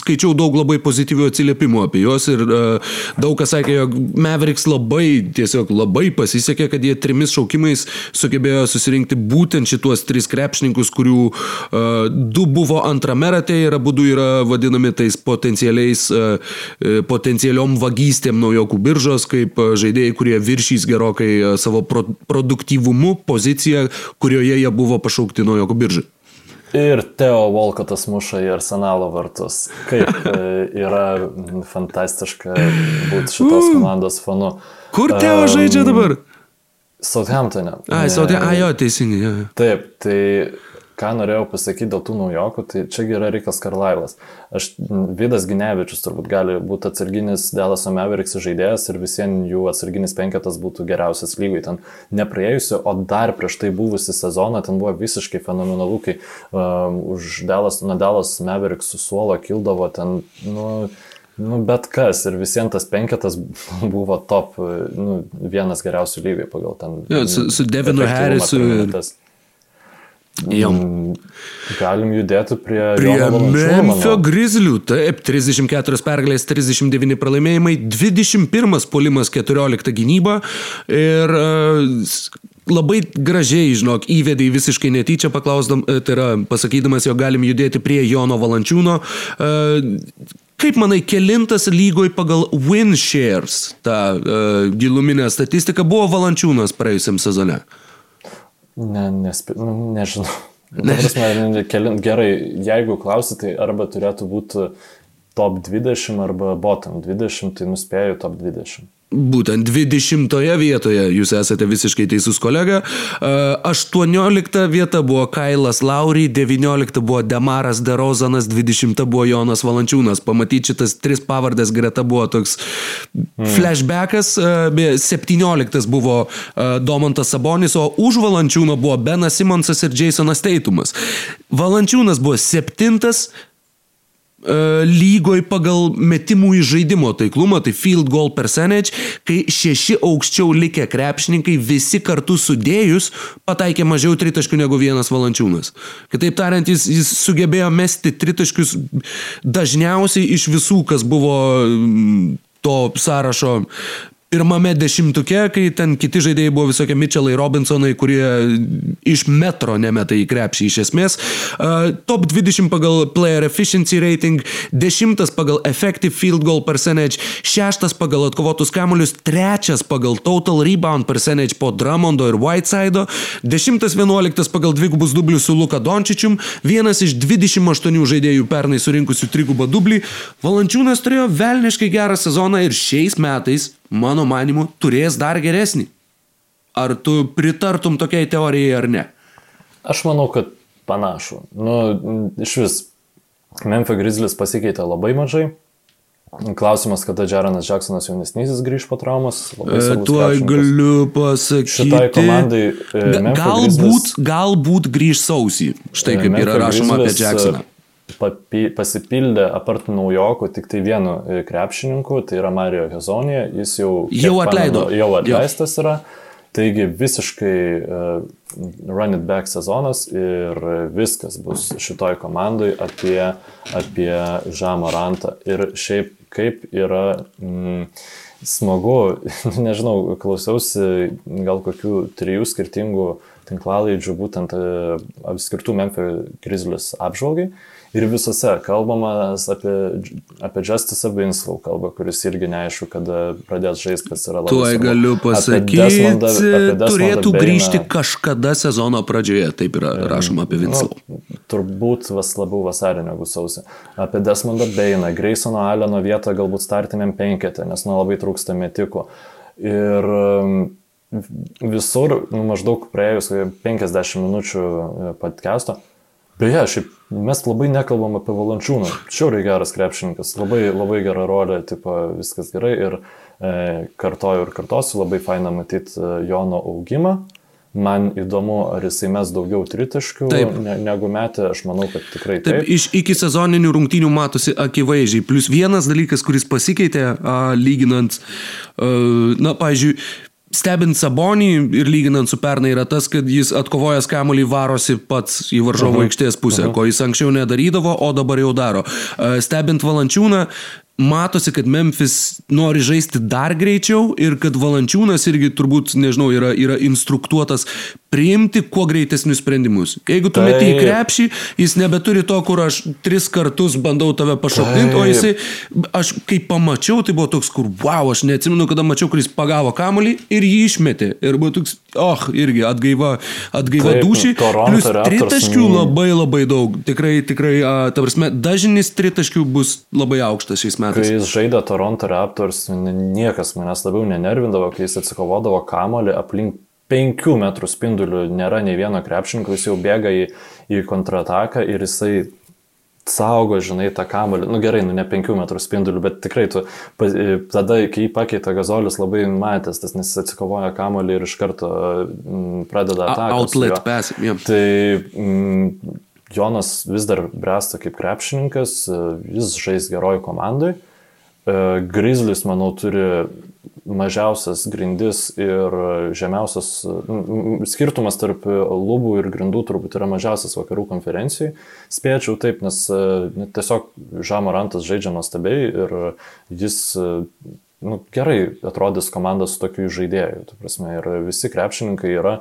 skaičiau daug labai pozityvių atsiliepimų apie juos ir uh, daug kas sakė, jog Mavericks labai, tiesiog labai pasisekė, kad jie trimis šaukimais sugebėjo susirinkti būtent šituos tris krepšininkus, kurių uh, du buvo antrame rate ir abu du yra vadinami tais potencialiais, uh, potencialiom vagystėm naujokų biržos, kaip žaidėjai, kurie viršys gerokai savo pro produktyvumu poziciją, kurioje jie buvo pašaukti naujokų biržai. Ir Teo Volkotas muša į arsenalo vartus. Kaip e, yra fantastiška būti šitos komandos fanu. Kur Teo žaidžia dabar? Southamptonė. Ai, Southamptonė, ai jo, teisingai. Jo. Taip, tai ką norėjau pasakyti dėl tų naujokų, tai čia yra Rikas Karlailas. Aš, Vidas Ginevičius turbūt gali būti atsarginis Delaso Mavericks žaidėjas ir visiems jų atsarginis penketas būtų geriausias lygoj. Ten nepraėjusiu, o dar prieš tai buvusi sezoną ten buvo visiškai fenomenalu, kai um, už Delas, nuo Delas Mavericks su suolo kildavo ten, nu, Nu, bet kas ir visiems tas penketas buvo top, nu, vienas geriausių lygiai pagal ten. Jo, su, su Devinu Harrisu. Jau. Galim judėti prie, prie Memphio Grizzlių. Taip, 34 pergalės, 39 pralaimėjimai, 21 polimas, 14 gynyba. Ir uh, labai gražiai, žinok, įvedai visiškai netyčia paklausdam, e, tai yra pasakydamas, jog galim judėti prie Jono Valančiūno. Uh, Kaip manai, kelintas lygoj pagal win shares, ta uh, giluminė statistika, buvo Valančiūnas praėjusiam sezone? Ne, nespi, nu, nežinau. Ne. Prasme, kelint, gerai, jeigu klausit, tai arba turėtų būti top 20 arba bottom 20, tai nuspėjau top 20. Būtent 20 vietoje jūs esate visiškai teisus kolega. 18 vieta buvo Kailas Lauriai, 19 buvo Demaras Derozanas, 20 buvo Jonas Valančiūnas. Pamatyti šitas tris pavardės greta buvo toks flashbackas. 17 buvo Domantas Sabonis, o už Valančiūno buvo Benas Simonsas ir Jasonas Teitumas. Valančiūnas buvo 7 E, lygoj pagal metimų į žaidimo taiklumą, tai field goal percentage, kai šeši aukščiau likę krepšininkai visi kartu sudėjus pataikė mažiau tritaškių negu vienas valančiūnas. Kitaip tariant, jis, jis sugebėjo mesti tritaškius dažniausiai iš visų, kas buvo to sąrašo pirmame dešimtuke, kai ten kiti žaidėjai buvo visokie Mitchellai, Robinsonai, kurie iš metro nemeta į krepšį iš esmės. Uh, top 20 pagal player efficiency rating, 10 pagal effective field goal percentage, 6 pagal atkovotus kamuolius, 3 pagal total rebound percentage po Drummondo ir Whiteside'o, 10-11 pagal dvigubus dublius su Luka Dončičium, vienas iš 28 žaidėjų pernai surinkusių trigubą dublį. Valančiūnas turėjo velniškai gerą sezoną ir šiais metais mano manimu, turės dar geresnį. Ar tu pritartum tokiai teorijai ar ne? Aš manau, kad panašu. Nu, iš vis, Memphis Grizzlies pasikeitė labai mažai. Klausimas, kada Jaronas Jacksonas jaunesnysis grįž po traumos. E, tuo galiu pasakyti. Šitai komandai. E, galbūt, Grizzlies, galbūt grįž sausį. Štai kaip Memphis yra rašoma apie Jacksoną papi, pasipildė apart naujokų tik tai vienu e, krepšininku, tai yra Mario Hezonija, jis jau, jau atleido. Pamenu, jau atleistas yra. Taigi visiškai uh, run it back sezonas ir viskas bus šitoj komandai apie, apie Žamorantą. Ir šiaip kaip yra mm, smagu, nežinau, klausiausi gal kokių trijų skirtingų tinklalaidžių būtent uh, skirtų Memphis Grizzlies apžvalgai. Uh, ir visose kalbamas apie, apie Justice Winslow kalbą, kuris irgi neaišku, kada pradės žaisti, kas yra labai. Tuoj galiu pasakyti, Desmondą, turėtų Beiną. grįžti kažkada sezono pradžioje, taip yra rašoma apie Winslow. Nu, turbūt vas labiau vasarį negu sausį. Apie Desmondą Beiną, Graysono Aleno vietą galbūt startiniam penketė, nes nu labai trūksta metikų. Ir visur, nu, maždaug praėjus 50 minučių e, podcast'o, Beje, šiaip mes labai nekalbam apie Valančiūną. Šiauriai geras krepšininkas, labai, labai gera rolė, tipo, viskas gerai ir e, kartoju ir kartosiu, labai faina matyti e, Jono augimą. Man įdomu, ar jisai mes daugiau tritaškių ne, negu metė, aš manau, kad tikrai taip. taip. Iš iki sezoninių rungtynių matosi akivaizdžiai. Plus vienas dalykas, kuris pasikeitė, a, lyginant, a, na, pavyzdžiui, stebint Sabonį ir lyginant su pernai yra tas, kad jis atkovojęs kamuolį varosi pats į varžovo -huh. aikštės pusę, -huh. ko jis anksčiau nedarydavo, o dabar jau daro. Stebint Valančiūną, matosi, kad Memphis nori žaisti dar greičiau ir kad Valančiūnas irgi turbūt, nežinau, yra, yra instruktuotas priimti kuo greitesnius sprendimus. Jeigu tu meti į krepšį, jis nebeturi to, kur aš tris kartus bandau tave pašokdinti, o jisai, aš kai pamačiau, tai buvo toks, kur, wow, aš neatsimenu, kada mačiau, kur jis pagavo kamuolį ir jį išmetė. Ir buvo toks, oh, irgi atgaiva, atgaiva dušiai. Plus tritaškių labai labai daug. Tikrai, tikrai, ta prasme, dažnis tritaškių bus labai aukštas šiais metais. Kai jis žaidė Toronto Raptors, niekas manęs labiau nenervindavo, kai jis atsikovodavo kamolį aplink 5 metrų spindulių, nėra nei vieno krepšininko, jis jau bėga į, į kontrataką ir jisai saugo, žinai, tą kamolį. Nu gerai, nu ne 5 metrų spindulių, bet tikrai tu tada, kai jį pakeitė gazolis, labai matęs, tas nes jis atsikovoja kamolį ir iš karto pradeda ataką. Outlet pass, yeah. Tai m, Jonas vis dar bręsta kaip krepšininkas, jis žais geroj komandai. Grizzlis, manau, turi mažiausias grindis ir žemiausias skirtumas tarp lubų ir grindų turbūt yra mažiausias vakarų konferencijai. Spėčiau taip, nes tiesiog Žamarantas žaidžia nuostabiai ir jis nu, gerai atrodys komandas su tokiu žaidėju. Prasme, ir visi krepšininkai yra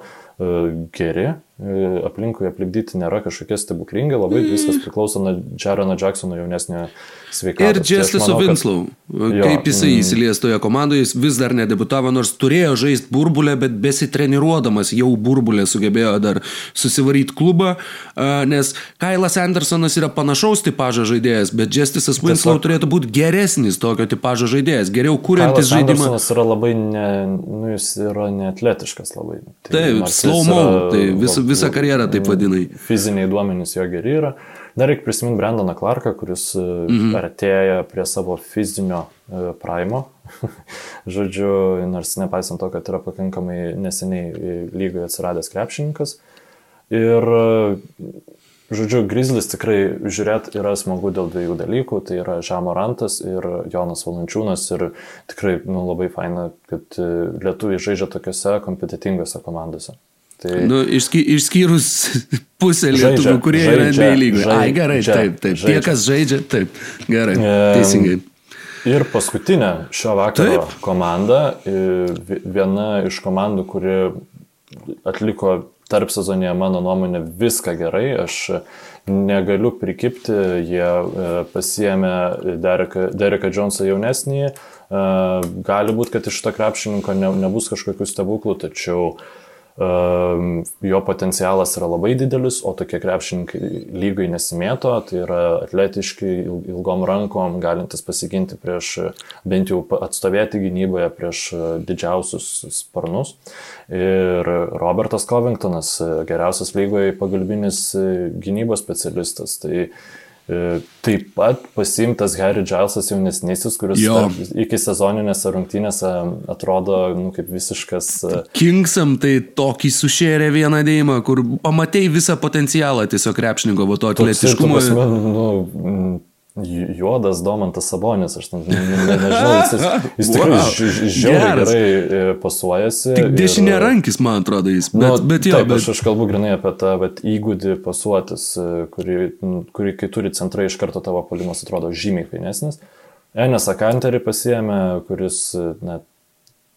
geri, aplinkui aplipdyti nėra kažkokie stebuklingi, labai viskas priklauso nuo Jarono Jacksono jaunesnio sveikatos. Ir Justice tai Winslow, kad... kaip jisai mm. įsilies toje komandoje, jis vis dar nedebutavo, nors turėjo žaisti burbulę, bet besitreniruodamas jau burbulę sugebėjo dar susivaryti klubą, nes Kailas Andersonas yra panašaus tipažo žaidėjas, bet Justice Winslow Tiesiog... turėtų būti geresnis tokio tipažo žaidėjas, geriau kūrintis žaidimą. Andersonas yra labai, ne, nu, jis yra neatletiškas labai. Tai, Taip, slow-mo, tai vis, visą karjerą taip vadinai. Fiziniai duomenys jo geri yra. Dar reikia prisiminti Brandoną Clarką, kuris mm -hmm. artėja prie savo fizinio e, praimo. Žodžiu, nors nepaisant to, kad yra pakankamai neseniai lygoje atsiradęs krepšininkas. Ir Žodžiu, Grizzlis tikrai žiūrėt yra smagu dėl dviejų dalykų, tai yra Žamorantas ir Jonas Valančiūnas ir tikrai nu, labai faina, kad e, lietuviai žaidžia tokiuose kompetitingose komandose. Tai... Nu, išsky, išskyrus pusę lietuvių, kurie žaidžia, yra lygoje. Ai, gerai, žaidžia, taip, taip. Žaidžia. Tie, kas žaidžia, taip. Gerai, teisingai. Ir paskutinė šio vakaro taip. komanda, viena iš komandų, kuri atliko tarp sezonėje, mano nuomonė, viską gerai. Aš negaliu prikipti, jie e, pasiemė Dereką, Dereką Jonesą jaunesnį. E, gali būti, kad iš to krepšininko ne, nebus kažkokių stebuklų, tačiau uh, jo potencialas yra labai didelis, o tokie krepšininkai lygai nesimėto, tai yra atletiški, ilgom rankom, galintis pasiginti prieš, bent jau atstovėti gynyboje prieš didžiausius sparnus. Ir Robertas Covingtonas, geriausias lygoje pagalbinis gynybos specialistas. Tai E, taip pat pasimtas Harry Gilesas jaunesnysis, kuris tarp, iki sezoninėse rungtynėse atrodo nu, kaip visiškas. E, Kingsam tai tokį sušėrė vieną dėjimą, kur pamatėjai visą potencialą tiesiog krepšininko, to atletiškumo. Nu, juodas Domantas Sabonis, aš ne, ne, nežinau, jis, jis tikrai wow. žiauriai gerai e, pasuojasi. Tik dešinė ir, rankis, man atrodo, jis. Bet, nu, bet jo, taip, bet... Aš, aš kalbu grinai apie tą vat, įgūdį pasuotis, e, kurį, kurį, kai turi centrai iš karto tavo polimas atrodo žymiai fainesnis. Enes Akanterį pasiemė, kuris, e, na,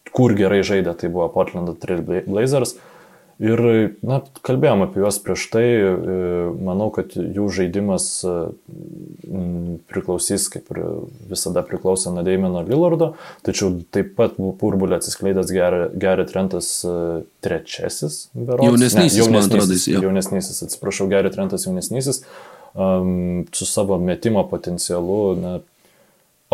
kur gerai žaidė, tai buvo Portland Trail Blazers. Ir, na, kalbėjom apie juos prieš tai, e, manau, kad jų žaidimas e, priklausys, kaip ir visada priklausė nuo Deimeno Lillardo, tačiau taip pat burbulė atsiskleidęs Gary Trentas e, trečiasis, berods. Jaunesnysis, ne, jaunesnysis, ja. jaunesnysis, atsiprašau, Gary Trentas jaunesnysis, um, su savo metimo potencialu, na,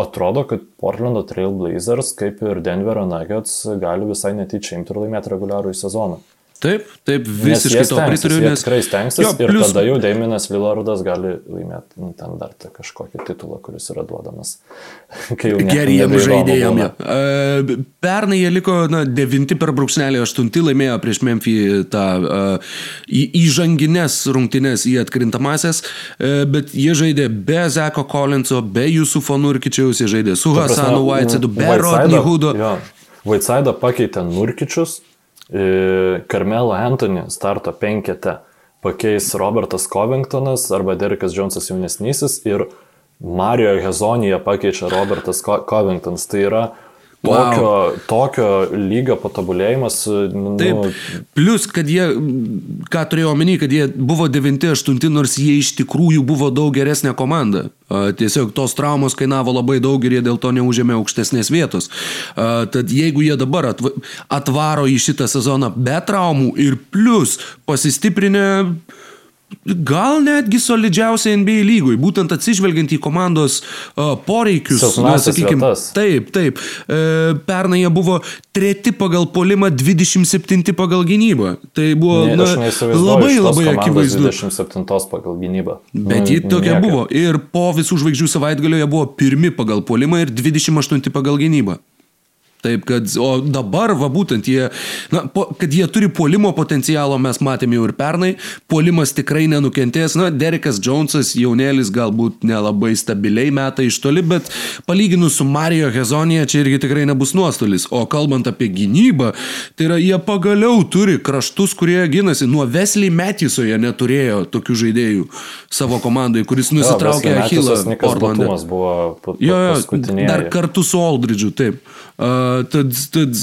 atrodo, kad Portlando Trailblazers, kaip ir Denverio Nuggets, gali visai netyčia imti ir laimėti reguliarų į sezoną. Taip, taip, visiškai to pritariu. Nes tikrai stengsis jo, ir plus... tada jau Daiminas Lillardas gali laimėti nu, ten dar kažkokį titulą, kuris yra duodamas. Geriem žaidėjom. Ja. Uh, pernai jie liko na, devinti per brūkšnelį, aštunti laimėjo prieš Memphį tą uh, įžanginės rungtynės į atkrintamasias, uh, bet jie žaidė be Zeko Collinso, be Jusufo Nurkičiaus, jie žaidė su Hasanu Whitesidu, be Rodney Hoodo. Whitesidą pakeitė Nurkičius, Karmelo Anthony starto penkete pakeis Robertas Covingtonas arba Derekas Jonesas jaunesnysis ir Mario Hezonija pakeičia Robertas Co Covingtons. Tai yra Tokio, wow. tokio lygio patobulėjimas. Nu, Taip. Plus, kad jie, ką turėjau omeny, kad jie buvo 9-8, nors jie iš tikrųjų buvo daug geresnė komanda. Tiesiog tos traumos kainavo labai daug ir jie dėl to neužėmė aukštesnės vietos. Tad jeigu jie dabar atvaro į šitą sezoną be traumų ir plus pasistiprinę gal netgi solidžiausiai NBA lygui, būtent atsižvelgiant į komandos uh, poreikius. Na, sakykime, taip, taip. E, pernai jie buvo treti pagal polimą, 27 pagal gynybą. Tai buvo ne, na, labai labai akivaizdu. 27 pagal gynybą. Bet ji tokia niekaip. buvo. Ir po visų žvaigždžių savaitgalio jie buvo pirmi pagal polimą ir 28 pagal gynybą. Taip, kad, o dabar, va būtent jie, na, po, kad jie turi puolimo potencialo, mes matėme jau ir pernai, puolimas tikrai nenukentės, na, Derekas Jonesas, jaunėlis galbūt nelabai stabiliai meta iš toli, bet palyginus su Mario Hezonija, čia irgi tikrai nebus nuostolis. O kalbant apie gynybą, tai yra, jie pagaliau turi kraštus, kurie ginasi. Nuo Wesley Metiso jie neturėjo tokių žaidėjų savo komandai, kuris nusitraukė Achilą. Portlande. Buvo jo, jo, dar kartu su Aldridge'u, taip. Tad, tad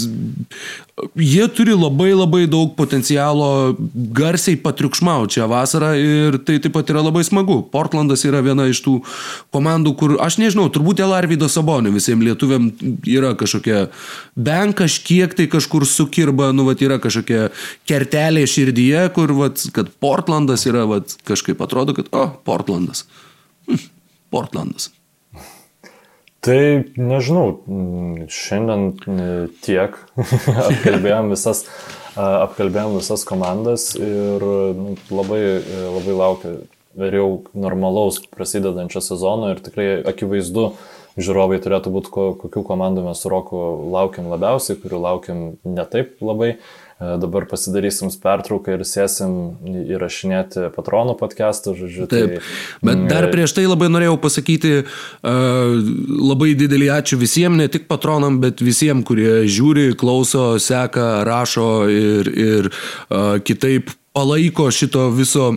jie turi labai labai daug potencialo garsiai patriukšmauti šią vasarą ir tai taip pat yra labai smagu. Portlandas yra viena iš tų komandų, kur aš nežinau, turbūt dėl Arvido Sabonio visiems lietuviam yra kažkokia, bent kažkiek tai kažkur sukirba, nu, vat, yra kažkokia kertelė širdyje, kur, vat, kad Portlandas yra, vat, kažkaip atrodo, kad, o, Portlandas. Hm, Portlandas. Tai nežinau, šiandien e, tiek apkalbėjom visas, apkalbėjom visas komandas ir nu, labai, e, labai laukiu ir jau normalaus prasidedančio sezono ir tikrai akivaizdu, žiūrovai turėtų būti, kokių komandų mes su Roku laukiam labiausiai, kurių laukiam ne taip labai. E, dabar pasidarysim pertrauką ir sėsim įrašinėti patronų podcastą, žodžiu. Taip. Tai, Bet mm, dar e, prieš tai labai norėjau pasakyti uh, labai didelį ačiū visiems, ne tik patronam, bet visiems, kurie žiūri, klauso, seka, rašo ir, ir uh, kitaip palaiko šito viso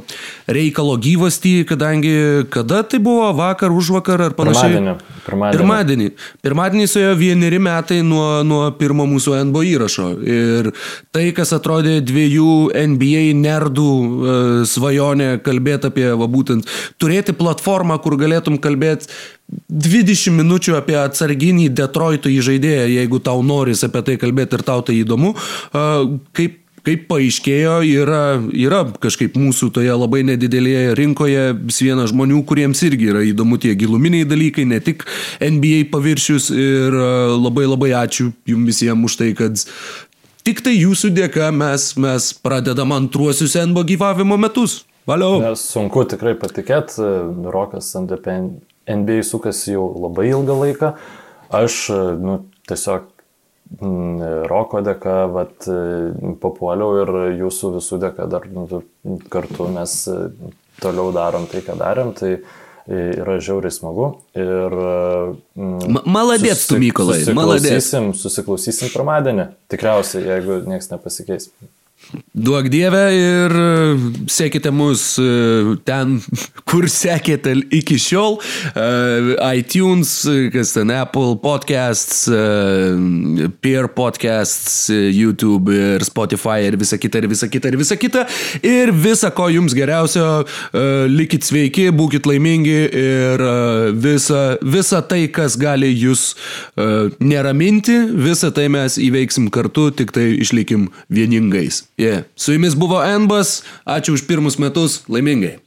reikalo gyvastį, kadangi kada tai buvo vakar, už vakar ar panašiai? Pirmadienį. Pirmadienį. Pirmadienį, Pirmadienį suėjo vieneri metai nuo, nuo pirmo mūsų NBO įrašo. Ir tai, kas atrodė dviejų NBA nerdų e, svajonė kalbėti apie, va būtent, turėti platformą, kur galėtum kalbėti 20 minučių apie atsarginį Detroito įžaidėją, jeigu tau noris apie tai kalbėti ir tau tai įdomu, e, kaip kaip paaiškėjo, yra, yra kažkaip mūsų toje labai nedidelėje rinkoje vis viena žmonių, kuriems irgi yra įdomu tie giluminiai dalykai, ne tik NBA paviršius ir e, labai labai ačiū jums visiems už tai, kad tik tai jūsų dėka mes, mes pradedam antruosius NBA gyvavimo metus. Valiau. Nes sunku tikrai patikėti, Rokas ant NBA sukasi jau labai ilgą laiką. Aš nu, tiesiog roko dėka, vat, papuoliau ir jūsų visų dėka dar nu, kartu mes e, toliau darom tai, ką darėm. Tai yra žiauriai smagu. Ir... Mm, Maladėt, tu Mykolai, maladėt. Susiklausysim pirmadienį, tikriausiai, jeigu niekas nepasikeis. Duok Dievę ir e, sekite mus e, ten, kur sekėte iki šiol. E, iTunes, kas ten Apple Podcasts, Peer Podcasts, YouTube ir Spotify ir visa kita, ir visa kita, ir visa kita. Ir visa, ko jums geriausio, likit sveiki, būkite laimingi ir visa, visa tai, kas gali jūs neraminti, visa tai mes įveiksim kartu, tik tai išlikim vieningais. Yeah. Su jumis buvo Enbas, ačiū už pirmus metus, laimingai.